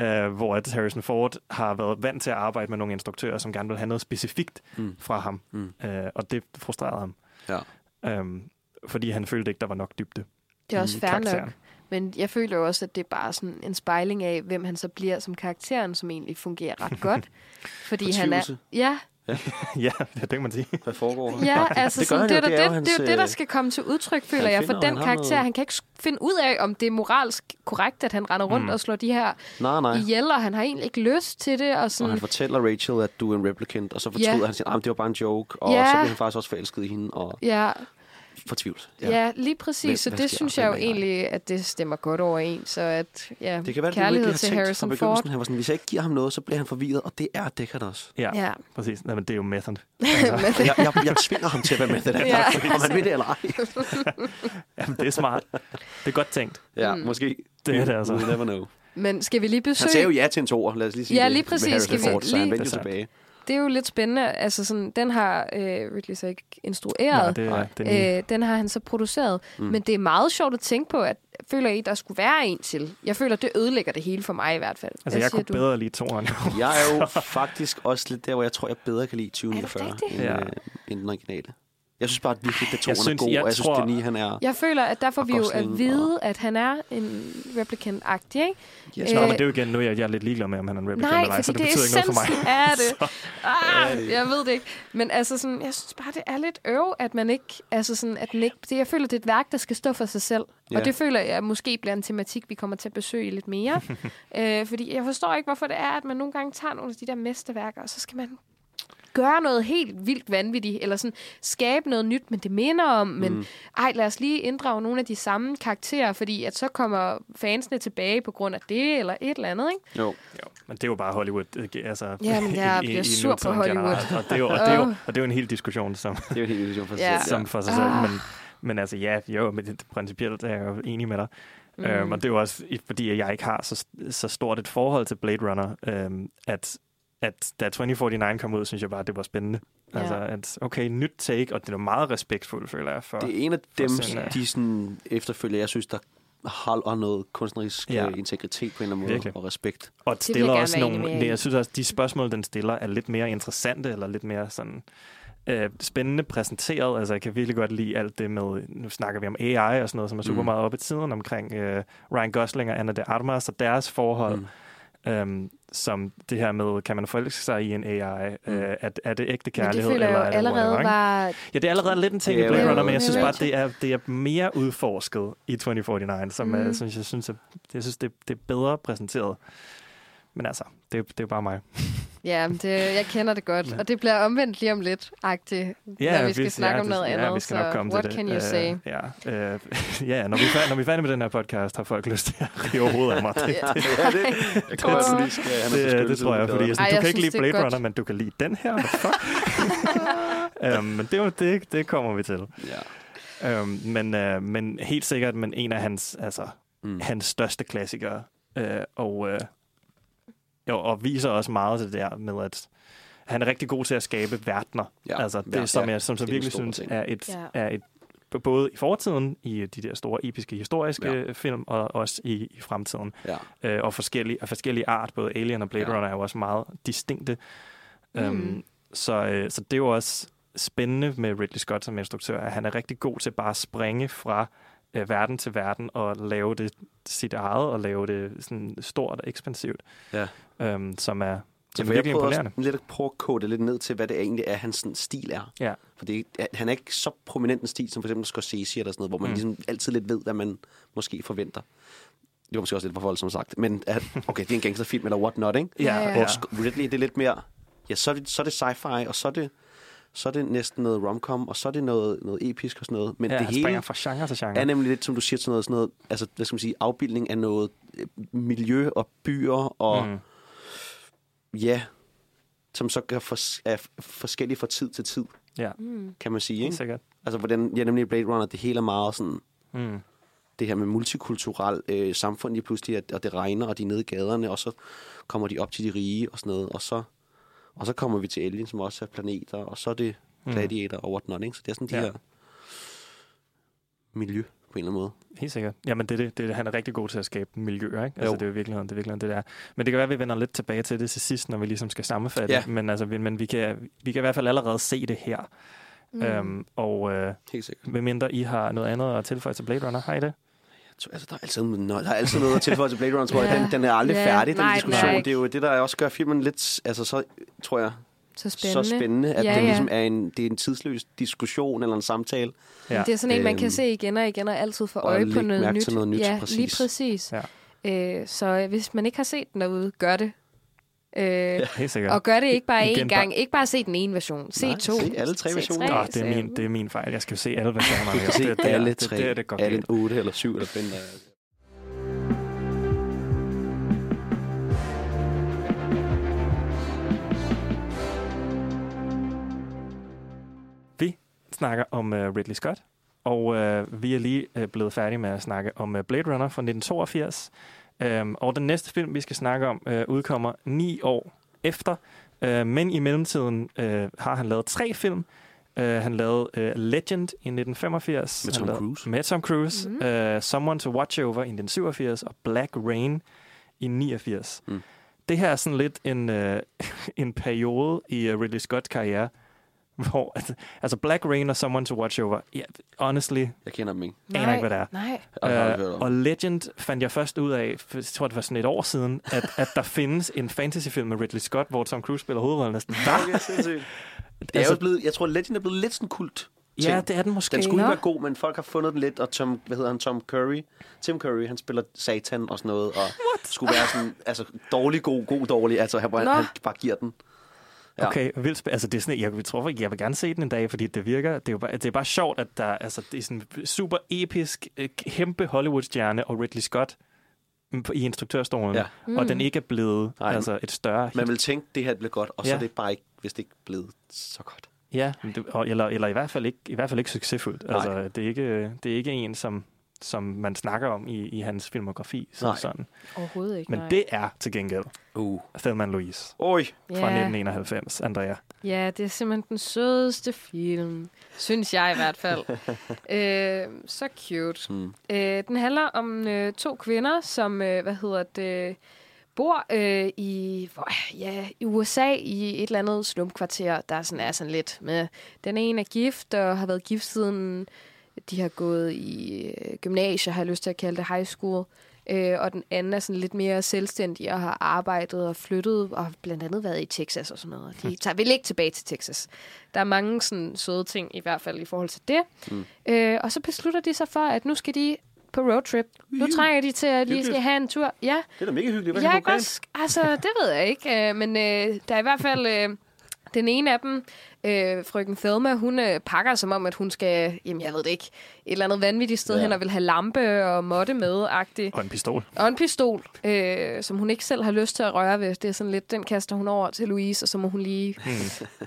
Uh, hvor at Harrison Ford har været vant til at arbejde med nogle instruktører, som gerne vil have noget specifikt Mm. fra ham. Mm. Uh, og det frustrerede ham. Ja. Um, fordi han følte ikke, der var nok dybde. Det er også fair nok. Men jeg føler jo også, at det er bare sådan en spejling af, hvem han så bliver som karakteren, som egentlig fungerer ret godt. Fordi han er... Ja, ja, det kan man sige. Hvad foregår der? ja altså Det sådan, det, jo. er Det er det, jo det, det, er jo hans, det, der øh, skal komme til udtryk, føler jeg, for den han karakter. noget- Han kan ikke finde ud af, om det er moralsk korrekt, at han render rundt Mm. og slår de her Nej, nej. ihjel, og han har egentlig ikke lyst til det. Og Og sådan, han fortæller Rachel, at du er en replicant, og så fortryder Ja. han arm, det var bare en joke. Og Ja. så bliver han faktisk også forelsket i hende, og ja, fortvivlet. ja. ja, lige præcis. Hvem- så det synes jeg jo egentlig, at det stemmer godt overens. Så at, ja, Det kan være, at kærlighed har til Harrison fra. Ford. Han var sådan, hvis jeg ikke giver ham noget, så bliver han forvirret, og det er Deckard også. Ja, ja. Ja. præcis. Nej, men det er jo method. Men- Jeg, jeg, jeg tvinger ham til at være med det der, Ja. ja. om han vil det eller ej. Jamen, det er smart. Det er godt tænkt. Ja, Mm. måske. Det er det altså. You never know. Men skal vi lige Han besøge... sagde jo ja til en toer, lad os lige sige Ja, det, lige præcis. Harrison Skal vi Ford, så han lige- vendte jo Det er tilbage. Det er jo lidt spændende. Altså sådan, den har øh, Ridley så ikke Nej, instrueret. det er, Nej. det er Øh, den har han så produceret. Mm. Men det er meget sjovt at tænke på, at føler I, der skulle være en til. Jeg føler, det ødelægger det hele for mig i hvert fald. Altså, Hvad jeg kunne du? bedre lide toeren. Jeg er jo faktisk også lidt der, hvor jeg tror, jeg bedre kan lide 2049 rigtigt? end, Ja. øh, end den originale. Jeg synes bare, at virkelig, at Jeg er synes- god, jeg og jeg synes, tror- Denis, han er... Jeg føler, at der får Og vi jo at vide, at han er en replicant-agtig, ikke? Yes, Nå, Øh, men det er jo igen, nu er jeg, jeg er lidt ligeglad med, om han er en replicant Nej, eller ej, så det det, betyder er ikke noget for mig. essensen af det. Ah, jeg ved det ikke. Men altså sådan, jeg synes bare, det er lidt øv, at man ikke, altså sådan, at den ikke, det, jeg føler, det er et værk, der skal stå for sig selv. Ja. Og det føler jeg måske bliver en tematik, vi kommer til at besøge lidt mere. øh, fordi jeg forstår ikke, hvorfor det er, at man nogle gange tager nogle af de der mesterværker, og så skal man gøre noget helt vildt vanvittigt, eller sådan skabe noget nyt, men det minder om, men Mm. ej, lad os lige inddrage nogle af de samme karakterer, fordi at så kommer fansene tilbage på grund af det, eller et eller andet, ikke? Jo. Jo, men det er jo bare Hollywood. Altså, Jamen, jeg bliver sur på Hollywood. generelt. Og det, er jo, og, det er jo, og det er jo en hel diskussion, som, Det er jo helt illusion for sig Ja. selv. som for sig selv. Ah. Men, men altså, ja, jo, men det, principielt er jeg jo enig med dig. Mm. Øhm, og det er jo også, i- fordi jeg ikke har så, så stort et forhold til Blade Runner, øhm, at, at da 2049 kom ud, synes jeg bare, det var spændende. Ja. Altså, at okay, nyt take, og det er meget respektfuldt, føler jeg, for... Det er en af dem, sådan, de sådan efterfølger, jeg synes, der holder noget kunstnerisk Ja. ja. integritet på en eller anden måde, Virkelig. og respekt. Og jeg stiller også nogle... i. Jeg synes også, de spørgsmål, den stiller, er lidt mere interessante, eller lidt mere sådan øh, spændende præsenteret. Altså, jeg kan virkelig godt lide alt det med... Nu snakker vi om AI og sådan noget, som er super Mm. meget oppe i tiden omkring øh, Ryan Gosling og Anna de Armas og deres forhold. Mm. Øhm, som det her med, kan man forelske sig i en AI? Mm. Øh, er, er det ægte Men det kærlighed? føler jeg eller jo er det allerede whatever, var... Ja, det er allerede lidt en ting Det i er Blade Runner, men jeg det synes er bare, det er, det er mere udforsket i 2049, som Mm. jeg synes, jeg synes, at, jeg synes det, det er bedre præsenteret. Men altså, det, er- det er jo bare mig. Ja, det, jeg kender det godt. Ja. Og det bliver omvendt lige om lidt, agtigt, når vi skal snakke om noget ja, andet. vi skal så nok komme what til det. can you Øh, say? Ja, øh, ja når, vi er færdige, når vi er færdige med den her podcast, har folk lyst til at rive hovedet af mig. Det, Ja. det, ja, det, jeg tror, skal han have det, det tror jeg, fordi Ej, sådan, jeg du kan ikke lide det Blade godt. Runner, men du kan lide den her. Fuck? um, men det, er det, det kommer vi til. Ja. Um, men, uh, men helt sikkert, men en af hans, altså, Mm. hans største klassikere. Uh, og, uh, jo, og viser også meget til det der med, at han er rigtig god til at skabe verdener. Ja, altså det, ja, som ja. jeg som en virkelig synes ting. er et, Ja. er et både i fortiden, i de der store episke historiske Ja. film, og også i, i fremtiden. Ja. Øh, og forskellige, forskellige art, både Alien og Blade Ja. Runner er jo også meget distinkte. Mm. Øhm, så, øh, så det er jo også spændende med Ridley Scott som instruktør, at han er rigtig god til bare at springe fra øh, verden til verden og lave det sit eget, og lave det sådan stort og ekspansivt, Ja. Øhm, som er, Ja, som jeg virkelig imponerende. også lidt at prøve at kode det lidt ned til, hvad det egentlig er, hans sådan, stil er. Ja. For det, han er ikke så prominent en stil, som for eksempel Scorsese eller sådan noget, hvor man Mm. ligesom altid lidt ved, hvad man måske forventer. Det var måske også lidt for folk, som sagt. Men at, okay, det er en gangsterfilm, eller what not, ikke? Ja, ja. Hvor Sc- Ridley, det er lidt mere... Ja, så er det, så er det sci-fi, og så er det, så er det næsten noget romcom, og så er det noget, noget episk og sådan noget. Men ja, det hele springer fra genre til genre. er nemlig lidt, som du siger, sådan noget, sådan noget altså, hvad skal man sige, afbildning af noget øh, miljø og byer, og Mm. Ja, som så kan fors- er forskellige fra tid til tid, Ja, Mm. kan man sige. Ikke? sikkert. Altså, hvordan, ja, nemlig Blade Runner, det hele er meget sådan, Mm. det her med multikulturel øh, samfund lige pludselig, at, og det regner, og de er nede i gaderne, og så kommer de op til de rige og sådan noget, og så, og så kommer vi til Alien, som også er planeter, og så er det Mm. gladiator og whatnot, ikke? Så det er sådan de Ja. her miljø på en eller anden måde. Helt sikkert. Jamen, det, er det, det, han er rigtig god til at skabe miljøer, ikke? Altså, Jo. det er jo virkeligheden, det er virkeligheden, det der. Men det kan være, at vi vender lidt tilbage til det til sidst, når vi ligesom skal sammenfatte. Ja. Men, altså, vi, men vi, kan, vi kan i hvert fald allerede se det her. Mm. Øhm, og øh, Helt sikkert. medmindre I har noget andet at tilføje til Blade Runner, har I det? Så, altså, der, er altid, no, der er altid noget at tilføje til Blade Runner, tror jeg. Den, den er aldrig Ja, færdig, den nej, diskussion. Det er jo det, der også gør filmen lidt, altså så, tror jeg, Så spændende. så spændende, at Ja, ja, den ja. ligesom er en, det er en tidsløs diskussion eller en samtale. Ja. Det er sådan en, man kan Øhm, se igen og igen, og altid få øje på noget nyt. noget nyt, ja, lige præcis. præcis. Ja. Øh, så hvis man ikke har set den derude, gør det. Øh, Helt sikkert. Og gør det ikke bare én gang. Ikke bare se den ene version. Se Nej, to. se alle tre Se versioner. Nå, det, er min, det er min fejl. Jeg skal jo se alle versionerne. Du kan se det, det, alle det, tre, det, det, det går alle. 8 eller 7 eller 5. snakker om uh, Ridley Scott, og uh, vi er lige uh, blevet færdige med at snakke om uh, Blade Runner fra 1982. Um, og den næste film, vi skal snakke om, uh, udkommer ni år efter. Uh, men i mellemtiden uh, har han lavet tre film. Uh, han lavede uh, Legend i 1985. Med Tom Cruise. Med Tom Cruise. Mm. Uh, Someone to Watch Over i 1987 og Black Rain i 89. Mm. Det her er sådan lidt en, uh, en periode i uh, Ridley Scotts karriere, hvor, altså, altså Black Rain og Someone to Watch Over, ja, honestly, Jeg kender dem ikke. aner ikke, hvad det er. Nej. Uh, om. og Legend fandt jeg først ud af, for jeg tror, det var sådan et år siden, at, at der findes en fantasyfilm med Ridley Scott, hvor Tom Cruise spiller hovedrollen. Næsten. Okay, sindssygt. Det er Altså- jo blevet, jeg tror, Legend er blevet lidt sådan kult. Ja, det er den måske. Den skulle ikke være god, men folk har fundet den lidt, og Tom, hvad hedder han, Tom Curry, Tim Curry, han spiller Satan og sådan noget, og What? skulle være sådan, altså dårlig, god, god, dårlig, altså han, han bare giver den. Ja. Okay, vildt spæ- altså det er sådan, jeg tror ikke, jeg vil gerne se den en dag, fordi det virker, det er jo bare, det er bare sjovt, at der, altså det er sådan super episk, øh, kæmpe Hollywood-stjerne og Ridley Scott mm, i instruktørstolen, Ja. mm. og den ikke er blevet Nej. altså et større hit. Man vil tænke, det her bliver godt, og så Ja. er det bare ikke, hvis det ikke er blevet så godt. Ja, men det, og, eller, eller i hvert fald ikke, i hvert fald ikke succesfuldt. Nej. Altså, det er ikke, det er ikke en, som, som man snakker om i, i hans filmografi. Som Nej. sådan. Overhovedet ikke, Men nej. det er til gengæld Uh. Thelma Louise Oj, fra ja. 1991, Andrea. Ja, det er simpelthen den sødeste film. Synes jeg i hvert fald. øh, så cute. Hmm. Øh, den handler om øh, to kvinder, som, øh, hvad hedder det, bor øh, i, hvor, ja, i USA i et eller andet slumkvarter, der sådan er sådan lidt med. Den ene er gift og har været gift siden de har gået i øh, gymnasiet, har jeg lyst til at kalde det high school. Øh, og den anden er sådan lidt mere selvstændig og har arbejdet og flyttet og har blandt andet været i Texas og sådan noget. De tager vel ikke tilbage til Texas. Der er mange sådan søde ting i hvert fald i forhold til det. Mm. Øh, og så beslutter de sig for, at nu skal de på roadtrip. Nu trænger de til, at de skal have en tur. Ja, det er da mega hyggeligt. Hvad Ja, kan også, altså, det ved jeg ikke. Øh, men øh, der er i hvert fald øh, den ene af dem, øh, frøken Thelma, hun øh, pakker som om, at hun skal, jamen jeg ved det ikke, et eller andet vanvittigt sted Ja. hen og vil have lampe og måtte med-agtigt. Og en pistol. Og en pistol, øh, som hun ikke selv har lyst til at røre ved. Det er sådan lidt, den kaster hun over til Louise, og så må hun lige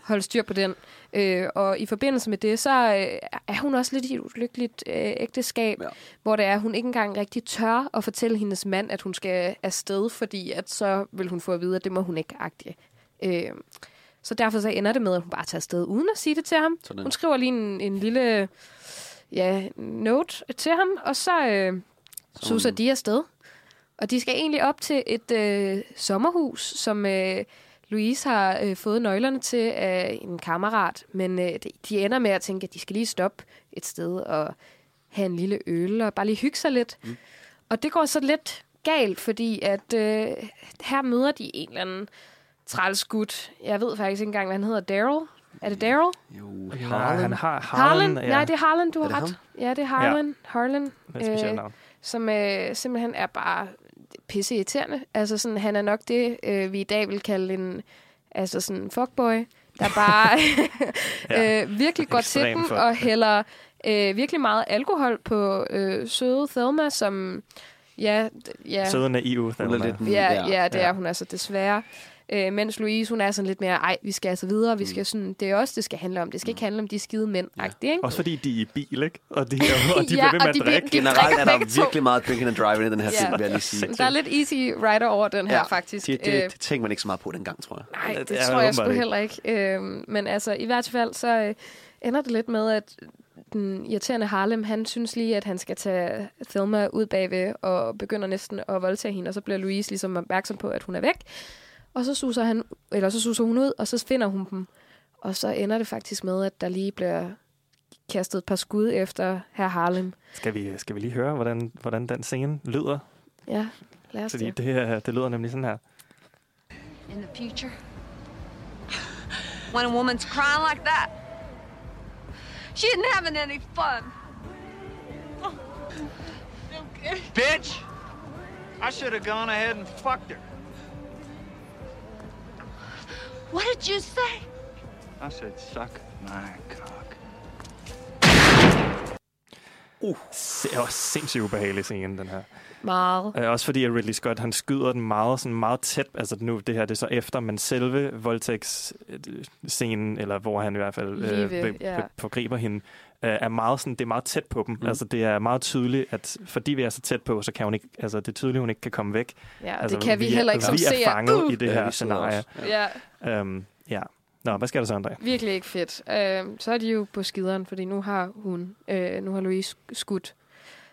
holde styr på den. Øh, og i forbindelse med det, så øh, er hun også lidt i et ulykkeligt øh, ægteskab, Ja. hvor det er, at hun ikke engang rigtig tør at fortælle hendes mand, at hun skal afsted, fordi at så vil hun få at vide, at det må hun ikke agtige. Øh, så derfor så ender det med, at hun bare tager afsted uden at sige det til ham. Sådan. Hun skriver lige en, en lille ja, note til ham, og så øh, suser de afsted. Og de skal egentlig op til et øh, sommerhus, som øh, Louise har øh, fået nøglerne til af en kammerat. Men øh, de- de ender med at tænke, at de skal lige stoppe et sted og have en lille øl og bare lige hygge sig lidt. Mm. Og det går så lidt galt, fordi at øh, her møder de en eller anden trælsgut. Jeg ved faktisk ikke engang, hvad han hedder. Daryl? Er det Daryl? Jo, Nej, han har Harlan? Harlan. Nej, det er Harlan, du har ret. ham? Ja, det er Harlan. Ja. Harlan. Er Øh, navn. som øh, simpelthen er bare pisse irriterende. Altså sådan, han er nok det, øh, vi i dag vil kalde en altså sådan en fuckboy, der bare Ja. øh, virkelig går til den og hælder øh, virkelig meget alkohol på øh, søde Thelma, som ja, ja, Søde naive. Thelma. ja, ja, det Ja. er hun altså desværre. Øh, mens Louise, hun er sådan lidt mere, ej, vi skal altså videre, vi skal sådan, det er også, det skal handle om. Det skal ikke handle om de skide mænd, ja. ikke? Også fordi de er i bil, ikke? Og de, og de Ja, bliver ved med at de drikke. de Generelt drikker er der virkelig meget drinking and driving i den her Ja. film, vil jeg lige sige. Der er lidt easy rider over den her, faktisk. Det, det, Øh, det tænker man ikke så meget på dengang, tror jeg. Nej, Det det, tror jeg sgu heller ikke. Øhm, men altså, i hvert fald, så øh, ender det lidt med, at den irriterende Harlem, han synes lige, at han skal tage Thelma ud bagved, og begynder næsten at voldtage hende, og så bliver Louise ligesom opmærksom på, at hun er væk. Og så suser, han, eller så suser hun ud, og så finder hun dem. Og så ender det faktisk med, at der lige bliver kastet et par skud efter herr Harlem. Skal vi, skal vi lige høre, hvordan, hvordan den scene lyder? Ja, lad os Fordi det. det, her, det lyder nemlig sådan her. In the future, when a woman's crying like that, she isn't having any fun. Bitch! I should have gone ahead and fucked her. What did you say? I said, suck my cock. Det er også sindssygt ubehagelig scene, den her. Meget. Øh, også fordi at Ridley Scott, han skyder den meget, sådan meget tæt. Altså nu, det her det er så efter, men selve voldtægtsscenen, eller hvor han i hvert fald Lige øh, ved, be- ja. be- forgriber hende, øh, er meget sådan, det er meget tæt på dem. Mm. Altså det er meget tydeligt, at fordi vi er så tæt på, så kan hun ikke, altså det er tydeligt, hun ikke kan komme væk. Ja, altså, det kan vi, er, heller ikke som Vi er fanget Uh! i det Ja, her vi sidder scenarie. også. Ja. Øhm, ja. Nå, hvad skal der så, André? Virkelig ikke fedt. Øh, så er de jo på skideren, fordi nu har hun, øh, nu har Louise skudt.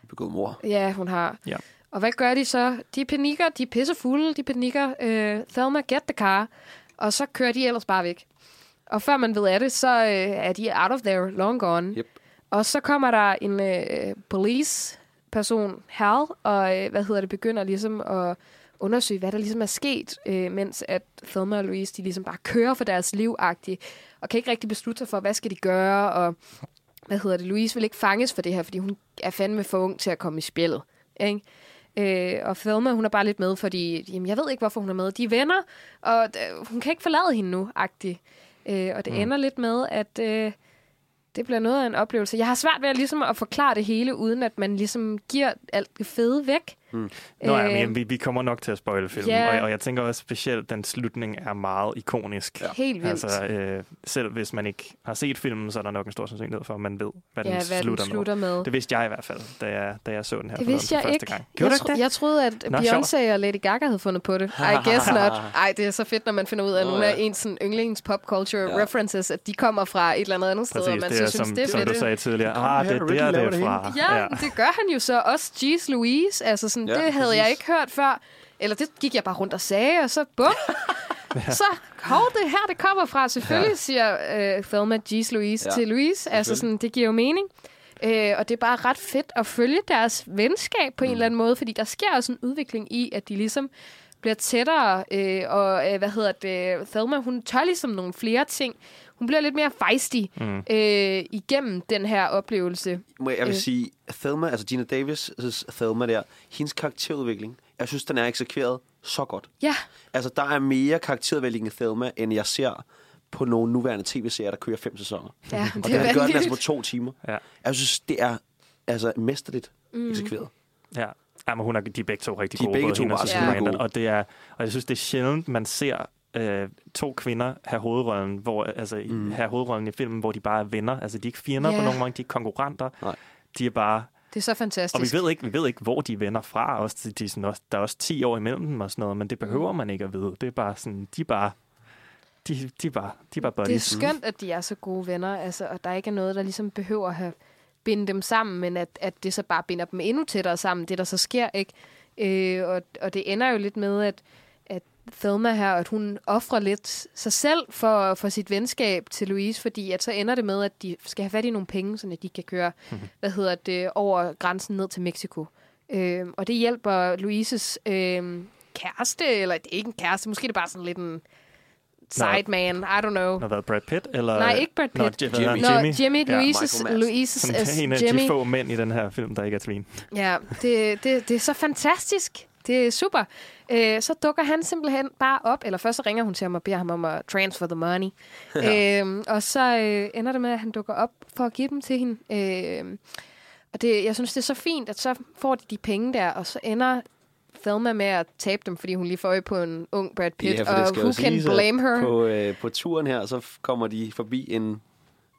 Begået mor. Ja, hun har. Ja. Og hvad gør de så? De panikker, de er pissefulde, de panikker. Øh, Thelma, get the car. Og så kører de ellers bare væk. Og før man ved af det, så øh, er de out of there, long gone. Yep. Og så kommer der en øh, police-person, Hal, og øh, hvad hedder det, begynder ligesom at undersøge, hvad der ligesom er sket, øh, mens at Thelma og Louise, de ligesom bare kører for deres liv og kan ikke rigtig beslutte sig for, hvad skal de gøre, og hvad hedder det, Louise vil ikke fanges for det her, fordi hun er fandme for ung til at komme i spillet. Ikke? Øh, og Thelma, hun er bare lidt med, fordi jamen, jeg ved ikke, hvorfor hun er med. De er venner, og øh, hun kan ikke forlade hende nu, agtig. Øh, og det mm. ender lidt med, at øh, det bliver noget af en oplevelse. Jeg har svært ved at, ligesom, at forklare det hele, uden at man ligesom giver alt det fede væk. Mm. Nå, ja, men vi, vi kommer nok til at spoile filmen, ja. og, og jeg tænker også specielt, at den slutning er meget ikonisk. Ja. Helt vildt. Altså, øh, selv hvis man ikke har set filmen, så er der nok en stor sandsynlighed for, at man ved, hvad, ja, den, hvad slutter, den slutter med. med. Det vidste jeg i hvert fald, da jeg, da jeg så den her det for vidste jeg første ikke. gang. Gjorde jeg, tro, det? jeg troede, at Nå, Beyoncé og Lady Gaga havde fundet på det. I guess not. Ej, det er så fedt, når man finder ud af, at nogle af ens sådan, yndlings pop culture ja. references, at de kommer fra et eller andet andet sted, og man det så er, synes, som, det er som fedt. du sagde tidligere. Ah, det er der, det er fra. Ja, det gør han jo så. Også Jeez Louise. Altså sådan, det havde jeg ikke hørt før. Eller det gik jeg bare rundt og sagde, og så bum. så, hov, det her, det kommer fra. Selvfølgelig ja. siger øh, Thelma G's Louise ja. til Louise. Altså sådan, det giver jo mening. Øh, og det er bare ret fedt at følge deres venskab på mm. en eller anden måde, fordi der sker også en udvikling i, at de ligesom bliver tættere, øh, og øh, hvad hedder det, Thelma, hun tør ligesom nogle flere ting. Hun bliver lidt mere feisty mm. øh, igennem den her oplevelse. Må jeg, vil øh. sige, Thelma, altså Gina Davis' Thelma der, hendes karakterudvikling, jeg synes, den er eksekveret så godt. Ja. Altså, der er mere karakterudvikling i Thelma, end jeg ser på nogle nuværende tv-serier, der kører fem sæsoner. Ja, og det er den gør den altså på to timer. Ja. Jeg synes, det er altså mesterligt mm. eksekveret. Ja. Ja, men hun er, de er begge to rigtig de gode. begge både to hende og gode. Og, det er, og jeg synes, det er sjældent, man ser øh, to kvinder have hovedrollen, hvor, altså, mm. have hovedrollen i filmen, hvor de bare er venner. Altså, de er ikke fjender Ja. på nogen måde, de er ikke konkurrenter. Nej. De er bare... Det er så fantastisk. Og vi ved ikke, vi ved ikke hvor de er venner fra. Også, de er sådan også, der er også 10 år imellem dem og sådan noget, men det behøver man ikke at vide. Det er bare sådan, de er bare... De, de bare, de bare buddies. Det er skønt, at de er så gode venner, altså, og der ikke er noget, der ligesom behøver at have binde dem sammen, men at, at det så bare binder dem endnu tættere sammen, det der så sker, ikke? Øh, og, og det ender jo lidt med, at Thelma her, at hun offrer lidt sig selv for, for sit venskab til Louise, fordi at så ender det med, at de skal have fat i nogle penge, så de kan køre, mm-hmm. hvad hedder det, over grænsen ned til Mexico. Øh, og det hjælper Louises øh, kæreste, eller det er ikke en kæreste, måske er det bare sådan lidt en sideman, I don't know. Har været Brad Pitt? Eller, Nej, ikke Brad Pitt. Nå, Jimmy. Nå, Jimmy. Jimmy, Ja, Louises, Madsen. Louises Som er en af Jimmy. de få mænd i den her film, der ikke er svin. Ja, det, det, det er så fantastisk. Det er super. Øh, så dukker han simpelthen bare op, eller først så ringer hun til ham og beder ham om at transfer the money. øh, og så øh, ender det med, at han dukker op for at give dem til hende. Øh, og det, jeg synes, det er så fint, at så får de de penge der, og så ender Thelma med at tabe dem, fordi hun lige får øje på en ung Brad Pitt, Ja, og who can blame her? På, øh, på turen her, så kommer de forbi en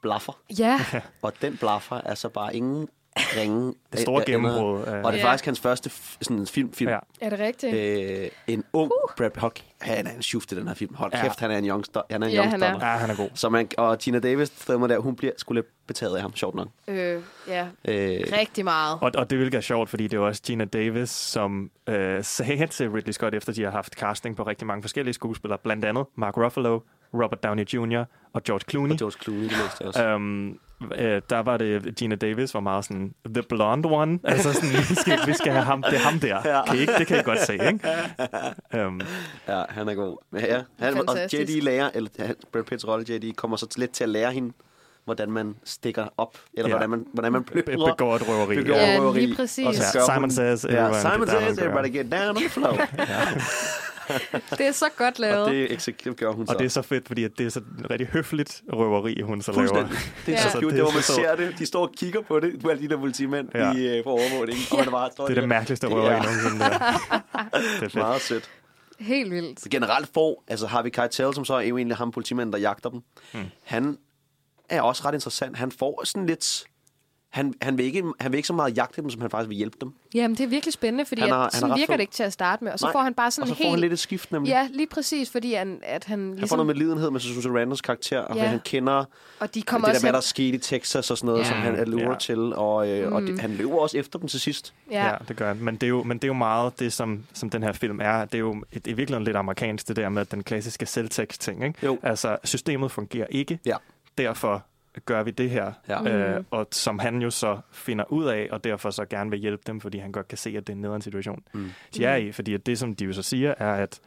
blaffer. Ja, Og den blaffer er så bare ingen ringe. Det store øh, gennembrud. øh, Og det er Ja. faktisk hans første sådan film. film. Ja. er det rigtigt? Øh, en ung uh. Brad Pitt. Hold, han er en shift i den her film. Hold Ja. kæft, han er en youngster. Han er en Ja, han youngster. er. Ja, han er god. Så man, og Gina Davis, Thelma der, hun bliver skulle betaget af ham, sjovt nok. Øh, ja, Øh, rigtig meget. Og, og det hvilket er sjovt, fordi det er også Gina Davis, som øh, sagde til Ridley Scott, efter de har haft casting på rigtig mange forskellige skuespillere, blandt andet Mark Ruffalo, Robert Downey Jr. og George Clooney. og George Clooney, det læste jeg også. Um, øh, der var det, Gina Davis var meget sådan, the blonde one. Altså sådan, vi skal, vi skal have ham, det er ham der. Ja. Kan I ikke? Det kan I godt se, ikke? Um, Ja, han er god. Ja, han, og Fantastisk. JD lærer, eller Brad Pitts rolle, JD, kommer så lidt til at lære hende, hvordan man stikker op, eller Ja. hvordan man, hvordan man be- plyndrer. begår et røveri. Begår Ja. Ja, røveri. lige præcis. Og så Ja, Simon hun- says, ja, everyone Simon get down says, everybody get down on the floor. Det er så godt lavet. og det, gør hun så. Og det er så fedt, fordi at det er så rigtig høfligt røveri, hun så laver. Fuldstændig. Det er Ja. så cute, det det er hvor man så- ser det. De står og kigger på det, alle de der politimænd Ja. i, øh, på overvågning. Og man bare står Det er det der. mærkeligste røveri er- nogensinde. Der. Det er fedt. Meget sødt. Helt vildt. Så generelt får, altså Harvey Keitel, som så er jo egentlig ham politimanden, der jagter dem, Hmm. han er også ret interessant. Han får sådan lidt han, han, vil ikke, han vil ikke så meget jagte dem, som han faktisk vil hjælpe dem. Jamen, det er virkelig spændende, fordi Han han er- han er sådan ret virker fed. det ikke til at starte med. Og så Nej, får han bare Og sådan så en får helt... han lidt et skift, nemlig. Ja, lige præcis, fordi han, at han Han får ligesom... noget med lidenhed med Susan Sarandos karakter, og Ja. han kender og de det kommer der, også hvad der skete i Texas og sådan noget, Ja. som han lurer Ja. til, og, øh, mm. og det, han løber også efter dem til sidst. Ja. Ja, det gør han. Men det er jo, men det er jo meget det, som, som den her film er. Det er jo et, i virkeligheden lidt amerikansk, det der med den klassiske selvtekst-ting. Ikke? Jo. Altså, systemet fungerer ikke. Ja. Derfor gør vi det her. Ja. Øh, og som han jo så finder ud af, og derfor så gerne vil hjælpe dem, fordi han godt kan se, at det er en nederen situation, Mm. de er i. Fordi at det, som de jo så siger, er, at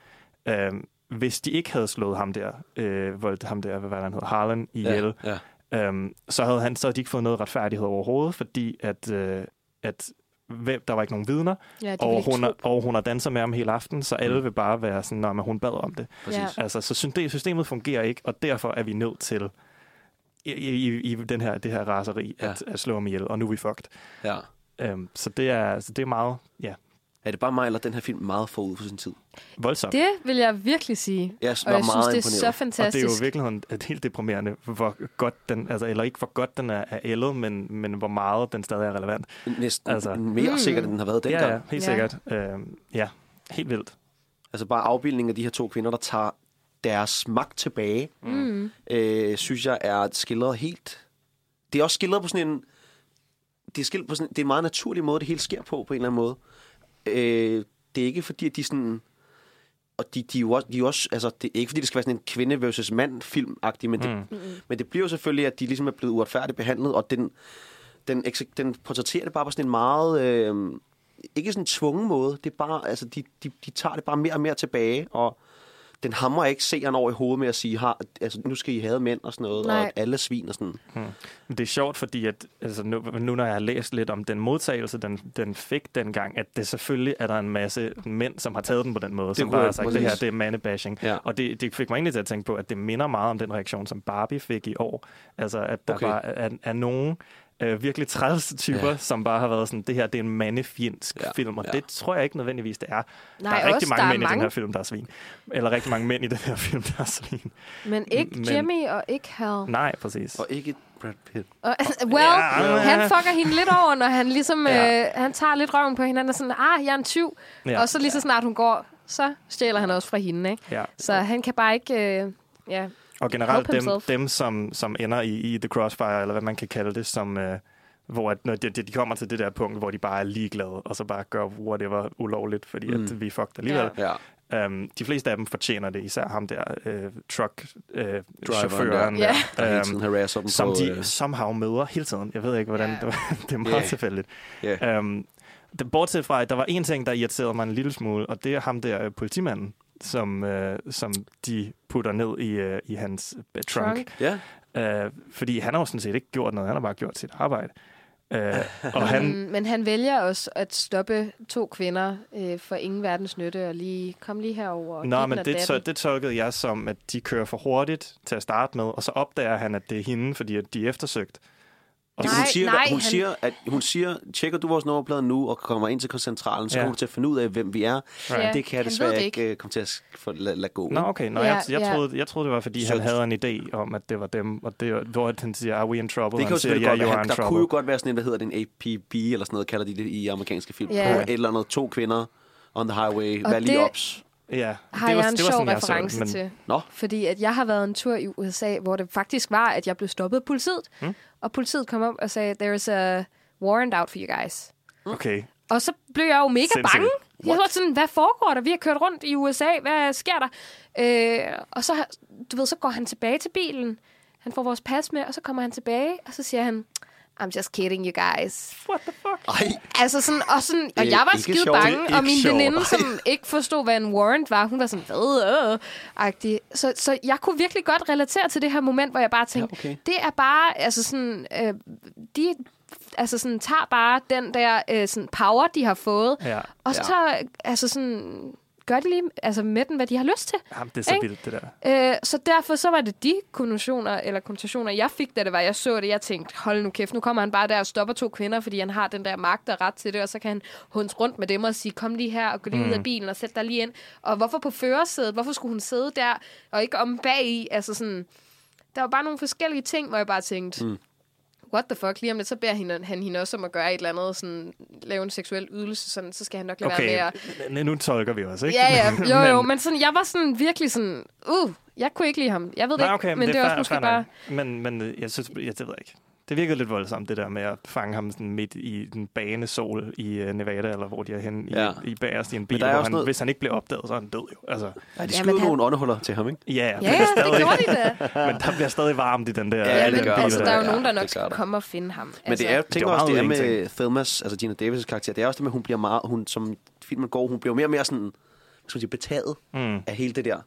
øh, hvis de ikke havde slået ham der, øh, voldt ham der, hvad var det, han hedder, Harlan, ihjel, Ja. Ja. Øhm, så havde han så havde de ikke fået noget retfærdighed overhovedet, fordi at, øh, at hvem, der var ikke nogen vidner, Ja, og ikke hun, er, og hun har danset med ham hele aften, så alle Mm. vil bare være sådan, når hun bad om det. Præcis. Ja. Altså, så system- systemet fungerer ikke, og derfor er vi nødt til i, i, i den her, det her raseri Ja. at, at slå ham ihjel, og nu er vi fucked. ja. Øhm, så, det er, så det er meget ja, Er det bare mig, eller er den her film meget forud for sin tid? voldsomt. Det vil jeg virkelig sige. Jeg Og var jeg synes, meget det er så imponeret. Og det er fantastisk. jo i virkeligheden helt deprimerende, hvor godt den, altså, eller ikke hvor godt den er, er ældet, men, men hvor meget den stadig er relevant. Næsten Altså- altså, mere Mm. sikkert, end den har været dengang. Ja, ja, helt Ja. sikkert. Øhm, ja, helt vildt. Altså bare afbildningen af de her to kvinder, der tager deres magt tilbage, Mm. øh, synes jeg er skildret helt... Det er også skildret på sådan en... Det er, skildret på sådan, det er en meget naturlig måde, det hele sker på, på en eller anden måde. Øh, det er ikke fordi, at de sådan... Og de, de, er jo også, de er også, altså, det er ikke fordi, det skal være sådan en kvinde versus mand film men, det, Mm. men det bliver jo selvfølgelig, at de ligesom er blevet uretfærdigt behandlet, og den, den, den portrætterer det bare på sådan en meget, øh, ikke sådan en tvungen måde, det er bare, altså, de, de, de tager det bare mere og mere tilbage, og den hamrer ikke seeren over i hovedet med at sige, har, altså, nu skal I have mænd og sådan noget, Nej. og alle svin og sådan. Men Det er sjovt, fordi at, altså nu, nu når jeg har læst lidt om den modtagelse, den, den fik dengang, at det selvfølgelig er der en masse mænd, som har taget den på den måde, som kunne bare har sagt, det her det er mandebashing. Ja. Og det, det fik mig egentlig til at tænke på, at det minder meget om den reaktion, som Barbie fik i år. Altså at der Okay. bare er, er nogen øh, virkelig træls typer, Ja. som bare har været sådan, det her det er en mandefjendsk Ja. film, og Ja. det tror jeg ikke nødvendigvis, det er. Nej, der er rigtig også, mange er mænd i den mange. her film, der er svin. Eller rigtig mange mænd i den her film, der er svin. Men ikke Men- Jimmy og ikke Hal. Nej, præcis. Og ikke Brad Pitt. Og, well, Ja, han fucker hende lidt over, når han ligesom, Ja. øh, han tager lidt røven på hende, og sådan, ah, jeg er en tyv. Ja. Og så lige så snart hun går, så stjæler han også fra hende, ikke? Ja. Så han kan bare ikke, øh, ja. Og generelt dem, himself. dem som, som ender i, i The Crossfire, eller hvad man kan kalde det, som, øh, hvor at, når de, de kommer til det der punkt, hvor de bare er ligeglade, og så bare gør whatever ulovligt, fordi mm. at vi er fucked alligevel. Ja. Ja. Um, de fleste af dem fortjener det, især ham der, øh, truck øh, chaufføren der. tiden harasser dem som på... de øh, somehow møder hele tiden. Jeg ved ikke, hvordan Ja. det, var, det er meget Ja. tilfældigt. ja. Um, det, bortset fra, at der var en ting, der irriterede mig en lille smule, og det er ham der, politimanden, som, øh, som de putter ned i, øh, i hans øh, trunk. Trunk. ja. Øh, fordi han har jo sådan set ikke gjort noget, han har bare gjort sit arbejde. Øh, og han, Mm, men han vælger også at stoppe to kvinder øh, for ingen verdens nytte, og lige kom lige herover. og Nå, men det, så, det tolkede jeg som, at de kører for hurtigt til at starte med, og så opdager han, at det er hende, fordi at de er eftersøgt. Og Nej, hun siger, nej, hun, han- siger, at, hun siger, tjekker du vores nummerplade nu og kommer ind til centralen, så Ja. kommer du til at finde ud af, hvem vi er. Ja, det kan jeg desværre det ikke øh, komme til at få, lade, lade gå. Nå, okay. Nå, Ja, jeg, jeg, ja. troede, jeg troede, det var, fordi Så- han havde en idé om, at det var dem, og det, var- hvor han siger, are we in trouble? Det kan han siger, selvfølgelig yeah, godt you han, in der trouble. kunne jo godt være sådan en, hvad hedder det, en APB eller sådan noget, kalder de det i amerikanske film. Ja. På et eller andet, to kvinder on the highway, Og lige det- ops. Ja, har det var, jeg en det var sjov sådan, jeg så reference men, til. Nå, Fordi at jeg har været en tur i USA, hvor det faktisk var, at jeg blev stoppet af politiet. Hmm? Og politiet kom op og sagde, there is a warrant out for you guys. Okay. Og så blev jeg jo mega Sindssygt. bange. Jeg var sådan, hvad foregår der? Vi har kørt rundt i USA. Hvad sker der? Øh, og så, du ved, så går han tilbage til bilen. Han får vores pas med, og så kommer han tilbage, og så siger han, I'm just kidding, you guys. ej, Altså sådan, og, sådan, og er jeg var skide sjovt. bange, Det og min veninde, som ikke forstod, hvad en warrant var, hun var sådan, hvad, øh, agtig. Så, så jeg kunne virkelig godt relatere til det her moment, hvor jeg bare tænkte, Ja, okay. det er bare, altså sådan, øh, de altså sådan, tager bare den der øh, sådan power, de har fået, Ja. og så Ja. tager, altså sådan, gør de lige altså med den, hvad de har lyst til. Jamen, det er så Ikke? vildt, det der. Øh, så derfor så var det de konnotationer, eller konnotationer, jeg fik, da det var, jeg så det. Jeg tænkte, hold nu kæft, nu kommer han bare der og stopper to kvinder, fordi han har den der magt og ret til det, og så kan han hunds rundt med dem og sige, kom lige her og gå lige mm. ud af bilen og sæt dig lige ind. Og hvorfor på førersædet? Hvorfor skulle hun sidde der og ikke om bag i? Altså sådan, der var bare nogle forskellige ting, hvor jeg bare tænkte, mm. What the fuck, lige om lidt, så beder han, han hende også om at gøre et eller andet, sådan, lave en seksuel ydelse, sådan, så skal han nok lade Okay, være med at... nu tolker vi også, ikke? Ja, ja, jo, jo, men sådan, jeg var sådan virkelig sådan, uh, jeg kunne ikke lide ham. Jeg ved det Nej, ikke, okay, men det, er også måske fair bare... Men, men jeg synes, jeg, det ved jeg ikke. Det virkede lidt voldsomt, det der med at fange ham sådan midt i den bane sol i uh, Nevada, eller hvor de er henne i, Ja. i bagerst i en bil, der hvor han, noget- hvis han ikke bliver opdaget, så er han død jo. Altså, Ja, de Ja, skød men han- nogle åndehuller til ham, ikke? ja, Ja, det er ja, det stadig, gjorde de da. men der bliver stadig varmt i den der. Ja, i det gør altså, det. der er jo Ja, nogen, der det nok skal komme og finde ham. Men altså, det er, tænk var også, det er med. Thelmas, altså Gina Davis' karakter, det er også det med, at hun bliver meget, hun, som filmen går, hun bliver mere og mere sådan, hvad skal man sige, betaget Mm. af hele det der.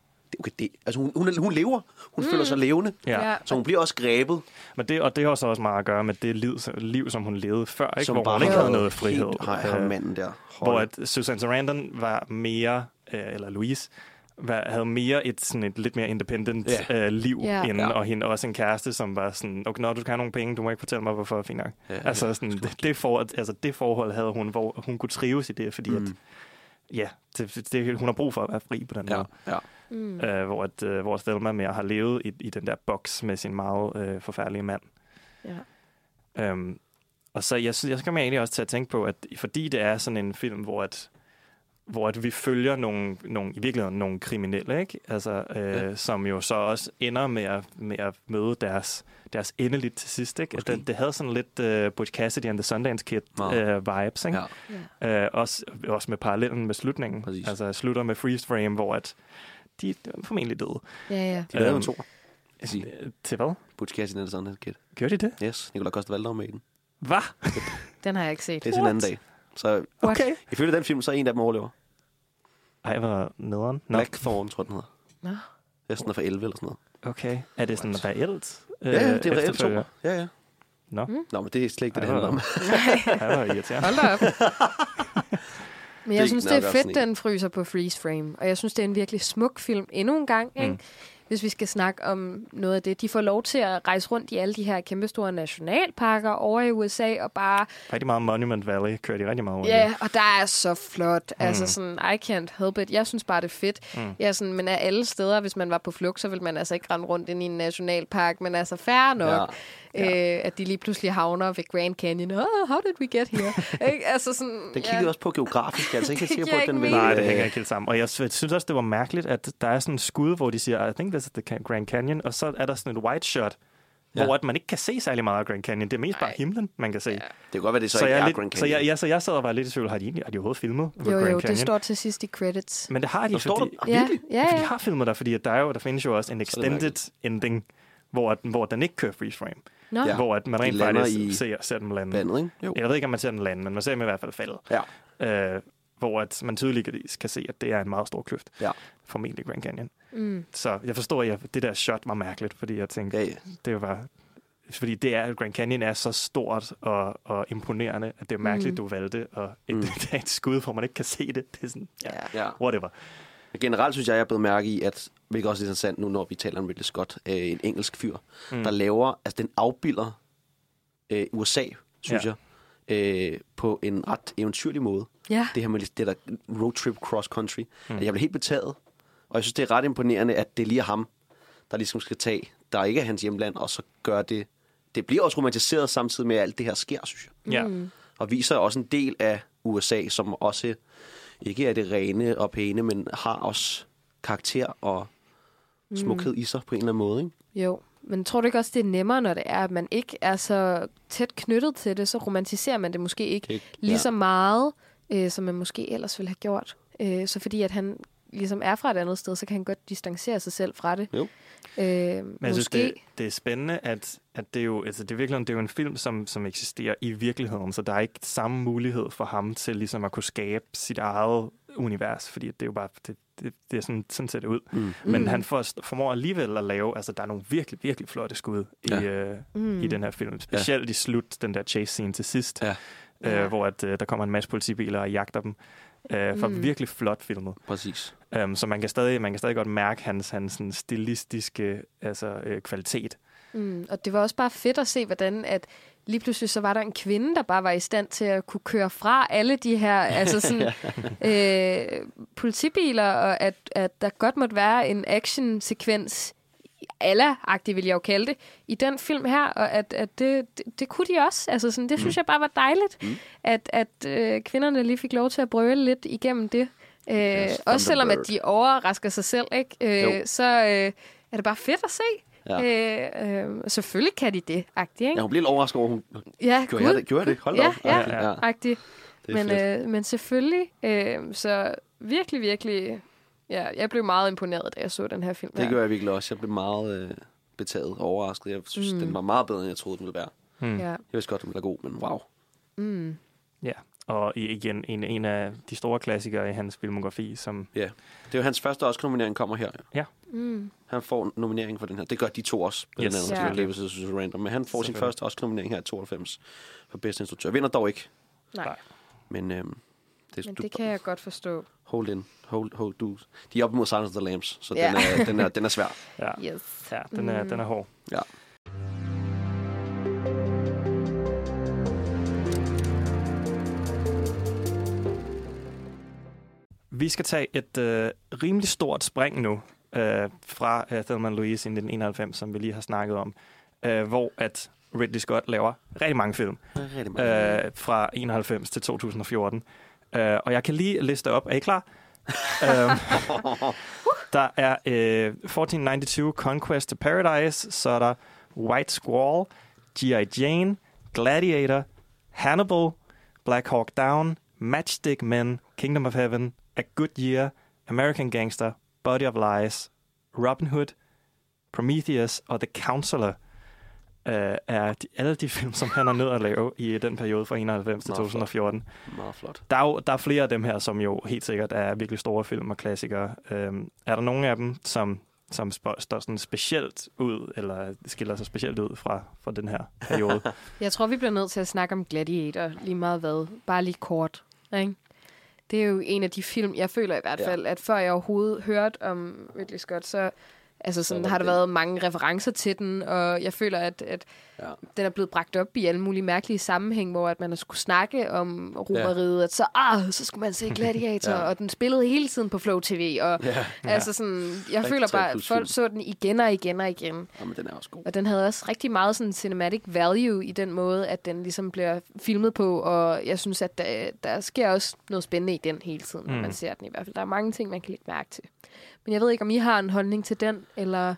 Okay, det, altså hun, hun, hun lever, hun mm. føler sig levende, Ja. Så hun bliver også grebet, Men det, og det har så også meget at gøre med det liv, liv som hun levede før, ikke? som hvor bare hun ikke havde noget frihed. Helt, har, har Øh, manden der. hvor Hold. at Susan Sarandon var mere, øh, eller Louise, var, havde mere et, sådan et lidt mere independent Ja. øh, liv Ja. inden, Ja. og hende også en kæreste, som var sådan, okay, når du skal have nogle penge, du må ikke fortælle mig, hvorfor, fint nok. Ja, altså, ja, sådan, det, det, for, altså, det forhold havde hun, hvor hun kunne trives i det, fordi Mm. at, ja, det, det, hun har brug for at være fri på den Ja, måde. ja. Mm. Øh, hvor, at, øh, hvor Thelma mere har levet i, i den der boks med sin meget øh, forfærdelige mand. Ja. Øhm, og så jeg, synes- jeg mig egentlig også til at tænke på, at fordi det er sådan en film, hvor at, hvor at vi følger nogle, nogle, i virkeligheden nogle kriminelle, ikke? Altså, øh, ja. som jo så også ender med at, med at møde deres, deres endeligt til sidst. Ikke? At Måske. det, det havde sådan lidt uh, Butch Cassidy and the Sundance Kid Meget. uh, vibes, ikke? Ja. Øh, også, også med parallellen med slutningen. Præcis. Altså slutter med freeze frame, hvor at de er formentlig døde. Ja, ja. De lavede Øhm, en to. Øh, Til hvad? Butch Cassidy and the Sundance Kid. Gjorde de det? Yes, Nicolai Costa Valdau med i den. Hvad? Den har jeg ikke set. Det er til en anden dag. Så Okay. ifølge den film, så er en af dem overlever. Ej, hvor nederen. Nå, Blackthorn, tror jeg, den hedder. Nå. Er sådan er fra 11 eller sådan noget. okay. Er det sådan reelt? Ja, ja, det er reelt to. Ja, ja. Nå, Nå, men det er slet ikke det, det handler om. det var irriterende. Hold da op. Men Det jeg er synes, det er fedt, den fryser på freeze frame. Og jeg synes, det er en virkelig smuk film endnu en gang. Ikke? Mm. Hvis vi skal snakke om noget af det. De får lov til at rejse rundt i alle de her kæmpestore nationalparker over i USA og bare Rigtig meget Monument Valley kører de rigtig meget rundt i. Ja, og der er så flot. Mm. Altså sådan, I can't help it. Jeg synes bare, det er fedt. Mm. Jeg er sådan, men af alle steder, hvis man var på flugt, så ville man altså ikke rende rundt ind i en nationalpark. Men altså, fair nok, ja. Øh, at de lige pludselig havner ved Grand Canyon. Oh, how did we get here? Ikke? altså sådan, Den kiggede også på geografisk, altså ikke helt sikker på, at den ikke vil... Nej, det hænger ikke helt sammen. Og jeg sy- synes også, det var mærkeligt, at der er sådan en skud, hvor de siger, I think this is the Grand Canyon, og så er der sådan et white shot, Ja. hvor at man ikke kan se særlig meget af Grand Canyon. Det er mest bare Nej. himlen, man kan se. Ja. Det kan godt være, det så, Så, ikke er lidt, Grand så, Canyon. jeg, ja, så jeg sad og var lidt i tvivl, har de, egentlig, har de overhovedet filmet ved Jo, Grand jo, Canyon? det står til sidst i credits. Men det har de, Der står fordi, der, Ja, virkelig? ja, for de ja. har filmet der, fordi der, er jo, der findes jo også en Så extended ending, hvor, hvor den ikke kører freeze frame. Nå, Ja. Hvor at man rent faktisk i ser, ser dem lande. Vandet, ikke? Jo. Jeg ved ikke, om man ser den lande, men man ser dem i hvert fald falde. Ja. Øh, hvor at man tydeligt kan se, at det er en meget stor kløft. Ja. Formentlig Grand Canyon. Mm. Så jeg forstår, at jeg, det der shot var mærkeligt, fordi jeg tænkte, Ja, ja. det var... Fordi det er, Grand Canyon er så stort og, og imponerende, at det er mærkeligt, Mm. du valgte at et, Mm. et skud, hvor man ikke kan se det. Det er sådan, ja, Ja. whatever. Generelt synes jeg, jeg er blevet mærke i, at, hvilket også er interessant nu, når vi taler om Ridley Scott, øh, en engelsk fyr, mm. der laver, altså den afbilder øh, USA, synes Ja. jeg, øh, på en ret eventyrlig måde. ja. Det her med det der road trip cross country. Mm. Jeg blev helt betaget, og jeg synes, det er ret imponerende, at det lige er ham, der ligesom skal tage, der ikke er hans hjemland, og så gør det. Det bliver også romantiseret samtidig med, at alt det her sker, synes jeg. Ja. Mm. Og viser også en del af USA, som også ikke er det rene og pæne, men har også karakter og smukhed i sig på en eller anden måde. Ikke? Jo, men tror du ikke også, det er nemmere, når det er, at man ikke er så tæt knyttet til det, så romantiserer man det måske ikke Ikke? lige så meget, øh, som man måske ellers ville have gjort. Øh, så fordi at han ligesom er fra et andet sted, så kan han godt distancere sig selv fra det. Jo. Øh, Men jeg måske. synes, det, det er spændende, at, at det er jo, altså det er virkelig, det er jo en film, som, som eksisterer i virkeligheden, så der er ikke samme mulighed for ham til ligesom at kunne skabe sit eget univers, fordi det er jo bare, det, det, det er sådan, sådan ser det ud. Mm. Men Mm. han får, formår alligevel at lave, altså der er nogle virkelig, virkelig flotte skud Ja. i, øh, Mm. i den her film. Specielt i slut, den der chase scene til sidst, Ja. øh, Ja. hvor at, øh, der kommer en masse politibiler og jagter dem. Øh, for Mm. virkelig flot filmet. Præcis. Um, så man kan, stadig, man kan stadig godt mærke hans, hans sådan stilistiske altså, øh, kvalitet. Mm, og det var også bare fedt at se, hvordan at lige pludselig så var der en kvinde, der bare var i stand til at kunne køre fra alle de her altså sådan, øh, politibiler, og at, at der godt måtte være en action-sekvens alla-agtigt, vil jeg jo kalde det, i den film her, og at, at det, det, det kunne de også. Altså sådan, det synes jeg bare var dejligt, mm. at, at øh, kvinderne lige fik lov til at brøle lidt igennem det. Øh, Yes, også selvom at de overrasker sig selv, ikke? Øh, Jo. så øh, er det bare fedt at se. Ja. Øh, øh, selvfølgelig kan de det, agtigt, ikke? Ja, hun blev lidt overrasket over, hun Ja, gjorde jeg det. Gjorde jeg det? Hold da Ja, op. ja, ja. agtigt. Det er Men, øh, men selvfølgelig, øh, så virkelig, virkelig, ja, jeg blev meget imponeret, da jeg så den her film. Det her. gør jeg virkelig også. Jeg blev meget øh, betaget og overrasket. Jeg synes, Mm. mm. den var meget bedre, end jeg troede, den ville være. Hmm. Ja. Jeg vidste godt, den ville være god, men wow. Mm. Ja, og igen en, en af de store klassikere i hans filmografi, som Det er jo hans første Oscar-nominering kommer her. Mm. Han får nominering for den her. Det gør de to også. På Yes, den Ja. anden, Davis vs. Random. Men han får sin første Oscar-nominering her i 92 for bedste instruktør. Vinder dog ikke. Nej. Men, øhm, det, men du, det kan jeg godt forstå. hold in. Hold, hold du. De er op imod Silence of the Lambs, så Ja. den, er, den, er, den er svær. ja, Yes. ja den, er, Mm. den er hård. Ja. Vi skal tage et øh, rimelig stort spring nu øh, fra øh, Thelma Louise i 1991, som vi lige har snakket om, øh, hvor at Ridley Scott laver rigtig mange film Rigtig meget. øh, fra 91 til 2014. Øh, og jeg kan lige liste op. Er I klar? øhm, der er øh, 1492 Conquest to Paradise, så er der White Squall, G.I. Jane, Gladiator, Hannibal, Black Hawk Down, Matchstick Men, Kingdom of Heaven, A Good Year, American Gangster, Body of Lies, Robin Hood, Prometheus og The Counselor øh, er de, alle de film, som han er nødt at lave i den periode fra 91 til Meget flot. 2014. Meget flot. Der er, jo, der er flere af dem her, som jo helt sikkert er virkelig store film og klassikere. Øhm, er der nogle af dem, som, som står sådan specielt ud, eller skiller sig specielt ud fra, fra den her periode? Jeg tror, vi bliver nødt til at snakke om Gladiator lige meget hvad. Bare lige kort. Ikke? Det er jo en af de film, jeg føler i hvert Ja. fald, at før jeg overhovedet hørte om Ridley Scott, så altså sådan, var har der været mange referencer til den, og jeg føler, at, at Ja. den er blevet bragt op i alle mulige mærkelige sammenhæng, hvor at man har skulle snakke om romeriet, at så, ah, så skulle man se Gladiator, Ja. ja. og den spillede hele tiden på Flow TV, og Ja, altså sådan, jeg Rigtig føler bare, at folk så den igen og igen og igen. ja, men den er også god. Og den havde også rigtig meget sådan cinematic value i den måde, at den ligesom bliver filmet på, og jeg synes, at der, der sker også noget spændende i den hele tiden, når Mm. man ser den i hvert fald. Der er mange ting, man kan lægge mærke til. Men jeg ved ikke, om I har en holdning til den, eller...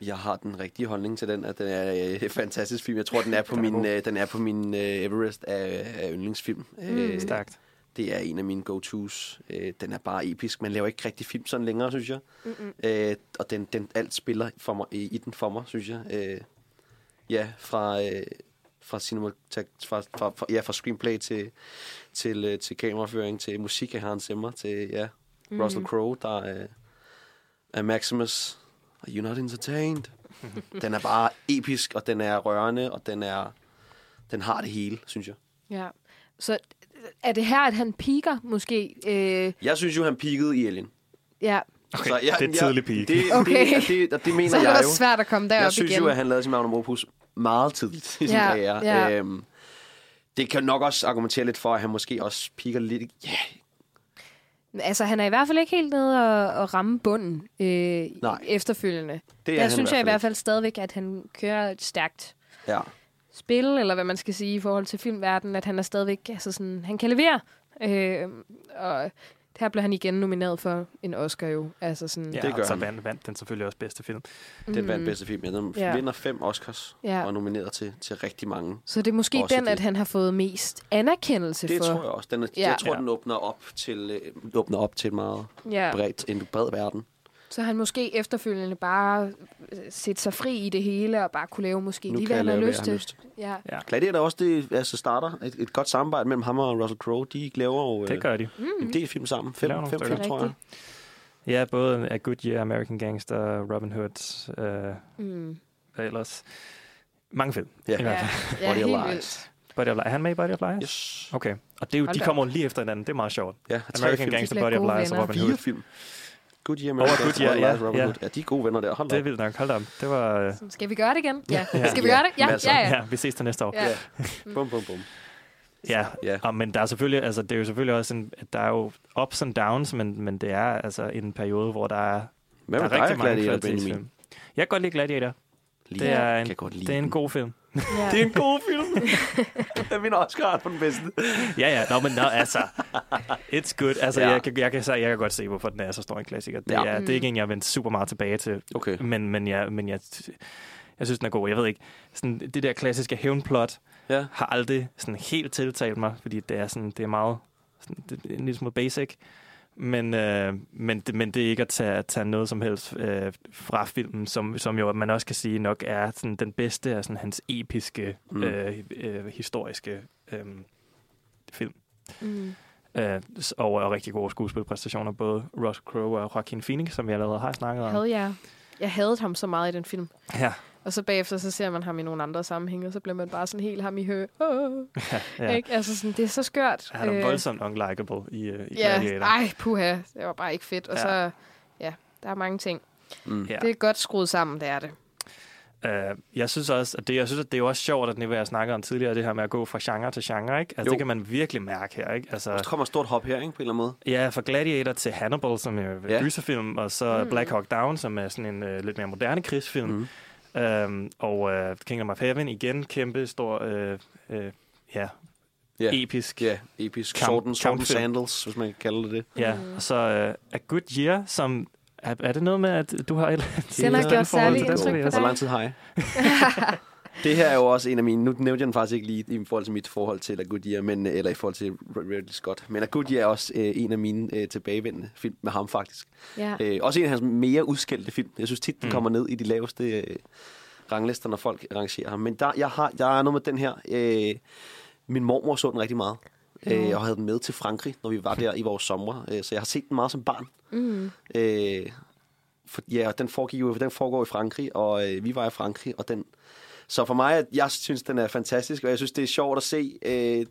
Jeg har den rigtige holdning til den, at den er øh, en fantastisk film. Jeg tror, den er på Den er min, øh, den er på min øh, Everest af, af yndlingsfilm. Mm. Stærkt. Det er en af mine go-tos. Øh, den er bare episk. Man laver ikke rigtig film sådan længere, synes jeg. Mm-hmm. Øh, og den, den, alt spiller for mig, i, i den for mig, synes jeg. Øh, ja, fra, øh, fra, cinema, fra, fra, fra, ja, fra screenplay til, til, øh, til kameraføring, til musik af Hans Zimmer, til ja, mm-hmm. Russell Crowe, der er, er Maximus. Are you not entertained? den er bare episk, og den er rørende, og den er den har det hele, synes jeg. Ja. Så er det her, at han piker måske? Øh, Jeg synes jo, han peakede i Alien. ja, Okay, Så jeg, det er tidlig peak. Det, Okay. det, det, det, det mener så er det jeg også jo. svært at komme derop Jeg synes igen. jo, at han lavede sin magnum opus meget tidligt i sin Ja, karriere. ja. Øhm, det kan nok også argumentere lidt for, at han måske også piker lidt. Ja, Altså, han er i hvert fald ikke helt nede og, og ramme bunden øh, Nej. efterfølgende. det er Der synes jeg i hvert fald stadigvæk, at han kører et stærkt Ja. spil, eller hvad man skal sige i forhold til filmverdenen, at han er stadigvæk, altså sådan, han kan levere. Øh, og her blev han igen nomineret for en Oscar jo. Altså sådan, Ja, Det gør så han. vandt, vandt den selvfølgelig også bedste film. Den vandt bedste film. Ja, den. Ja. vinder fem Oscars Ja. og er nomineret til, til rigtig mange. Så det er måske Også den, det. at han har fået mest anerkendelse Det for. tror jeg også. Den er, Ja. Jeg tror, Ja. den åbner op til, øh, åbner op til et meget Ja. bredt, en bred verden. Så han måske efterfølgende bare øh, sætte sig fri i det hele, og bare kunne lave måske Nu lige, hvad han har lyst jeg til. lyst. Ja. Ja, Gladiator er også det, altså starter et, et godt samarbejde mellem ham og Russell Crowe. De laver jo øh, det gør de. en del film sammen. Fem, fem film, tror jeg. Ja, både A Good Year, American Gangster, Robin Hood, øh, Mm. hvad ellers? Mange film, Ja. i hvert Ja, ja Body of helt Lies. vildt. Body of Lies. Er han med i Body of Lies? Yes. Okay. Og det er jo, Hold de kommer lige efter hinanden. Det er meget sjovt. Ja, American film. Gangster, Body of Lies og Robin Fire Hood. film. Good Year, Over American Good Gangster, Year, Body of ja, Robin ja. Hood. Ja, de er gode venner der. Hold da Det er vildt nok. Hold op. Det var... øh, Skal vi gøre det igen? Ja. Ja. Skal vi gøre det? Ja, ja, ja. Ja, vi ses til næste år. ja. Bum, bum, bum. Ja, Ja. Og, men der er selvfølgelig, altså, det er jo selvfølgelig også en, der er jo ups and downs, men, men det er altså en periode, hvor der er, Hvad der er rigtig mange kvalitetsfilm. Jeg kan godt lide Gladiator. Lige, Det er, en, kan godt lide det er en god film. Ja. Det er en god film. det er min Oscar på den bedste. Ja, ja. Nå, men nå, altså. It's good. Altså, Ja. jeg, kan, jeg, kan, så- jeg kan godt se, hvorfor den er så stor en klassiker. Det, Ja. er, det er ikke en, jeg har vendt super meget tilbage til. Okay. Men, men, jeg, men jeg, jeg synes, den er god. Jeg ved ikke, sådan, det der klassiske hævnplot Ja. har aldrig sådan helt tiltalt mig, fordi det er, sådan, det er meget sådan, det er en lille smule basic. Men, øh, men, det, men det er ikke at tage, tage noget som helst øh, fra filmen, som, som jo man også kan sige nok er sådan, den bedste af sådan, hans episke, Mm. øh, øh, historiske øh, film. Mm. Øh, og, og rigtig gode skuespilpræstationer, både Russell Crowe og Joaquin Phoenix, som vi allerede har snakket om. Havde jeg. Jeg havde ham så meget i den film. Ja, Og så bagefter, så ser man ham i nogle andre sammenhænge, og så bliver man bare sådan helt ham i hø. Oh. ja, Ja. Ikke? Altså sådan, det er så skørt. Han er voldsomt unlikable i, øh, i Ja, Gladiator. ej, puha. Det var bare ikke fedt. Og Ja. så, ja, der er mange ting. Mm. Ja. Det er godt skruet sammen, det er det. Uh, jeg synes også, at det, jeg synes, at det er jo også sjovt, at det, jeg snakkede om tidligere, det her med at gå fra genre til genre, ikke? Altså, Jo. det kan man virkelig mærke her, ikke? Der Altså, kommer et stort hop her, ikke, på en eller anden måde. ja, fra Gladiator til Hannibal, som er en Ja. gyserfilm, og så Mm. Black Hawk Down, som er sådan en uh, lidt mere moderne krigsfilm. Mm. Um, og uh, Kingdom of Heaven, igen, kæmpe stor, uh, uh, ja, Ja. episk. Ja, episk. Kamp- and kampfilm. Sandals, hvis man kan kalde det det. Ja, Mm. og så uh, A Good Year, som... Er, er det noget med, at du har et eller andet Den har gjort særlig indtryk på jeg Hvor dig. sige? lang tid har jeg? det her er jo også en af mine... Nu nævnte jeg den faktisk ikke lige i forhold til mit forhold til A Good Year, men, eller i forhold til Ridley Scott. Men A Good Year er også øh, en af mine øh, tilbagevendende film med ham, faktisk. Ja. Øh, også en af hans mere udskældte film. Jeg synes tit, den Mm. kommer ned i de laveste øh, ranglister, når folk rangerer ham. Men der, jeg, har, jeg er noget med den her... Øh, min mormor så den rigtig meget. Øh, og havde den med til Frankrig, når vi var der i vores sommer. Øh, så jeg har set den meget som barn. Mm. Øh, for, ja, den foregik jo, den foregår i Frankrig, og øh, vi var i Frankrig, og den... Så for mig, jeg synes, den er fantastisk, og jeg synes, det er sjovt at se. Øh,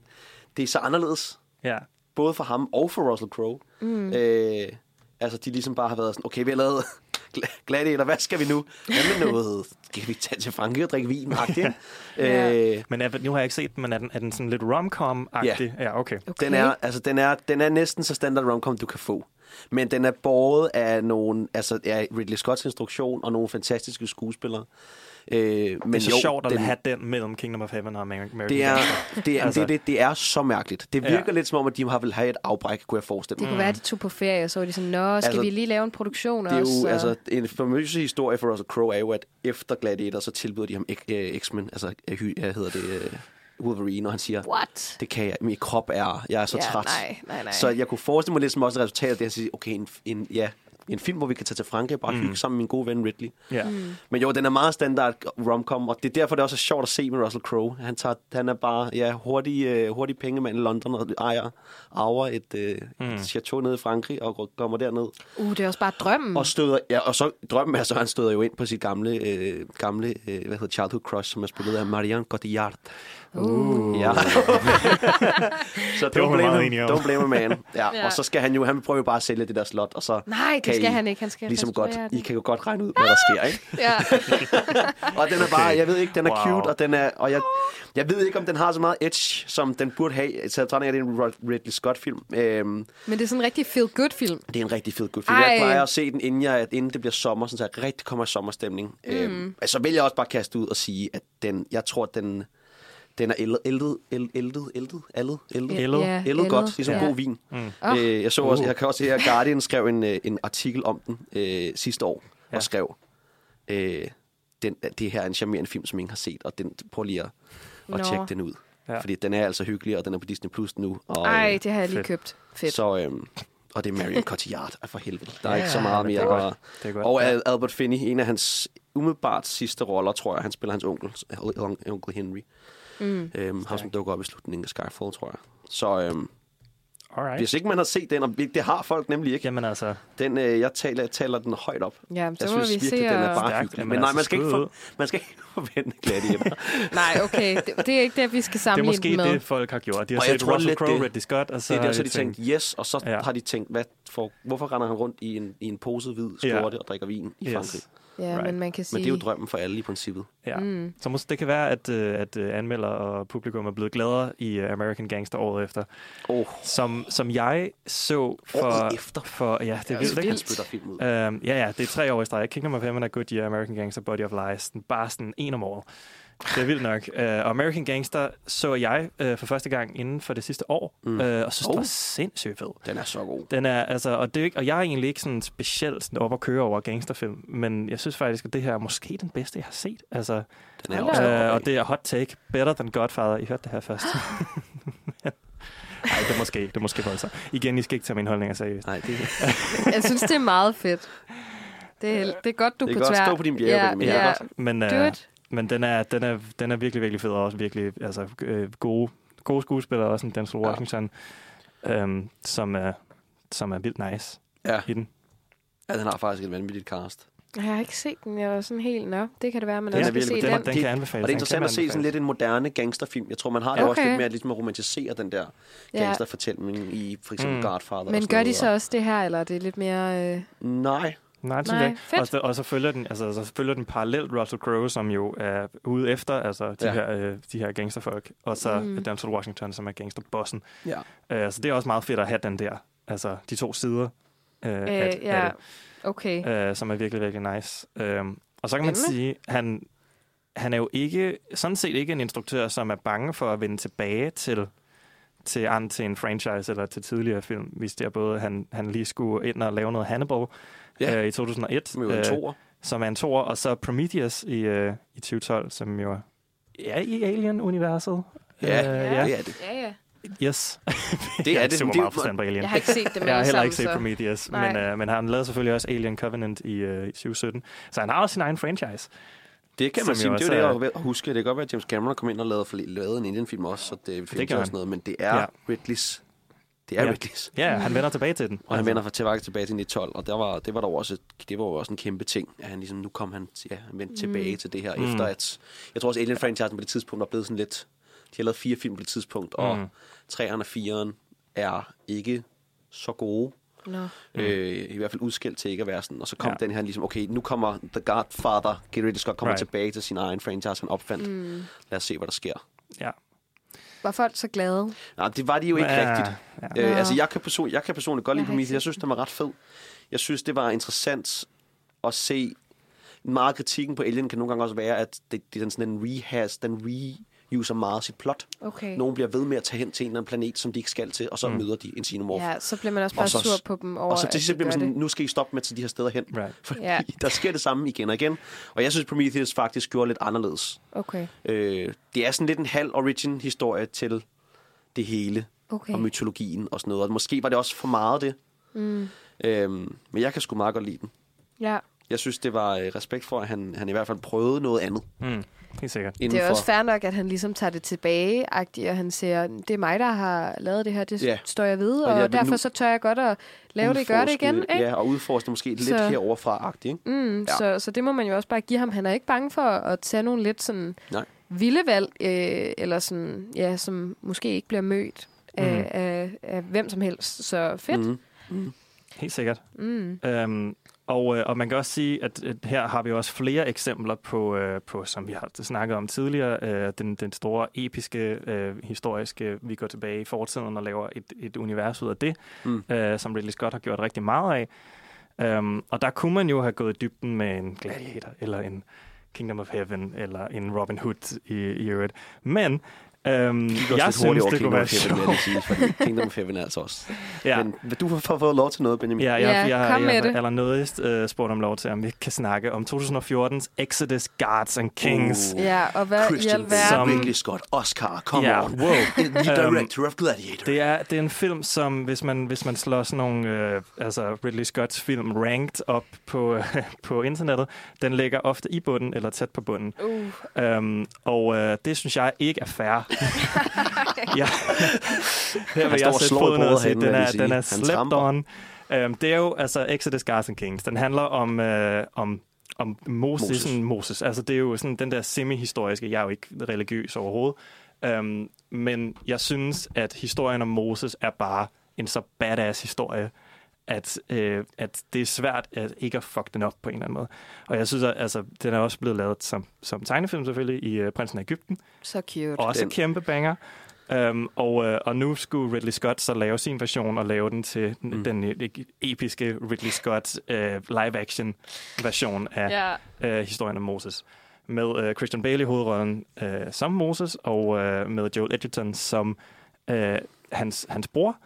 det er så anderledes, Ja. både for ham og for Russell Crowe. Mm. Øh, altså, de ligesom bare har været sådan, okay, vi har lavet Gla- Gladiator, hvad skal vi nu? Hvad med noget? Skal vi tage til Frankrig og drikke vin? Ja. øh, Men er, nu har jeg ikke set den, men er den, er den sådan lidt rom-com-agtig? Ja. ja, okay. Okay. Den er, altså, den, er, den er næsten så standard romcom, du kan få. Men den er båret af nogle, altså af Ridley Scotts instruktion og nogle fantastiske skuespillere. Øh, men det er så jo, sjovt at den, have den mellem Kingdom of Heaven og American det er, det, er, Altså. det, det, det er så mærkeligt. Det Ja. virker lidt som om, at de har vil have et afbræk, kunne jeg forestille Det mig. kunne være, at de tog på ferie, og så var de sådan, nå, skal Altså, vi lige lave en produktion Det er også? jo, altså, en famøs historie for Russell Crowe er jo, at efter Gladiator, så tilbyder de ham øh, X-Men, altså, øh, hy- hvad hedder det, øh, Wolverine, og han siger, What? det kan jeg, min krop er, jeg er så ja, træt. Nej, nej, nej. Så jeg kunne forestille mig lidt som også resultatet af det, at sige, okay, en, en, ja, en film, hvor vi kan tage til Frankrig og bare mm. hygge sammen med min gode ven Ridley. Ja. Mm. Men jo, den er meget standard romcom, og det er derfor, det også er sjovt at se med Russell Crowe. Han, tager, han er bare ja, hurtig, uh, hurtig pengemand i London og ejer, arver et uh, mm. chateau nede i Frankrig og går- kommer derned. Uh, det er også bare drømmen. Og støder, ja, og så drømmen er så, han støder jo ind på sit gamle, øh, gamle øh, hvad hedder childhood crush, som er spillet af Marianne Cotillard. Uh. Ja. så Det var don't blame meget him, enig om. don't blame a man. Ja. Ja. Og så skal han jo, han prøver jo bare at sælge det der slot, og så Nej, det kan skal I han ikke. Han skal ligesom godt, restaurere I det. kan jo godt regne ud, hvad der sker, ikke? Ja. Og den er bare, jeg ved ikke, den er Wow. cute, og den er, og jeg, jeg ved ikke, om den har så meget edge, som den burde have. Så jeg tror, det er en Ridley Scott-film. Øhm, Men det er sådan en rigtig feel-good-film. det er en rigtig fed good film. Jeg Ej. plejer at se den, inden, jeg, inden det bliver sommer, så jeg rigtig kommer i sommerstemning. Mm. Øhm, så vil jeg også bare kaste ud og sige, at den, jeg tror, at den, den er ældet, ældet, ældet, ældet, ældet, ældet, ældet, Ældet. Ældet godt, ligesom ja. god vin. Mm. Øh, jeg så også, jeg kan også se, at Guardian skrev en, øh, en artikel om den øh, sidste år, ja. Og skrev, øh, den, det her er en charmerende film, som ingen har set, og den, prøv lige at, at tjekke den ud. Ja. Fordi den er altså hyggelig, og den er på Disney Plus nu. Og, Ej, øh, det har jeg lige fedt. købt. Fedt. så, øhm, og det er Marion Cotillard, Ej, for helvede. Der er Ja, ikke så meget mere. det er godt. Og, Det er godt. og Ja. Al- Albert Finney, en af hans umiddelbart sidste roller, tror jeg. Han spiller hans onkel, onkel Henry. Mm. Øhm, ham, som dukker op i slutningen af Skyfall, tror jeg. Så øhm, Alright. hvis ikke man har set den, og det har folk nemlig ikke, Jamen altså, den, øh, jeg, taler, jeg taler den højt op. Ja, så Jeg må synes vi virkelig, se. den er bare hyggelig. Men nej, altså, man skal, ikke for, man skal ikke forvente Gladiator. Nej, okay. Det, det er ikke det, vi skal det er sammenligne måske med. det, folk har gjort. De har Og jeg set tror Russell Crowe, det- Ridley Scott, og så det er har det, så de tænkt, yes, og så Ja. har de tænkt, hvad for, hvorfor render han rundt i en, i en pose hvid skjorte og drikker vin i Yes. Frankrig? Ja, Right. men man kan sige... Men det er jo drømmen for alle i princippet. Ja. Mm. Så måske det kan være, at, øh, at øh, anmelder og publikum er blevet gladere i øh, American Gangster året efter. Oh, Som, som jeg så for... Året efter? For, ja, det er vildt, ikke? Han spytter film ud. Øhm, ja, ja, det er tre år i streg. Kingdom of Heaven er Good Year, American Gangster, Body of Lies. Den bare sådan en om året. Det er vildt nok. Uh, og American Gangster så jeg uh, for første gang inden for det sidste år, mm. Uh, og synes, oh. det var sindssygt fed. Den er så god. Den er, altså, og, det er ikke, og jeg er egentlig ikke sådan specielt sådan op at køre over gangsterfilm, men jeg synes faktisk, at det her er måske den bedste, jeg har set. Altså, Den er Hold også god. og det er hot take. Better than Godfather. I hørte det her først. Nej, det er måske, det er måske voldsomt. Igen, I skal ikke tage mine holdninger seriøst. Nej, det, Jeg synes, det er meget fedt. Det er, det er godt, du Det er kan på godt tvær. stå på din bjerg, ja, ja. Men, Do it. Men den, er, den, er, den er virkelig, virkelig fed, og også virkelig altså, øh, gode, gode skuespillere, også en Denzel Ja. Washington, øhm, som, er, som er vildt nice ja. i den. ja, den har faktisk et vanvittigt cast. Jeg har ikke set den. Jeg var sådan helt, nå, det kan det være, man Den også skal se den. Den, den Det- kan anbefales. Og det er interessant kan at se sådan lidt en moderne gangsterfilm. Jeg tror, man har det Okay. også lidt mere ligesom at romantisere den der Ja. gangsterfortælling i for eksempel Mm. Godfather. og Men gør de så også det her, eller er det lidt mere... Øh... Nej. Nej, det Nej, fedt. Og, så- og så følger den, altså, så følger den parallelt Russell Crowe, som jo er ude efter altså, de, Ja. her, øh, de her gangsterfolk, og så Mm. Denzel Washington, som er gangsterbossen. Ja. Øh, så det er også meget fedt at have den der, altså de to sider øh, Øh, af, af ja, det. okay. øh, som er virkelig, virkelig nice. Øhm, og så kan man Spændende. sige, han, han er jo ikke, sådan set ikke en instruktør, som er bange for at vende tilbage til til, an, til en franchise eller til tidligere film, hvis det er både, han, han lige skulle ind og lave noget Hannibal Ja. øh, i 2001, Med en toer. som er en toer, og så Prometheus i, øh, i 2012, som jo er i Alien-universet. Ja, øh, ja. det er det. Ja, ja. Yes. Det er er det. super Det er- meget forstand på Alien. Jeg har ikke set dem Jeg har heller ikke set så... Prometheus, Nej. men, øh, men han lavede selvfølgelig også Alien Covenant i, øh, i 2017. Så han har også sin egen franchise. Det kan Som man sige. jo Det er jo det, også jeg er- er ved at huske. Det kan godt være, at James Cameron kom ind og lavede, lavede en Indian-film også, så det findes gør også han. noget. Men det er Ja. ja. Ridleys. Det er Ja. Ridleys. Ja, han vender tilbage til den. Og han vender fra tilbage tilbage til 1912, og der var, det var der også, det var jo også en kæmpe ting, at han ligesom, nu kom han, ja, han vendte tilbage til det her, Mm. efter at, jeg tror også, Alien franchisen på det tidspunkt var blevet sådan lidt, de har lavet fire film på det tidspunkt, og Mm. træerne og fireren er ikke så gode, Nå. mm. øh, i hvert fald udskilt til ikke at være sådan, og så kom Ja. den her ligesom, okay, nu kommer The Godfather, Gary Ridley Scott kommer right. tilbage til sin egen franchise, han opfandt. Mm. Lad os se, hvad der sker. Ja. Var folk så glade? Nej, det var de jo ikke Ja, rigtigt. ja. Øh, altså, jeg kan, person, jeg kan personligt godt lide Prometheus. Jeg synes, den var ret fed. Jeg synes, det var interessant at se. Meget af kritikken på Alien kan nogle gange også være, at det, det er den sådan en rehash, den reuser meget sit plot. Okay. Nogen bliver ved med at tage hen til en eller anden planet, som de ikke skal til, og så mm. møder de en xenomorph. Ja, så bliver man også Og bare så- sur på dem over, og så at til sidst bliver man sådan, det. nu skal I stoppe med til de her steder hen. Right. Fordi ja. der sker det samme igen og igen. Og jeg synes, Prometheus faktisk gjorde lidt anderledes. Okay. Øh, det er sådan lidt en halv origin-historie til det hele Okay. og mytologien og sådan noget. Og måske var det også for meget det. Mm. Øhm, men jeg kan sgu meget godt lide den. Ja. Jeg synes, det var øh, respekt for, at han, han i hvert fald prøvede noget andet. Mm, helt sikkert. Det Inden er også fair nok, at han ligesom tager det tilbage og han siger, det er mig, der har lavet det her, det Ja. står jeg ved, Og og, vil derfor nu så tør jeg godt at lave det, gøre det igen. Ikke? Ja, og udforske måske lidt Så- heroverfra-agtigt. Ikke? Mm, Ja. så, så det må man jo også bare give ham. Han er ikke bange for at tage nogle lidt sådan Nej. vilde valg, øh, eller sådan, ja, som måske ikke bliver mødt af, Mhm. af, af hvem som helst. Så fedt. Mm. Mm. Helt sikkert. Mm. Øhm, og, øh, og man kan også sige, at, at her har vi også flere eksempler på, øh, på som vi har snakket om tidligere, øh, den, den store episke, øh, historiske, vi går tilbage i fortiden og laver et, et univers ud af det, Mm. øh, som Ridley Scott har gjort rigtig meget af. Um, og der kunne man jo have gået i dybden med en Gladiator, eller en Kingdom of Heaven, eller en Robin Hood i, i øvrigt. Men øhm, jeg synes, over det kunne være sjovt. Kingdom of Heaven er altså også. Ja. Men du få fået lov til noget, Benjamin? Ja, jeg, Ja, jeg, jeg, jeg, det. jeg eller noget øh, spurgt om lov til, om vi kan snakke om 2014's Exodus Guards and Kings. Uh. Ja, og hvad i Christian alverden... Som- Ridley Scott, Oscar, come Ja, on. wow. The director of Gladiator. Det er, det er en film, som hvis man, hvis man slår sådan nogle øh, altså Ridley Scotts film ranked op på, øh, på internettet, den ligger ofte i bunden eller tæt på bunden. Uh, Um, og øh, det synes jeg ikke er fair. ja. Her vil jeg sætte foden ned og sige, den er, den er slept tramper. on. Um, det er jo altså Exodus Guards and Kings. Den handler om, øh, om om Moses. Moses. Moses. Sådan Moses. Altså, det er jo sådan den der semi-historiske. Jeg er jo ikke religiøs overhovedet. Um, men jeg synes, at historien om Moses er bare en så badass historie, at, øh, at det er svært at ikke at fuck den op på en eller anden måde. Og jeg synes, at altså, den er også blevet lavet som, som tegnefilm selvfølgelig i uh, Prinsen af Ægypten. Så cute. Også Den- kæmpe banger. Um, og, øh, og nu skulle Ridley Scott så lave sin version og lave den til mm. den øh, episke Ridley Scott øh, live-action version af Ja. øh, historien om Moses. Med øh, Christian Bale i hovedrollen øh, som Moses, og øh, med Joel Edgerton som øh, hans, hans bror,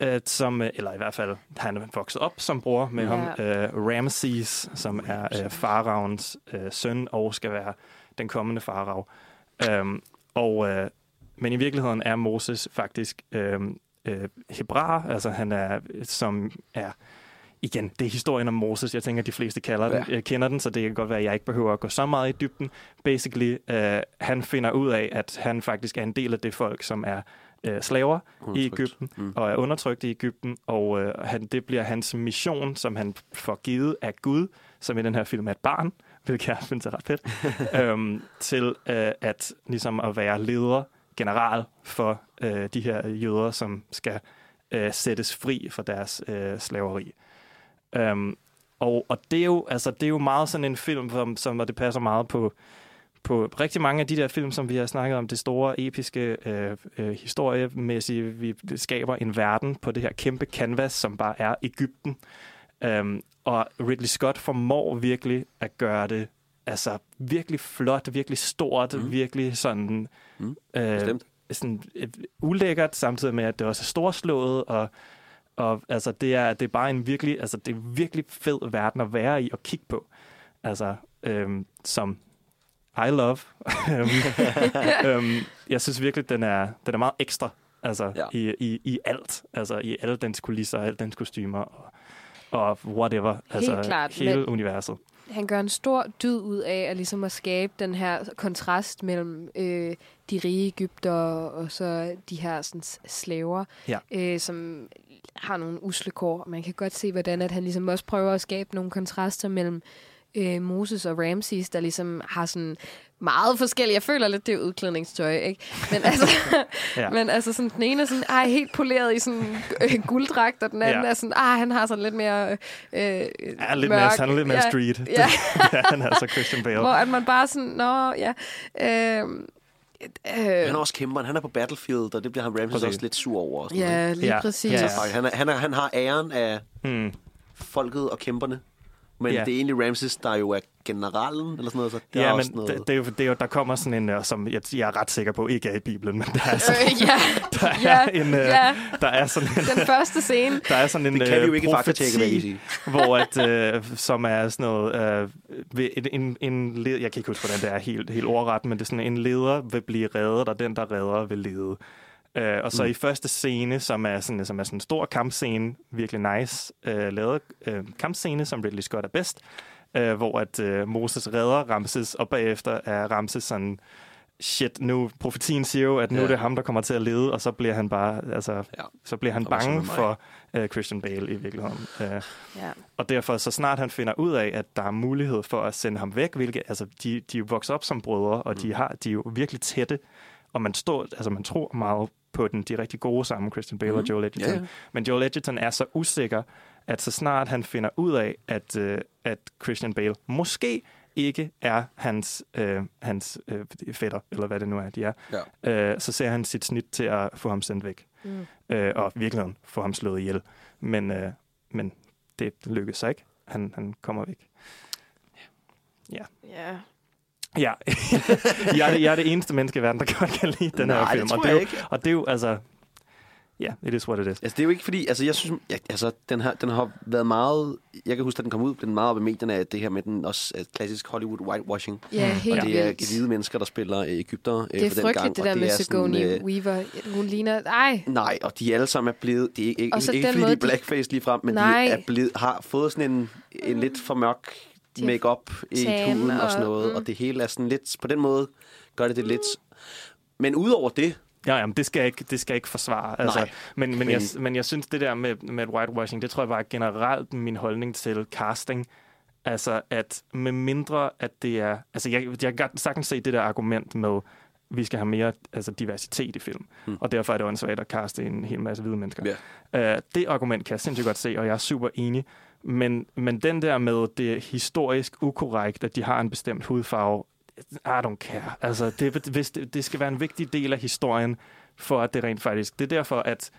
øh, som, øh, eller i hvert fald, han er vokset op som bror med Ja. ham, øh, Ramses, som er øh, faraons øh, søn og skal være den kommende farao. Øhm, og, øh, men i virkeligheden er Moses faktisk øh, øh, hebræer, altså han er, som er igen, det er historien om Moses. Jeg tænker, at de fleste kalder den, Ja. ja. kender den, så det kan godt være, at jeg ikke behøver at gå så meget i dybden. Basically, øh, han finder ud af, at han faktisk er en del af det folk, som er øh, slaver i Undertrykt. Ægypten Mm. og er undertrykt i Ægypten, og øh, han, det bliver hans mission, som han får givet af Gud, som i den her film er et barn, hvilket jeg synes er ret fedt, øhm, til øh, at ligesom at være leder, general for øh, de her jøder, som skal øh, sættes fri fra deres øh, slaveri. Øhm, og, og det er jo altså det er jo meget sådan en film, som, som og det passer meget på på rigtig mange af de der film, som vi har snakket om, det store, episke, øh, øh, historiemæssige, vi skaber en verden på det her kæmpe canvas, som bare er Ægypten. Øhm, og Ridley Scott formår virkelig at gøre det altså virkelig flot, virkelig stort, Mm. virkelig sådan, Mm, øh, bestemt. sådan øh, ulækkert, samtidig med, at det også er storslået, og, og altså, det er, det er bare en virkelig, altså, det er en virkelig fed verden at være i og kigge på. Altså, øhm, som I love. Øhm, øhm, jeg synes virkelig, den er, den er meget ekstra altså, Ja. i, i, i alt. Altså i alle dens kulisser, alle dens kostymer og, og whatever. altså klart, hele men- universet. Han gør en stor dyd ud af at, ligesom at skabe den her kontrast mellem øh, de rige Ægypter og så de her sådan, slaver, Ja. øh, som har nogle usle kår. Man kan godt se, hvordan at han ligesom også prøver at skabe nogle kontraster mellem øh, Moses og Ramses, der ligesom har sådan meget forskellige. Jeg føler lidt, det er udklædningstøj, ikke? Men altså, ja. Men altså sådan, den ene er sådan, ej, helt poleret i sådan øh, gulddragt, og den anden ja. Er sådan, ah, han har sådan lidt mere øh, Ja, lidt mørk. mere, han er lidt mere ja, street. Ja. ja, han er altså Christian Bale. Hvor at man bare sådan, nå, ja. Øh, Han øh, er også kæmperen. Han er på Battlefield, og det bliver han Ramses Præcis. også lidt sur over. og sådan ja, lige Ja, præcis. ja. Så han, er, han, er, han har æren af Hmm. folket og kæmperne. Men Ja. det er egentlig Ramses, der jo er generalen, eller sådan noget. Så der er Ja, også men noget... det, det, er jo, det er jo, der kommer sådan en, øh, som jeg, jeg er ret sikker på, ikke er i Bibelen, men der er, sådan, Øh, ja, der er, ja, en, øh, ja. der er sådan en, Den første scene. der er sådan en det kan vi jo øh, ikke profeti, hvor at, øh, som er sådan noget, øh, ved en, en, en led, jeg kan ikke huske, hvordan det er helt, helt ordret, men det er sådan, en leder vil blive reddet, og den, der redder, vil lede. Øh, og så Mm. i første scene, som er sådan, som er sådan en stor kampscene, virkelig nice, øh, lavet øh, kampscene, som Ridley Scott er bedst, øh, hvor at øh, Moses redder Ramses, og bagefter er Ramses sådan, shit, nu, profetien siger jo, at nu Ja. er det ham, der kommer til at lede, og så bliver han bare, altså, Ja. så bliver han bange for øh, Christian Bale i virkeligheden. Øh, Ja. og derfor, så snart han finder ud af, at der er mulighed for at sende ham væk, hvilket, altså, de, de er jo vokset op som brødre, og Mm. de, har, de er jo virkelig tætte, og man, står, altså, man tror meget på den. De rigtig gode sammen, Christian Bale mm. Mhm. og Joel Edgerton. Ja. Men Joel Edgerton er så usikker, at så snart han finder ud af, at, øh, at Christian Bale måske ikke er hans, øh, hans øh, fætter, eller hvad det nu er, de er, Ja. øh, så ser han sit snit til at få ham sendt væk. Mm. Øh, og i virkeligheden få ham slået ihjel. Men, øh, men det lykkes så ikke. Han, han kommer væk. ja. Ja, jeg, er det, jeg er det eneste menneske i verden, der godt kan lide den Nej, her det film. tror og, det er jeg jo, ikke. og det er jo, altså... Ja, yeah, it is what it is. Altså, det er jo ikke fordi, altså, jeg synes, ja, altså, den, her, den har været meget, jeg kan huske, at den kom ud, blev den meget op i medierne af det her med den også uh, klassisk Hollywood whitewashing. Ja, helt og det er vildt. hvide mennesker, der spiller uh, Ægypter uh, Det er for den frygteligt, gang. det og der med er sådan, Sigourney øh, Weaver. Hun ligner... Ej, Nej, og de alle sammen er blevet, det er ikke, Og ikke, ikke fordi måde, de er de- blackface lige frem, men Nej. de er blevet, har fået sådan en, en lidt for mørk make-up i huden og og- sådan noget, mm. og det hele er sådan lidt, på den måde gør det det lidt... Men udover det, Ja, jamen, det skal jeg ikke, det skal jeg ikke forsvare. Altså, Nej. men, men, Men- jeg, men jeg synes, det der med, med whitewashing, det tror jeg bare er generelt min holdning til casting. Altså, at med mindre, at det er... Altså, jeg, jeg kan sagtens se det der argument med, vi skal have mere altså, diversitet i film. Mm. Og derfor er det åndssvagt at kaste en hel masse hvide mennesker. Ja. Uh, det argument kan jeg sindssygt godt se, og jeg er super enig. Men, men den der med det er historisk ukorrekt, at de har en bestemt hudfarve, I don't care. Altså, det, hvis det, det skal være en vigtig del af historien, for at det rent faktisk... Det er derfor, at,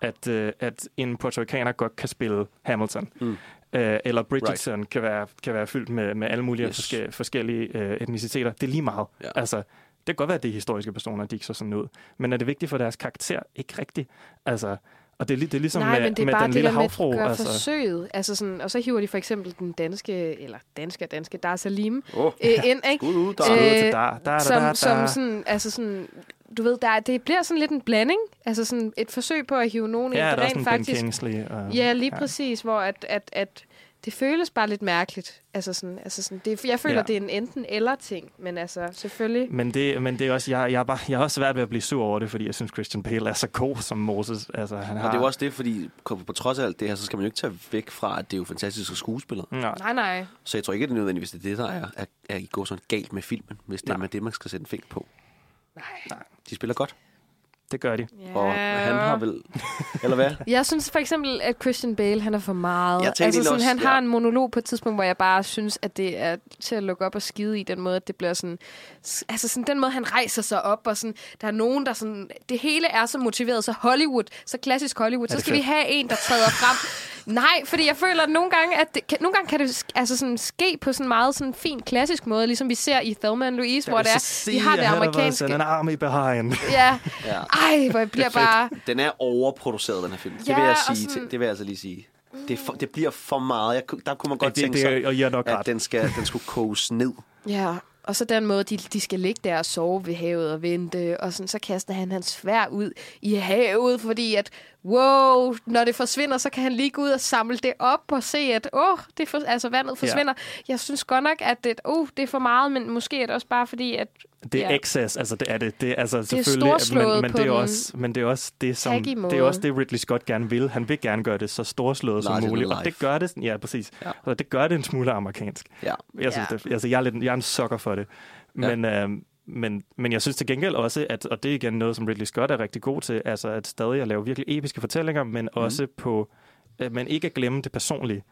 at, uh, at en Puerto Ricaner godt kan spille Hamilton. Mm. Uh, eller Bridgerton right. kan, være, kan være fyldt med, med alle mulige Yes. forske, forskellige uh, etniciteter. Det er lige meget. Ja. Altså, det kan godt være, at det er historiske personer, de ikke så sådan ud. Men er det vigtigt for deres karakter? Ikke rigtigt. Altså, og det er, det er ligesom Nej, med, men det er med bare den det lille der med havfru. at gøre altså. forsøget. Altså sådan, og så hiver de for eksempel den danske, eller danske og danske, Dar Salim, oh, øh, ind, ikke? skud ud, der. Øh, der, der, der, som, der, som der. sådan, altså sådan, du ved, der, det bliver sådan lidt en blanding. Altså sådan et forsøg på at hive nogen Ja, ind, der der er også rent en Ben faktisk... Kingsley. Og, Ja, lige præcis, hvor at, at, at det føles bare lidt mærkeligt. Altså sådan, altså sådan, det, jeg føler, Ja. det er en enten-eller-ting, men altså selvfølgelig... Men det, men det er også, jeg, jeg, er bare, jeg er også svært ved at blive sur over det, fordi jeg synes, Christian Bale er så god som Moses. Altså, han har, Og det er jo også det, fordi på, på trods af alt det her, så skal man jo ikke tage væk fra, at det er jo fantastiske skuespillere. Nej. Nej, nej. Så jeg tror ikke, at det er nødvendigvis det, er det der er, er, er I går sådan galt med filmen, hvis det er Nej. med det, man skal sætte en finger på. Nej. De spiller godt, Det gør de. Ja. og han har vel... Eller hvad? Jeg synes for eksempel, at Christian Bale, han er for meget. Jeg altså sådan, også, han har ja. en monolog på et tidspunkt, hvor jeg bare synes, at det er til at lukke op og skide i den måde, at det bliver sådan... Altså sådan den måde, han rejser sig op, og sådan, der er nogen, der sådan... Det hele er så motiveret, så Hollywood, så klassisk Hollywood. Så skal vi fedt? have en, der træder frem. Nej, fordi jeg føler, at nogle gange, at det, kan, nogle gange kan det altså sådan, ske på sådan en meget sådan fin klassisk måde, ligesom vi ser i Thelma and Louise, hvor det er, de har det amerikanske... En army behind. Ja, Ja. Ej, hvor jeg bliver bare... Den er overproduceret, den her film. det Ja, vil jeg sige. sådan- Til, det vil jeg altså lige sige. Det, for, det bliver for meget. Jeg, der kunne man godt det, tænke det, sig, og jeg er nok at ret. den, skal, den skulle koges ned. Ja, og så den måde, de, de skal ligge der og sove ved havet og vente, og sådan, så kaster han hans svær ud i havet, fordi at, wow, når det forsvinder, så kan han lige gå ud og samle det op og se, at, åh, oh, det for, altså vandet forsvinder. Ja. Jeg synes godt nok, at det, uh, det er for meget, men måske er det også bare fordi, at Det er Ja. excess, altså det er det. Det er, altså, er selvfølgelig, storslået men, men, på det er også, men det er også det, som, det er også det, Ridley Scott gerne vil. Han vil gerne gøre det så storslået som muligt, og det gør det, ja præcis, Ja. og det gør det en smule amerikansk. Ja. Jeg synes, Ja. det, altså, jeg, er lidt, jeg er en sukker for det. Men, ja. øh, men, men jeg synes til gengæld også, at, og det er igen noget, som Ridley Scott er rigtig god til, altså at stadig at lave virkelig episke fortællinger, men mm. også på, øh, men ikke at glemme det personlige.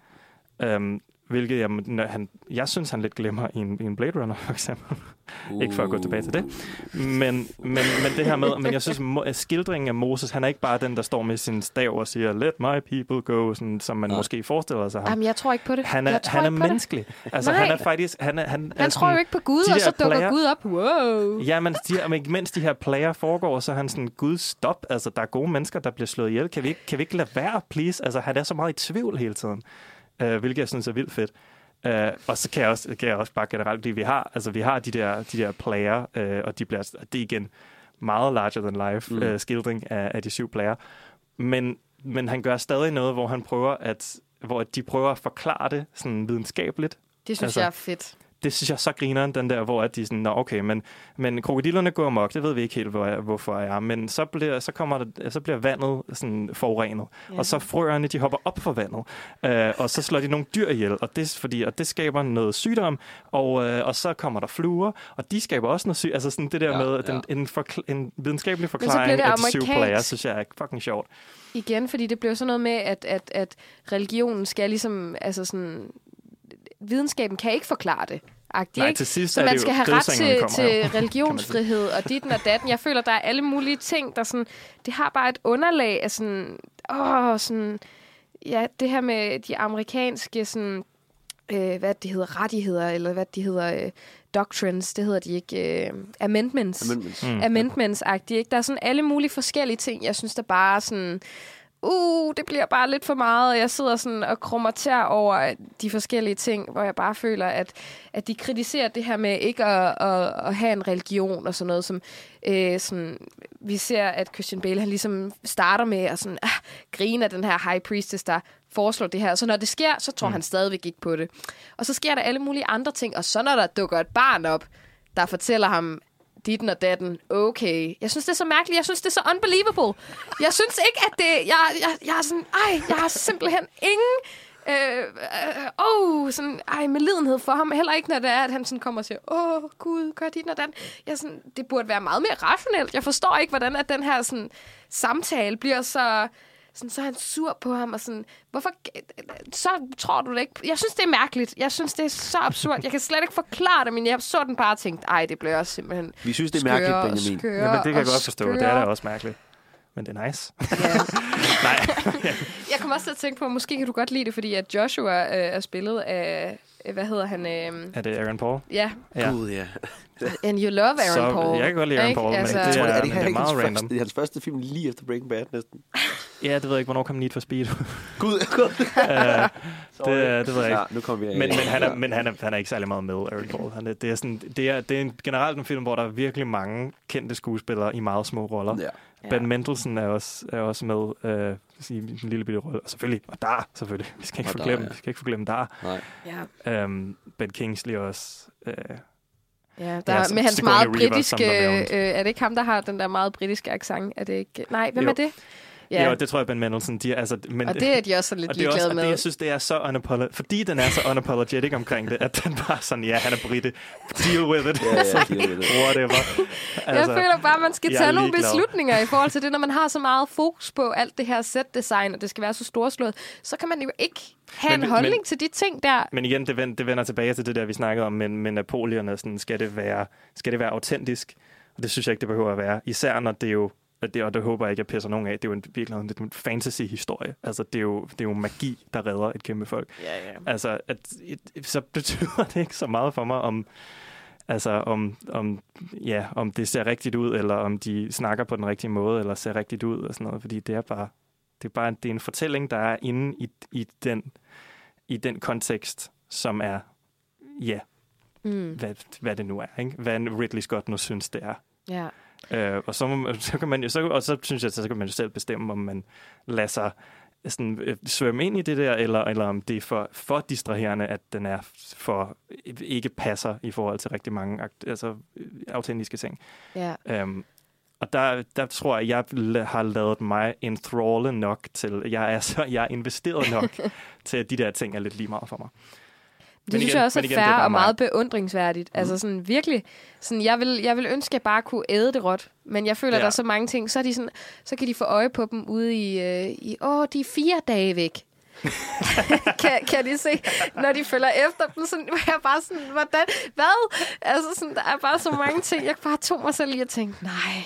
Um, hvilket jeg, når han, jeg synes, han lidt glemmer i en, i en Blade Runner, for eksempel. Uh. Ikke for at gå tilbage til det. Men, men, men det her med, men jeg synes, at skildringen af Moses, han er ikke bare den, der står med sin stav og siger, let my people go, sådan, som man Nej. måske forestiller sig ham. jamen, jeg tror ikke på det. Han er, jeg tror han er ikke på det. menneskelig. Altså, Nej. han er faktisk... Han, er, han, er Han tror sådan- jo ikke på Gud, de og så dukker player- Gud op. Wow. Ja, men, de mens de her player foregår, så er han sådan, gud stop, altså der er gode mennesker, der bliver slået ihjel. Kan vi ikke, kan vi ikke lade være, please? Altså han er så meget i tvivl hele tiden, uh, hvilket jeg synes er vildt fedt. Uh, og så kan jeg, også, kan jeg også bare generelt, fordi vi har, altså, vi har de der, de der player, uh, og de bliver, det er igen meget larger than life Mm. uh, skildring af, af de syv player. Men, men han gør stadig noget, hvor han prøver at hvor de prøver at forklare det sådan videnskabeligt, Det synes Altså, jeg er fedt. Det synes jeg så grineren, den der, hvor at de sådan, Nå, okay, men, men krokodillerne går amok, det ved vi ikke helt, hvor, hvorfor jeg er, men så bliver, så kommer det, så bliver vandet sådan forurenet, ja. og så frøerne, de hopper op for vandet, øh, og så slår de nogle dyr ihjel, og det, fordi, og det skaber noget sygdom, og, øh, og så kommer der fluer, og de skaber også noget sygdom, altså sådan det der Ja, ja, med, den, ja. en, forkl- en videnskabelig forklaring det af de syv player, synes jeg er fucking sjovt. Igen, fordi det bliver sådan noget med, at, at, at religionen skal ligesom, altså sådan, videnskaben kan ikke forklare det. Agtigt, Nej, ikke? til sidst Så er man det skal jo have ret til, til religionsfrihed og dit og datten. Jeg føler, der er alle mulige ting, der sådan... Det har bare et underlag af sådan... Åh, sådan... Ja, det her med de amerikanske sådan... Øh, hvad de hedder, rettigheder, eller hvad de hedder, øh, doctrines, det hedder de ikke, øh, amendments. Amendments. Mm. Amendments-agtigt, ikke? Der er sådan alle mulige forskellige ting, jeg synes, der bare sådan uh, det bliver bare lidt for meget, og jeg sidder sådan og krummer tær over de forskellige ting, hvor jeg bare føler, at, at de kritiserer det her med ikke at, at, at have en religion og sådan noget, som øh, sådan, vi ser, at Christian Bale, han ligesom starter med at sådan, ah, grine af den her high priestess, der foreslår det her. Så når det sker, så tror mm. han stadigvæk ikke på det. Og så sker der alle mulige andre ting, og så når der dukker et barn op, der fortæller ham, ditten og datten, okay. Jeg synes, det er så mærkeligt. Jeg synes, det er så unbelievable. Jeg synes ikke, at det... Jeg, jeg, jeg er sådan... Ej, jeg har simpelthen ingen øh, øh, oh, sådan, ej, med lidenhed for ham. Heller ikke, når det er, at han sådan kommer og siger, åh, oh, gud, gør dit og den. Jeg sådan, det burde være meget mere rationelt. Jeg forstår ikke, hvordan at den her sådan, samtale bliver så... Sådan, så er han sur på ham, og sådan, hvorfor, så tror du det ikke? Jeg synes, det er mærkeligt. Jeg synes, det er så absurd. Jeg kan slet ikke forklare det, men jeg så den bare og tænkte, ej, det bliver også simpelthen Vi synes, det er mærkeligt, skøre Benjamin. skøre Jamen, det kan jeg godt forstå. Det er skøre. da også mærkeligt. Men det er nice. Ja. Nej, Jeg kommer også til at tænke på, måske kan du godt lide det, fordi at Joshua øh, er spillet af, hvad hedder han? Øh, er det Aaron Paul? ja, Ja. Gud, ja. and you love Aaron Så, Paul. jeg kan godt lide Aaron? Paul, men altså, det Jeg tror, er- det er, det men det er meget første, random. det er hans første film lige efter Breaking Bad, næsten. Ja, det ved jeg ikke, hvornår kom Need for Speed. Gud, Gud. det, det ved jeg ikke. Ja, nu kommer vi af. Men, men, han, er, men han, er, han er ikke særlig meget med, Aaron Paul. Han er, det, er sådan, det, er, det er en, generelt en film, hvor der er virkelig mange kendte skuespillere i meget små roller. Ja. Ja. Ben Mendelsohn er også, er også med øh, i en lille bitte rolle. Og selvfølgelig, og der selvfølgelig. Vi skal ikke Og få der, ja. vi skal ikke få glemme der. Nej. ja. Um, ben Kingsley også. Øh, Ja, der Ja, med hans Sigourney meget britiske... der Øh, er det ikke ham, der har den der meget britiske accent? Er det ikke... Nej, hvem Jo. er det? Ja. Jo, det tror jeg, Ben Mendelsohn. De er, altså, men, og det er de også sådan lidt og det er også, ligeglade og med. det, jeg synes, det er så unapolo- fordi den er så unapologetic omkring det, at den bare sådan, ja, han er brite. Deal with it. Ja, ja, deal with it. Whatever. jeg føler bare, at man skal Altså, tage nogle beslutninger i forhold til det, når man har så meget fokus på alt det her set-design, og det skal være så storslået, så kan man jo ikke have Men- en holdning men- til de ting der. Men igen, det, vend, det vender tilbage til det der, vi snakkede om med, med Napoleon. og Sådan, skal, det være, skal det være autentisk? Og det synes jeg ikke, det behøver at være. Især når det er jo, og det, og det håber jeg ikke, jeg pisser nogen af, det er jo en, virkelig en, en fantasy-historie. Altså, det er, jo, det er jo magi, der redder et kæmpe folk. Ja, ja. Altså, at, et, så betyder det ikke så meget for mig, om, altså, om, om, ja, om det ser rigtigt ud, eller om de snakker på den rigtige måde, eller ser rigtigt ud, og sådan noget, fordi det er bare, det er bare det er en fortælling, der er inde i, i, den, i den kontekst, som er, ja, Mm, hvad, hvad det nu er, ikke? hvad Ridley Scott nu synes, det er. ja. Øh, og så, så kan man jo, så, og så synes jeg, så kan man jo selv bestemme, om man lader sig sådan, øh, svømme ind i det der, eller, eller om det er for, for distraherende, at den er for ikke passer i forhold til rigtig mange akt, altså, øh, autentiske ting. ja. Øhm, og der, der tror jeg, jeg har lavet mig enthrallet nok til, jeg er, så, jeg er investeret nok til, at de der ting er lidt lige meget for mig. Det Men synes igen- jeg også er igen, er fair bare og meget beundringsværdigt. Mm. Altså sådan virkelig, sådan, jeg, vil, jeg vil ønske, at jeg bare kunne æde det råt. Men jeg føler, Ja. ja. der er så mange ting. Så, er de sådan, så kan de få øje på dem ude i, øh, i åh, de er fire dage væk. kan, kan de se, når de følger efter dem, sådan, hvor jeg bare sådan, hvordan, hvad? Altså sådan, der er bare så mange ting, jeg bare tog mig selv i at tænke, nej,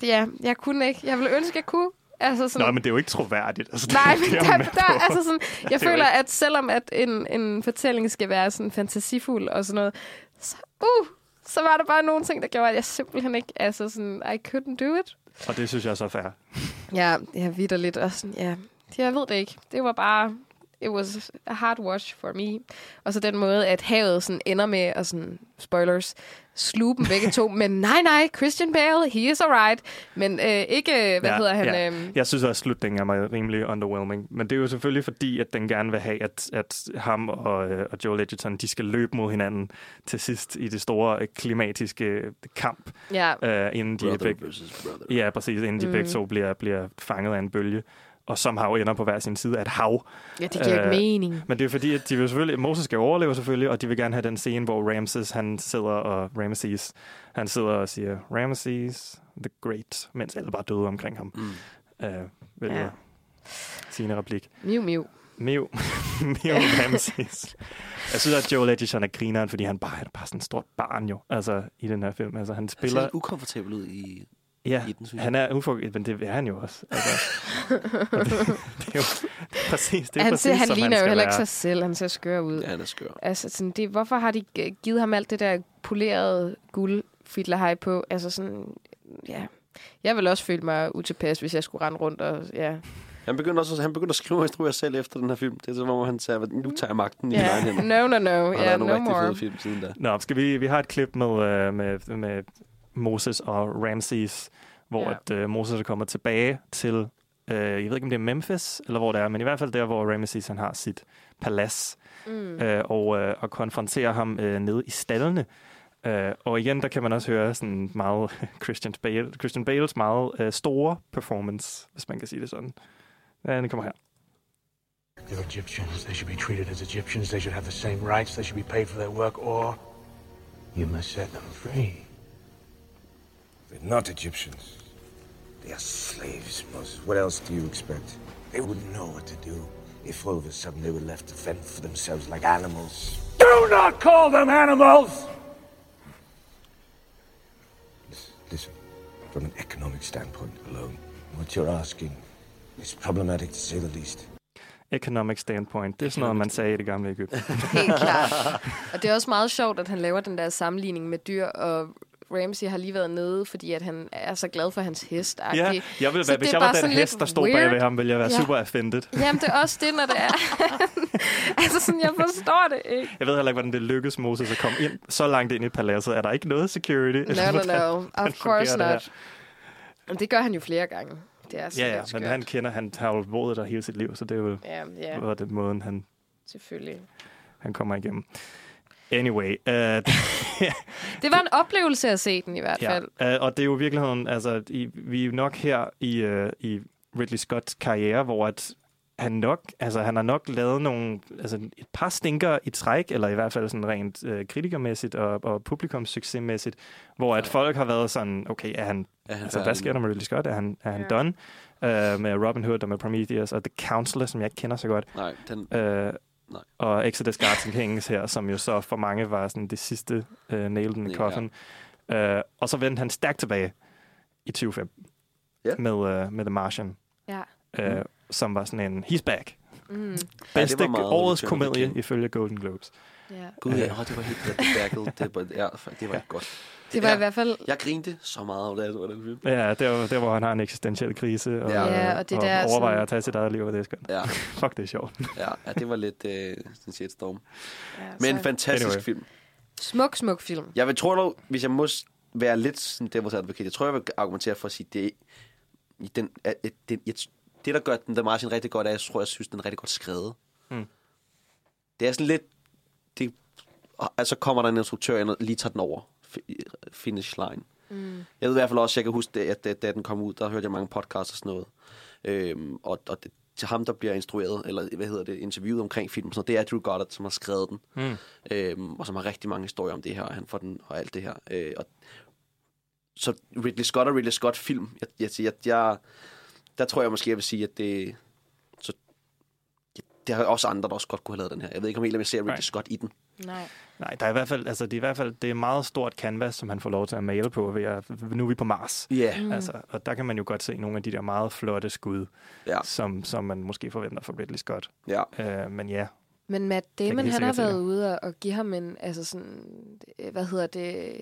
det er, jeg kunne ikke. Jeg ville ønske, jeg kunne. Altså sådan, Nå, men det er jo ikke troværdigt. Altså, Nej, men er der, der, på. altså sådan, jeg er føler, ikke- at selvom at en, en fortælling skal være sådan fantasifuld og sådan noget, så, uh, så var der bare nogle ting, der gjorde, at jeg simpelthen ikke, altså sådan, I couldn't do it. Og det synes jeg er så fair. Ja, jeg vidder lidt og sådan, ja, jeg ved det ikke. Det var bare, it was a hard watch for me. Og så den måde, at havet sådan ender med, og sådan, spoilers, sluge dem begge to. Men nej, nej, Christian Bale, he is alright. Men øh, ikke, hvad Ja, hedder han? ja. øhm, Jeg synes også, at slutningen er mig rimelig underwhelming. Men det er jo selvfølgelig fordi, at den gerne vil have, at, at ham og, øh, og Joel Edgerton, de skal løbe mod hinanden til sidst i det store øh, klimatiske øh, kamp, ja, øh, inden de Brother begge, versus brother. ja, præcis, inden de Mm. begge to bliver, bliver fanget af en bølge, og som har ender på hver sin side af et hav. ja, det giver øh, ikke mening. Men det er fordi, at de vil selvfølgelig, Moses skal overleve selvfølgelig, og de vil gerne have den scene, hvor Ramses, han sidder og, Ramses, han sidder og siger, Ramses the Great, mens alle bare døde omkring ham. Mm. Øh, vil Ja. en replik. Miu, miu. Mew. Mew Ramses. Jeg synes, at Joel Edgerton er grineren, fordi han bare han er bare sådan et stort barn jo, altså i den her film. Altså han Han ser spiller... ukomfortabel ud i, Ja, i den, synes han er ufog, men det er han jo også. Altså, og det, det, er jo præcis, det er han, præcis, han som ligner jo skal heller ikke sig selv. Han ser skør ud. Ja, han er skør. Altså, sådan, det, hvorfor har de givet ham alt det der polerede guld fidlerhej på? Altså sådan, ja. Jeg ville også føle mig utilpas, hvis jeg skulle rende rundt og, ja. Han begyndte også han begyndte at skrive historier selv efter den her film. Det er som om han sagde, at nu tager jeg magten i min egen Ja, hænder. no, no, no. Og der Ja, er nogle no rigtig more. fede film siden da. Nå, skal vi, vi har et klip med, øh, med, med Moses og Ramses, hvor Ja. at, øh, Moses er kommet tilbage til, øh, jeg ved ikke om det er Memphis, eller hvor det er, men i hvert fald der, hvor Ramses han har sit palads, Mm. øh, og, øh, og konfronterer ham øh, nede i stallene. Øh, og igen, der kan man også høre sådan meget Christian, Bale, Christian Bales meget øh, store performance, hvis man kan sige det sådan. Ja, den kommer her. They're Egyptians. They should be treated as Egyptians. They should have the same rights. They should be paid for their work, or you must set them free. They're not Egyptians. They are slaves, Moses. What else do you expect? They wouldn't know what to do if all of a sudden they were left to fend for themselves like animals. Do not call them animals! Listen, from an economic standpoint alone, what you're asking is problematic to say the least. Economic standpoint. Det er sådan noget, man sagde i det gamle Ægypten. Helt klart. Og det er også meget sjovt, at han laver den der sammenligning med dyr, og Ramsey har lige været nede, fordi at han er så glad for hans hest. Ja, jeg vil Så være, det hvis er jeg bare var den hest, der stod weird. bag ved ham, ville jeg være Ja. super offended. Jamen, det er også det, når det er. altså sådan, jeg forstår det ikke. Jeg ved heller ikke, hvordan det lykkedes Moses at komme ind så langt ind i paladset. Er der ikke noget security? No, no, no. Of course fungerer det not. Men det gør han jo flere gange. Det er sådan Ja, ja, men skørt. han kender, han har jo boet der hele sit liv, så det er jo Ja, ja. ja. det måden, han, Selvfølgelig. han kommer igennem. Anyway, uh, Det var en oplevelse at se den i hvert ja, fald. uh, og det er jo i virkeligheden, altså, i, vi er jo nok her i, uh, i Ridley Scotts karriere, hvor at han nok, altså han har nok lavet nogle, altså et par stinker i træk, eller i hvert fald sådan rent uh, kritikermæssigt og, og publikumssuccesmæssigt, hvor at folk har været sådan, okay, er han, Er han altså, hvad sker der med Ridley Scott? Er han, er han Ja. done? Uh, med Robin Hood og med Prometheus og The Counselor, som jeg ikke kender så godt. Nej, den, Øh, Nej. og Exodus Guards and Kings her, som jo så for mange var sådan det sidste uh, nailed in the Ja. coffin. Øh, og så vendte han stærkt tilbage i 2015 Ja. med, uh, med The Martian, Ja. uh, som var sådan en he's back. Mm. Bedste meget årets komedie ifølge Golden Globes. Ja. Gud, ja, oh, det var helt det backet. Det var, ja, det var ikke godt. Det var ja, i hvert fald... Jeg grinte så meget over det, over den film. Ja, det er der, hvor han har en eksistentiel krise og, Ja. Og det og der er overvejer sådan- at tage sit eget liv, og det er skønt. Ja, Fuck, det er sjovt. ja, ja det var lidt øh, en shitstorm. Ja, Men en fantastisk Anyway. film. Smuk, smuk film. Jeg vil tro dog, hvis jeg må være lidt sådan devil's advocate, jeg tror, jeg vil argumentere for at sige, det, i den, at, at, det, jeg, det, der gør den The Martian rigtig godt, er, jeg tror, jeg synes, den er rigtig godt skrevet. Mm. Det er sådan lidt, det, altså kommer der en instruktør ind og lige tager den over, fi- finish line. Mm. Jeg ved i hvert fald også, jeg kan huske, det, at da, da den kom ud, der hørte jeg mange podcasts og sådan noget. Øhm, og, og det, til ham, der bliver instrueret, eller hvad hedder det, interviewet omkring filmen, så det er Drew Goddard, som har skrevet den. Mm. Øhm, og som har rigtig mange historier om det her, og han får den, og alt det her. Øh, og, så Ridley Scott og Ridley Scott film, jeg, jeg, jeg, jeg, der tror jeg måske, jeg vil sige, at det, det har også andre, der også godt kunne have lavet den her. Jeg ved ikke, om helt, om jeg ser Ridley Nej. Scott i den. Nej. Nej, der er i hvert fald, altså, det er i hvert fald det er meget stort canvas, som han får lov til at male på. Ved at, nu er vi på Mars. Ja. Yeah. Mm. Altså, og der kan man jo godt se nogle af de der meget flotte skud, Ja. som, som man måske forventer fra Ridley Scott. Ja. Øh, men ja, Men Matt Damon, han har været ude og, og give ham en, altså sådan, hvad hedder det,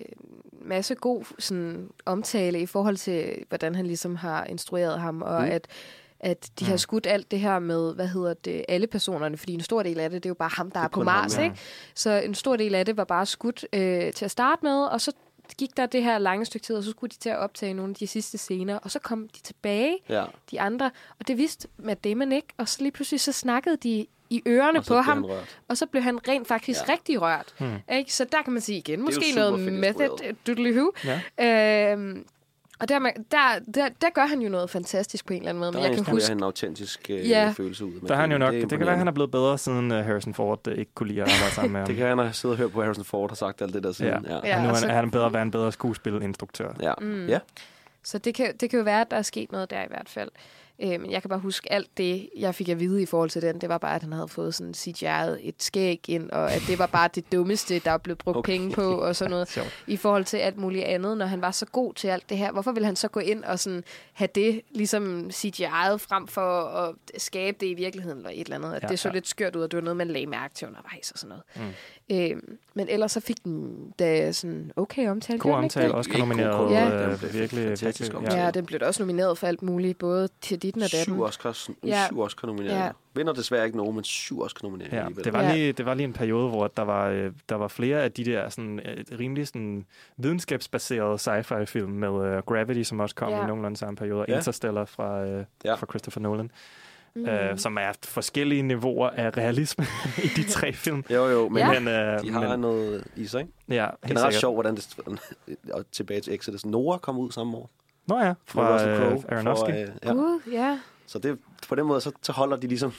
masse god sådan, omtale i forhold til, hvordan han ligesom har instrueret ham, og mm. at at de har Mm. skudt alt det her med, hvad hedder det, alle personerne, fordi en stor del af det, det er jo bare ham, der Det er er, på kun ham, Mars, ja. ikke? Så en stor del af det var bare skudt øh, til at starte med, og så gik der det her lange stykke tid, og så skulle de til at optage nogle af de sidste scener, og så kom de tilbage, Ja. de andre, og det vidste Matt Damon ikke, og så lige pludselig så snakkede de i ørerne på ham, og så blev han rent faktisk Ja. rigtig rørt. Hmm. Ikke? Så der kan man sige igen, måske noget method instrueret. doodly-hoo. ja. Øhm, og der, der, der, der gør han jo noget fantastisk på en eller anden måde. Der Men jeg kan huske... huske, en autentisk øh, Ja. følelse ud. af Der har han jo nok, det, det kan være, at han er blevet bedre, siden uh, Harrison Ford uh, ikke kunne lide at arbejde sammen med ham. Det kan han have siddet og hørt på, Harrison Ford har sagt alt det der siden. Ja. Ja. Ja, nu er han, så- er han bedre at være en bedre skuespillinstruktør. Ja. Mm. ja. så det kan, det kan jo være, at der er sket noget der i hvert fald. Øh, men jeg kan bare huske alt det, jeg fik at vide i forhold til den, det var bare, at han havde fået sådan CGI'et et skæg ind, og at det var bare det dummeste, der er blevet brugt Okay. penge på, og sådan noget. I forhold til alt muligt andet, når han var så god til alt det her. Hvorfor vil han så gå ind og sådan have det ligesom CGI'et frem for at skabe det i virkeligheden eller et eller andet? At Ja, det så ja. lidt skørt ud, og det var noget, man lagde mærke til undervejs og sådan noget. Mm. Øhm, men ellers så fik den da sådan okay omtale. God omtale, det? også nomineret. Ja. øh, Den blev virkelig, fantastisk virkelig, omtalt. Ja, den blev da også nomineret for alt muligt, både til dit og datten. Syv Oscars, Ja. syv Oscar nomineringer. Ja. Vinder desværre ikke nogen, men syv Oscar nomineringer. Ja, alligevel. det var, Ja. lige, det var lige en periode, hvor der var, øh, der var flere af de der sådan, øh, rimelig sådan, videnskabsbaserede sci-fi-film med uh, Gravity, som også kom Ja. i nogenlunde samme periode, og Ja. Interstellar fra, øh, Ja. fra Christopher Nolan, Mm. mm. øh, som er forskellige niveauer af realisme i de tre film. Jo, jo, men Ja. Men, øh, de har men, noget i sig, ikke? ja, helt Det er ret sikkert. sjovt, hvordan det... Og tilbage til Exodus. Noah kom ud samme år. Nå ja, fra Russell øh, Crowe. Aronofsky. For, øh, ja. Gud, ja. Så det, på den måde, så, så holder de ligesom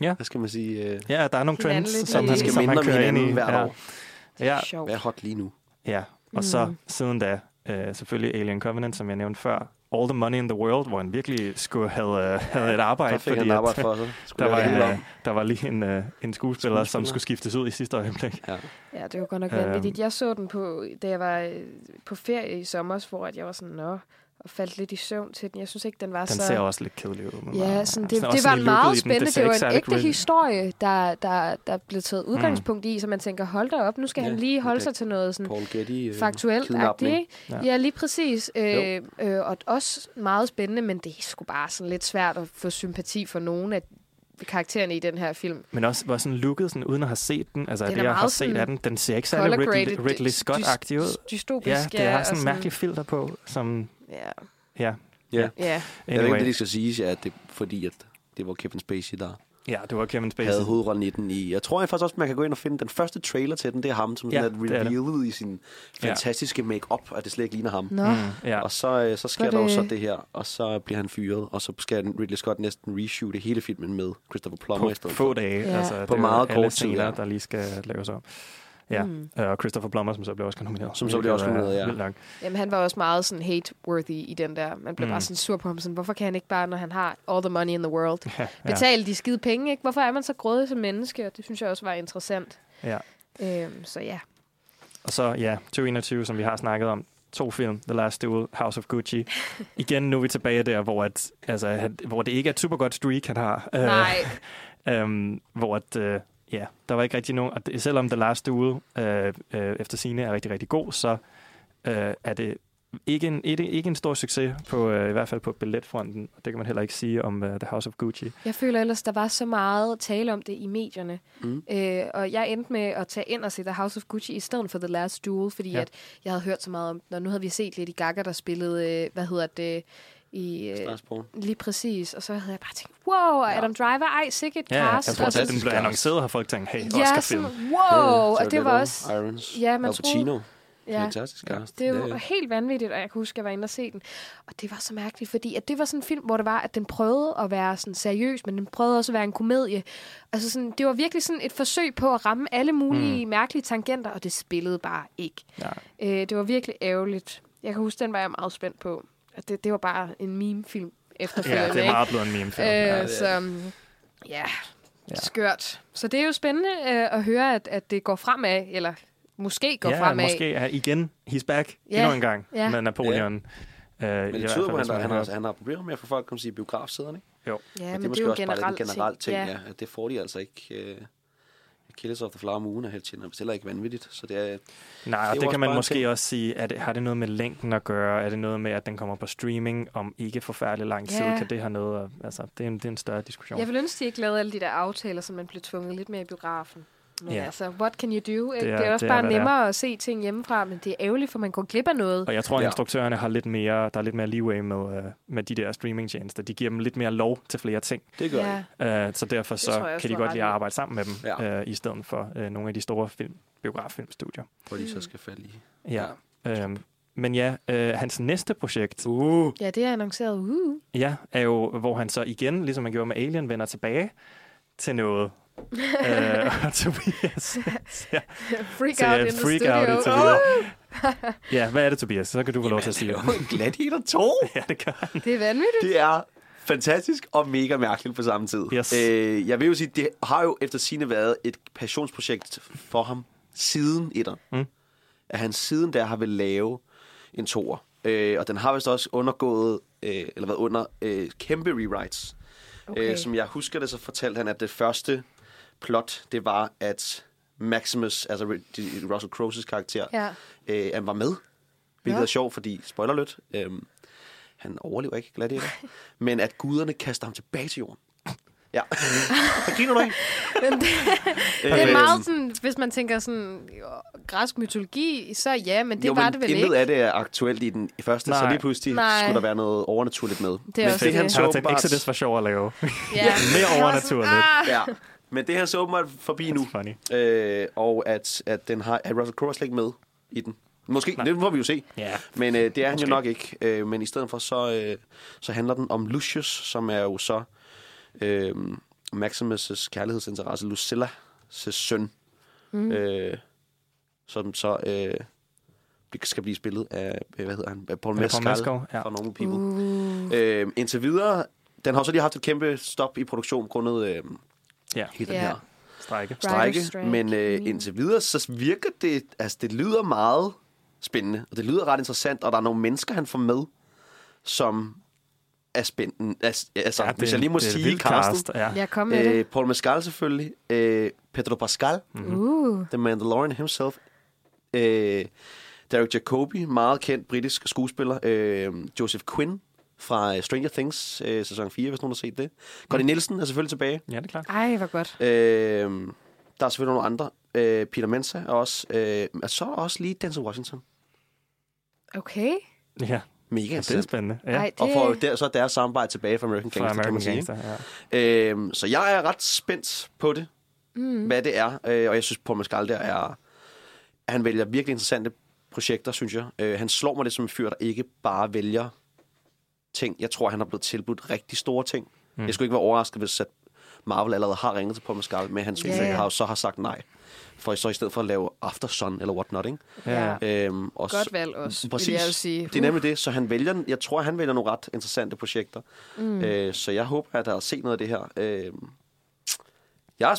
Ja. hvad skal man sige, øh, Ja, der er nogle trends, som han, skal som minde han om kører ind i. hinanden hvert ja. år. Ja, Sjovt. hvad er hot lige nu? ja. Og så siden da, øh, selvfølgelig Alien Covenant, som jeg nævnte før. All the Money in the World, hvor han virkelig skulle have, øh, havde et arbejde. Der fik fordi han at arbejde for sig. Der, var, øh, der var lige en, øh, en skuespiller, som Skuespiller. skulle skiftes ud i sidste øjeblik. Ja. Ja, det var godt nok Øhm. vanvittigt. Jeg så den på, da jeg var øh, på ferie i sommer, hvor at jeg var sådan, nå, og faldt lidt i søvn til den. Jeg synes ikke, den var Den så... ser også lidt kedelig ud. men, Ja, sådan, det, også det sådan var en meget den. spændende. Det, var en ægte gritty. historie, der, der, der blev taget udgangspunkt i, så man tænker, hold da op, nu skal Ja, han lige holde det- sig til noget sådan Paul Getty. Øh, faktuelt. Ja. Ja. lige præcis. Øh, øh, og også meget spændende, men det er sgu bare sådan lidt svært at få sympati for nogen af karaktererne i den her film. Men også var sådan looket, sådan, uden at have set den. Altså, Den det er jeg har meget set af den, den ser ikke særlig Ridley, Ridley Scott-agtig ud. Dystopisk, Ja, det har og sådan en mærkelig filter på, som... Ja, Ja, Ja. ja. Jeg ved ikke, anyway. det, skal siges, ja, at det, fordi at det var Kevin Spacey, der Ja, det var Kevin Spacey. havde hovedrollen i den. I, jeg tror jeg faktisk også, man kan gå ind og finde den første trailer til den. Det er ham, som Ja, sådan er revealet i sin fantastiske make-up, at det slet ikke ligner ham. Mm, ja. Og så, øh, så sker der jo det- så det her, og så bliver han fyret, og så skal Ridley Scott næsten reshoote hele filmen med Christopher Plummer på i stedet få for. dage. Ja. Altså, På meget kort tid, scener, ja. der lige skal laves om. Ja, Mm. og Christopher Plummer, som så blev også nomineret. Som så blev også er nomineret, ja. vildt nok. Jamen, han var også meget sådan hate-worthy i den der. Man blev Mm. bare sådan sur på ham. Sådan, hvorfor kan han ikke bare, når han har all the money in the world, Ja, ja, betale de skide penge, ikke? Hvorfor er man så grådig som menneske? Og det synes jeg også var interessant. ja. Øhm, så ja. Og så, ja, 2021, som vi har snakket om. To film, The Last Duel, House of Gucci. Igen, nu er vi tilbage der, hvor, at, altså, han- hvor det ikke er et super godt streak, han har. Øh, Nej. Øhm, hvor at, øh, ja, der var ikke rigtig nogen... Og det, selvom The Last Duel øh, øh, efter sine er rigtig, rigtig god, så øh, er det ikke en, ikke, ikke en stor succes, på, øh, i hvert fald på billetfronten. Og det kan man heller ikke sige om uh, The House of Gucci. Jeg føler ellers, der var så meget tale om det i medierne. Mm. Øh, og jeg endte med at tage ind og se The House of Gucci i stedet for The Last Duel, fordi Ja. ja. at jeg havde hørt så meget om den. Og nu havde vi set Lady Gaga, der spillede, øh, hvad hedder det, i... Øh, Starsborn. lige præcis. Og så havde jeg bare tænkt, wow. Adam Driver, ej, sikkert Ja, ja, cast. jeg tror, Og så- at den blev annonceret, har folk tænkt, hey, Ja, Oscar-film. sådan, wow, og det var også... Irons, Ja, man Al Pacino. Ja, Fantastisk cast. det Ja, ja. helt vanvittigt, og jeg kan huske, at jeg var inde og se den. Og det var så mærkeligt, fordi at det var sådan en film, hvor det var, at den prøvede at være sådan seriøs, men den prøvede også at være en komedie. Altså sådan, det var virkelig sådan et forsøg på at ramme alle mulige mm. mærkelige tangenter, og det spillede bare ikke. Ja. Øh, det var virkelig ærgerligt. Jeg kan huske, den var jeg meget spændt på. At det, det var bare en meme-film efterfølgende. ja, det er meget blevet en meme film. Øh, ja. så ja, Ja. skørt. Så det er jo spændende øh, at høre, at, at det går fremad, eller måske går ja, fremad. måske er igen, he's back Ja, endnu en gang ja. med Napoleon. Øh, Men det tyder på, at han, han, har, han har problemer med at få folk at komme sige biografsæderne, ikke? Jo. Ja, Men men det er måske det er jo også bare generelt en generel ting, ja. ja. At det får de altså ikke... Øh, Killers of the Flower Moon er helt tjent, heller ikke vanvittigt. Så det er, Nej, og Det er det, kan man måske ting. også sige, at har det noget med længden at gøre? Er det noget med, at den kommer på streaming om ikke forfærdelig lang tid? Ja. Kan det have noget? at- Altså, det er en, det er en større diskussion. Jeg vil ønske, at de ikke lavede alle de der aftaler, så man blev tvunget lidt mere i biografen. Men Ja. altså, what can you do? Det er- det er også det er, bare er. nemmere at se ting hjemmefra, men det er ærgerligt, for man går glip af noget. Og jeg tror, at instruktørerne har lidt mere, der er lidt mere leeway med, uh, med de der streamingtjenester. De giver dem lidt mere lov til flere ting. det gør ja. Uh, så derfor så jeg kan de godt lide at arbejde sammen med dem, Ja. uh, i stedet for uh, nogle af de store film, biograffilmstudier. Hvor de så skal falde i. Ja. ja. Um, men ja, uh, hans næste projekt, Uh. ja, det er annonceret. Uh. ja, er jo, hvor han så igen, ligesom man gjorde med Alien, vender tilbage til noget. Uh, og Tobias ja, Freak out et in the freak studio. out indtil Åh, videre. Ja, hvad er det, Tobias? Så kan du få lov til at sige det. jo en Gladiator 2. Ja, det gør han. det er vanvittigt. Det er fantastisk og mega mærkeligt på samme tid. Yes. Øh, jeg vil jo sige, det har jo efter sine været et passionsprojekt for ham siden etter. Mm. At han siden der har vil lave en toer. Øh, og den har vist også undergået, øh, eller været under øh, kæmpe rewrites. Okay. Øh, som jeg husker det, så fortalte han, at det første plot, det var, at Maximus, altså Ru- Russell Crowe's karakter, Ja. øh, han var med. Hvilket Ja. er sjovt, fordi, spoiler lidt, øh, han overlever ikke Gladiator. men at guderne kaster ham tilbage til jorden. Ja. Hvad griner du ikke? Men det, det er Øhm, meget sådan, hvis man tænker sådan, jo, græsk mytologi, så ja, men det jo, var men det vel ikke. af det er aktuelt i den første, så Nej. lige pludselig Nej. skulle der være noget overnaturligt med. Det er men også det, han det. så Han har tænkt, åbenbart, Exodus var sjov at lave. Ja. Mere overnaturligt. sådan, ja, men det er han så åbenbart forbi nu. That's funny. Øh, og at, at, den har, at Russell Crowe er slet ikke med i den. Måske, Nej. det må vi jo se. Ja. Men øh, det er han Måske. jo nok ikke. Øh, men i stedet for, så, øh, så handler den om Lucius, som er jo så... Øh, Maximus' kærlighedsinteresse, Lucilla, søn, Mm. øh, som så øh, skal blive spillet af, øh, hvad hedder han, af Paul Mescal, ja. fra Normal People. Uh. Øh, indtil videre, den har så lige haft et kæmpe stop i produktion grundet øh, Ja. hele den Ja. her Strække. strække. strike. Men øh, Mm. indtil videre, så virker det, altså det lyder meget spændende, og det lyder ret interessant, og der er nogle mennesker, han får med, som er spændende. Altså, Ja, ja, hvis jeg lige må det et sige cast, Ja. Ja, kom med Øh, det. Paul Mescal selvfølgelig. Øh, Pedro Pascal, Uh. The Mandalorian himself. Øh, Derek Jacobi, meget kendt britisk skuespiller. Øh, Joseph Quinn fra øh, Stranger Things, øh, sæson 4, hvis nogen har set det. Connie Nielsen er selvfølgelig tilbage. ja, det er klart. Ej, hvor godt. Øh, der er selvfølgelig nogle andre. Øh, Peter Mensa er også. Øh, og så er der også lige Denzel Washington. Okay. Ja, Mega ja det er spændende. Ja. Ej, det... Og for der, så er deres samarbejde tilbage fra American Fra Gangster, kan man American sige. Gangster, ja. Øhm, så jeg er ret spændt på det, Mm. hvad det er. Øh, og jeg synes, Paul Mescal der er... Han vælger virkelig interessante projekter, synes jeg. Øh, han slår mig lidt som en fyr, der ikke bare vælger ting. Jeg tror, han har blevet tilbudt rigtig store ting. Mm. Jeg skulle ikke være overrasket, hvis at Marvel allerede har ringet til Paul Mescal, men han Ja, yeah. har så har sagt nej. For så i stedet for at lave After Sun eller whatnot, ikke? Ja. Øhm, og Godt valg også, Præcis. vil jeg jo sige. Det er nemlig det, så han vælger, jeg tror, han vælger nogle ret interessante projekter. Mm. Øh, så jeg håber, at der er set noget af det her. Øh, jeg er,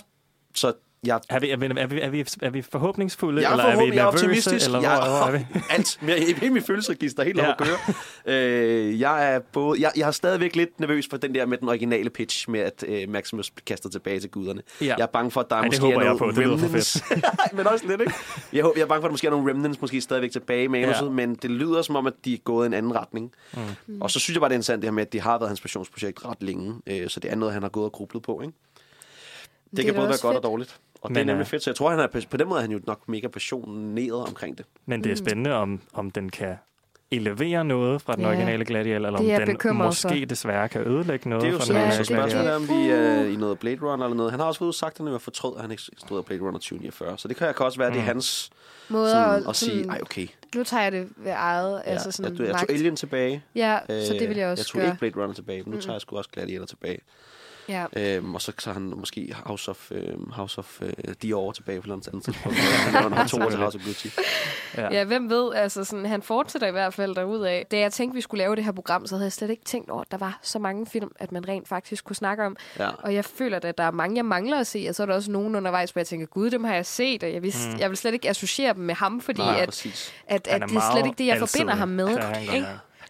så jeg, Er vi, er, vi, er, vi, er, vi, er vi forhåbningsfulde, jeg er eller er vi forhåbentlig jeg er nervøse, optimistisk. eller jeg, hvor, hvor er vi? alt, hele mit følelsesregister er helt Ja. over at køre. Øh, jeg er både, jeg, jeg er stadigvæk lidt nervøs for den der med den originale pitch med, at øh, Maximus bliver kastet tilbage til guderne. Ja. Jeg er bange for, at der er Ej, måske er nogle på. Remnants. Men også lidt, ikke? Jeg, håber, jeg er bange for, at der måske er nogle remnants måske stadigvæk tilbage i manuset, Ja. men det lyder som om, at de er gået i en anden retning. Mm. Og så synes jeg bare, det er interessant det her med, at det har været hans passionsprojekt ret længe. Øh, så det er noget, han har gået og grublet på, ikke? Det, Det kan både være også godt fedt. og dårligt. Og Men, det er nemlig øh, fedt, så jeg tror, han er, på den måde er han jo nok mega passioneret omkring det. Men det er spændende, om, om den kan elevere noget fra den Ja. originale Gladiator, eller om den måske desværre kan ødelægge noget Det er jo fra den originale er Gladiator. er, om vi er i noget Blade Runner eller noget. Han har også været sagt, at han var fortrød, at han ikke stod af Blade Runner 2049. Så det kan kan også være, at det er Mm. hans Måder sådan, at sige, sådan, ej okay, nu tager jeg det ved eget, ja, altså sådan jeg, jeg magt. tog Alien tilbage. Ja, så det vil jeg Øh, også Jeg tog gøre. ikke Blade Runner tilbage, men nu tager jeg sgu også Gladiator tilbage. Ja. Øhm, og så tager han måske House of, øhm, House of øh, Dior tilbage på et eller andet tidspunkt. han har to år til House of Gucci. Ja. Ja, hvem ved, altså sådan, han fortsætter i hvert fald derudad. Da jeg tænkte, vi skulle lave det her program, så havde jeg slet ikke tænkt over, at der var så mange film, at man rent faktisk kunne snakke om. Ja. Og jeg føler, at der er mange, jeg mangler at se, og så er der også nogen undervejs, hvor jeg tænker, gud, dem har jeg set, og jeg, vidste, mm. jeg vil slet ikke associere dem med ham, fordi Nej, at, præcis. at, at er det er slet ikke det, jeg forbinder ham med. Ja, han.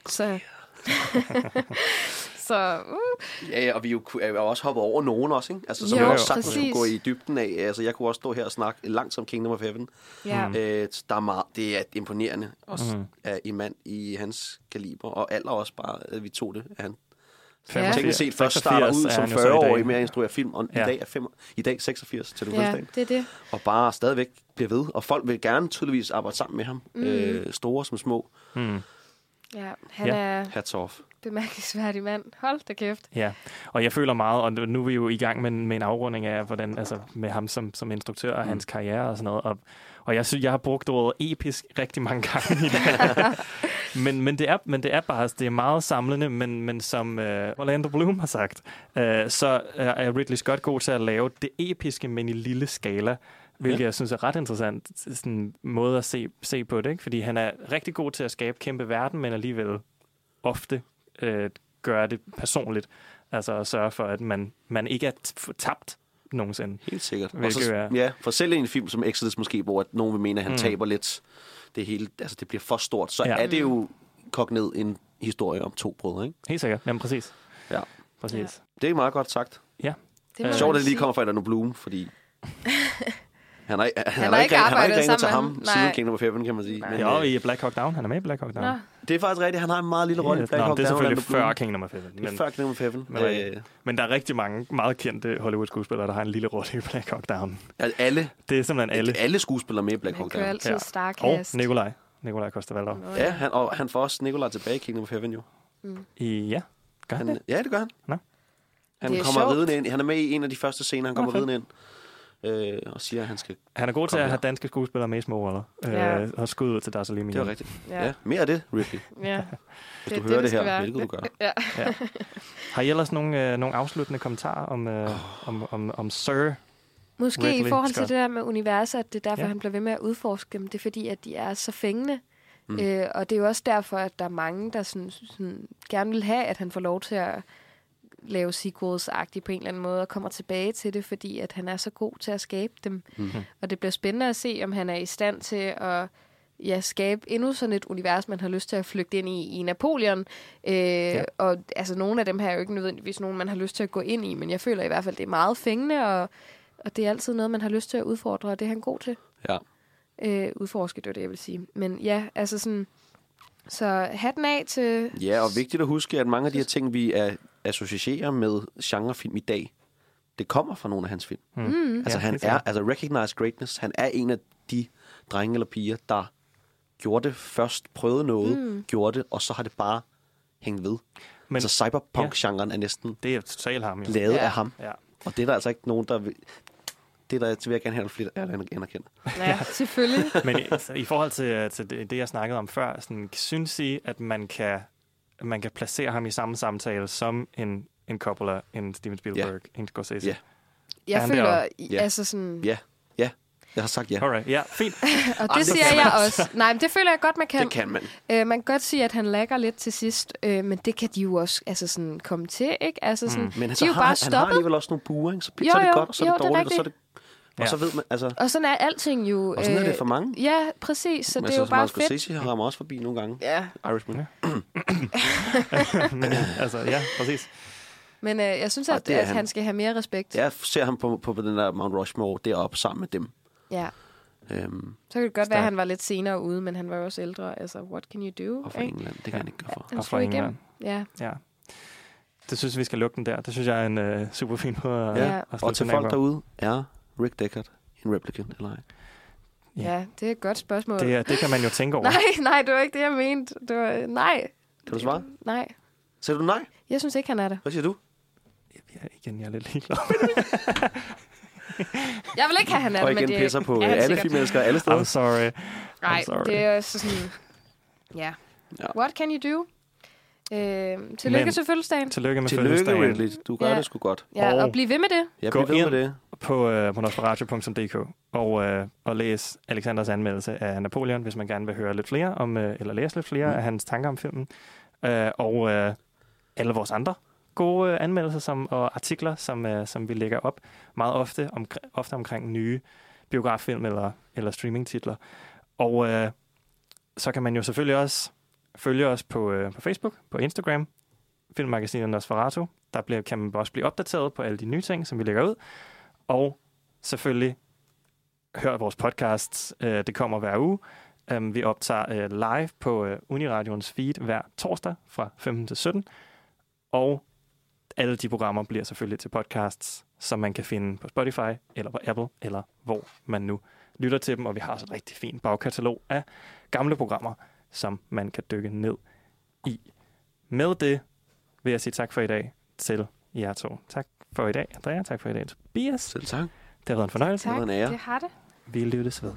Så, så uh, Ja, ja, og vi er jo, er jo også hoppet over nogen også, ikke? Altså, som Jo, jo, også sagtens præcis. kunne gå i dybden af. Altså, jeg kunne også stå her og snakke langt om Kingdom of Heaven. ja. Mm. Øh, der er meget, det er imponerende også mm. af en mand i hans kaliber, og alder også bare, at vi tog det af han. Ja. Teknisk set først 86 starter ud som han jo så i 40-årig dag. med at instruere film, og Ja. i, dag er fem, i dag 86 til du ja, det er det. Og bare stadigvæk bliver ved, og folk vil gerne tydeligvis arbejde sammen med ham. Mm. Øh, store som små. Mm. Ja, han Ja. er Hats off. Bemærkelsesværdig mand. Hold da kæft. Ja, og jeg føler meget, og nu er vi jo i gang med, en- med en afrunding af, hvordan, altså med ham som, som instruktør og hans karriere og sådan noget. Og, og jeg synes, jeg har brugt ordet episk rigtig mange gange i dag. men, men, det er, men det er bare, det er meget samlende, men, men som uh, Orlando Bloom har sagt, uh, så er Ridley Scott god til at lave det episke, men i lille skala. Hvilket Ja. jeg synes er ret interessant. Sådan en måde at se, se på det, ikke? Fordi han er rigtig god til at skabe kæmpe verden, men alligevel ofte øh, gøre det personligt. Altså at sørge for, at man, man ikke er tabt nogensinde. Helt sikkert. Og så, er- ja, for selv i en film som Exodus måske, hvor at nogen vil mene, at han Mm. taber lidt det hele, altså det bliver for stort, så Ja. ja. er det jo kogt ned en historie om to brødre, ikke? Helt sikkert. Jamen præcis. Ja. Præcis. Det er meget godt sagt. Ja. Det må Øh, Sjovt, at det lige kommer fra Orlando Bloom, fordi han har, han, han, har ikke ikke, han har arbejdet ikke ringet til ham ham. siden Nej. Kingdom of Heaven, kan man sige. Men, Jo, øh, i Black Hawk Down. Han er med i Black Hawk Down. Nå, det er faktisk rigtigt. Han har en meget lille rolle i Black Hawk det er Down, selvfølgelig før Kingdom of Heaven. Det er Men, før Kingdom of Heaven. Men, Øh, men der er rigtig mange meget kendte Hollywood-skuespillere, der har en lille rolle i Black Hawk Down. altså, alle, Det er simpelthen alle. alle skuespillere med i Black Han Hawk Down. altid Ja. ja. Og Starcast. Nikolaj. Nikolaj. Nå, Ja, han, og han får også Nikolaj tilbage i Kingdom of Heaven, jo. I, ja, gør han Han, det? ja, det gør han. Nå. Han er kommer ind. Han er med i en af de første scener, han kommer fedt. ridende ind. Øh, og siger, at han skal... Han er god til at her. have danske skuespillere med i små roller. Ja. Øh, og skud ud til Dar Salim Det er rigtigt. Ja. Ja. mere af det, Ridley. Ja. Hvis du hører det, her, hvilket du gør. Ja. Ja. Har I ellers nogle, øh, nogle afsluttende kommentarer om, øh, om, om, om Sir? Måske Ridley i forhold til Scott. det der med universet, at det er derfor, Ja. han bliver ved med at udforske dem. Det er fordi, at de er så fængende. Mm. Øh, og det er jo også derfor, at der er mange, der sådan, sådan, gerne vil have, at han får lov til at lave sequels-agtigt på en eller anden måde, og kommer tilbage til det, fordi at han er så god til at skabe dem. Mhm. Og det bliver spændende at se, om han er i stand til at ja, skabe endnu sådan et univers, man har lyst til at flygte ind i i Napoleon. Øh, ja. Og altså, nogle af dem her er jo ikke nødvendigvis nogen, man har lyst til at gå ind i, men jeg føler i hvert fald, det er meget fængende, og, og det er altid noget, man har lyst til at udfordre, og det er han god til. Ja. Øh, udforske, det var det, jeg vil sige. Men ja, altså sådan... Så hatten af til... Ja, og vigtigt at huske, at mange af de her ting, vi er, associerer med genrefilm i dag, det kommer fra nogle af hans film. Mm. Altså Ja, han er altså Recognize Greatness, han er en af de drenge eller piger, der gjorde det først, prøvede noget, Mm. gjorde det, og så har det bare hængt ved. Men- altså cyberpunk-genren er næsten Det er totalt ham, jo. lavet Ja. af ham. Ja. Og det er der altså ikke nogen, der vil... Det er der, det vil jeg gerne have, at anerkender. Ja, selvfølgelig. Men i, altså, i forhold til, til det, det, jeg snakkede om før, sådan, synes I, at man kan, man kan placere ham i samme samtale som en, en Coppola, en Steven Spielberg, en Scorsese? Ja. Jeg Er føler, deroppe? altså sådan... Ja, ja. Jeg har sagt ja. Alright, ja, fint. Og Ej, det det siger jeg man. også. Nej, men det føler jeg godt, man kan. Det kan man. Øh, man kan godt sige, at han lægger lidt til sidst, øh, men det kan de jo også altså sådan, komme til, ikke? Altså sådan, Men de så er jo har, bare han, han har stoppet. alligevel også nogle buer, ikke? Så, Jo, så er det jo, godt, og så er jo, det det er dårligt, og så er det... Ja. Og så ved man, altså... Og sådan er alting jo. Og sådan er det øh, for mange. Ja, præcis. Så det er jo bare fedt. Scorsese rammer også forbi nogle gange. Ja, Irishman. Men, altså, ja, præcis. men øh, jeg synes, Og at, det at han. han skal have mere respekt. Jeg ser ham på, på, på den der Mount Rushmore deroppe sammen med dem. ja. Øhm, Så kan det godt være, Stærkt. at han var lidt senere ude, men han var jo også ældre. Altså, what can you do? og fra ikke? England. Det kan han ikke gøre for. Han Og fra slog igennem. England. Ja. Ja. Det synes vi skal lukke den der. Det synes jeg er en uh, super fin måde at, Ja. at Og til folk på. derude, er Rick Deckard en replicant eller ej? Ja. ja, det er et godt spørgsmål. Det, det kan man jo tænke over. Nej, nej, det var ikke det, jeg mente. Det var, nej. Kan du svare? Nej. Siger du nej? Jeg synes ikke, han er det. Hvad siger du? Ja, igen, jeg er lidt ligeglad. Jeg vil ikke have, han er Og det, men igen det pisser på han alle filmelskere alle I'm steder. sorry. Nej, I'm sorry. det er så sådan... Ja. Ja. What can you do? Øh, tillykke Men- til fødselsdagen. Tillykke med Tillykke, fødselsdagen. Ridley. Du gør Ja. det sgu godt. Ja, Og- og bliv ved med det. Jeg Gå bliver ved med det. på, øh, på nosferatu.dk og, øh, og læs Alexanders anmeldelse af Napoleon, hvis man gerne vil høre lidt flere om, øh, eller læse lidt flere Mm. mm. af hans tanker om filmen. Øh, og øh, alle vores andre gode øh, anmeldelser som, og artikler, som, øh, som vi lægger op meget ofte, om, ofte omkring nye biograffilm eller, eller streamingtitler. Og øh, så kan man jo selvfølgelig også følge os på, øh, på Facebook, på Instagram, filmmagasinet Nosferatu. Der bliver, kan man også blive opdateret på alle de nye ting, som vi lægger ud. Og selvfølgelig hør vores podcasts. Øh, det kommer hver uge. Um, vi optager øh, live på øh, Uniradions feed hver torsdag fra 15 til 17. Og alle de programmer bliver selvfølgelig til podcasts, som man kan finde på Spotify, eller på Apple, eller hvor man nu lytter til dem. Og vi har også et rigtig fint bagkatalog af gamle programmer, som man kan dykke ned i. Med det vil jeg sige tak for i dag til jer to. Tak for i dag, Andrea. Tak for i dag, Tobias. Selv tak. Det har været en fornøjelse. Tak, en ære. det har det. Vi lyttes ved.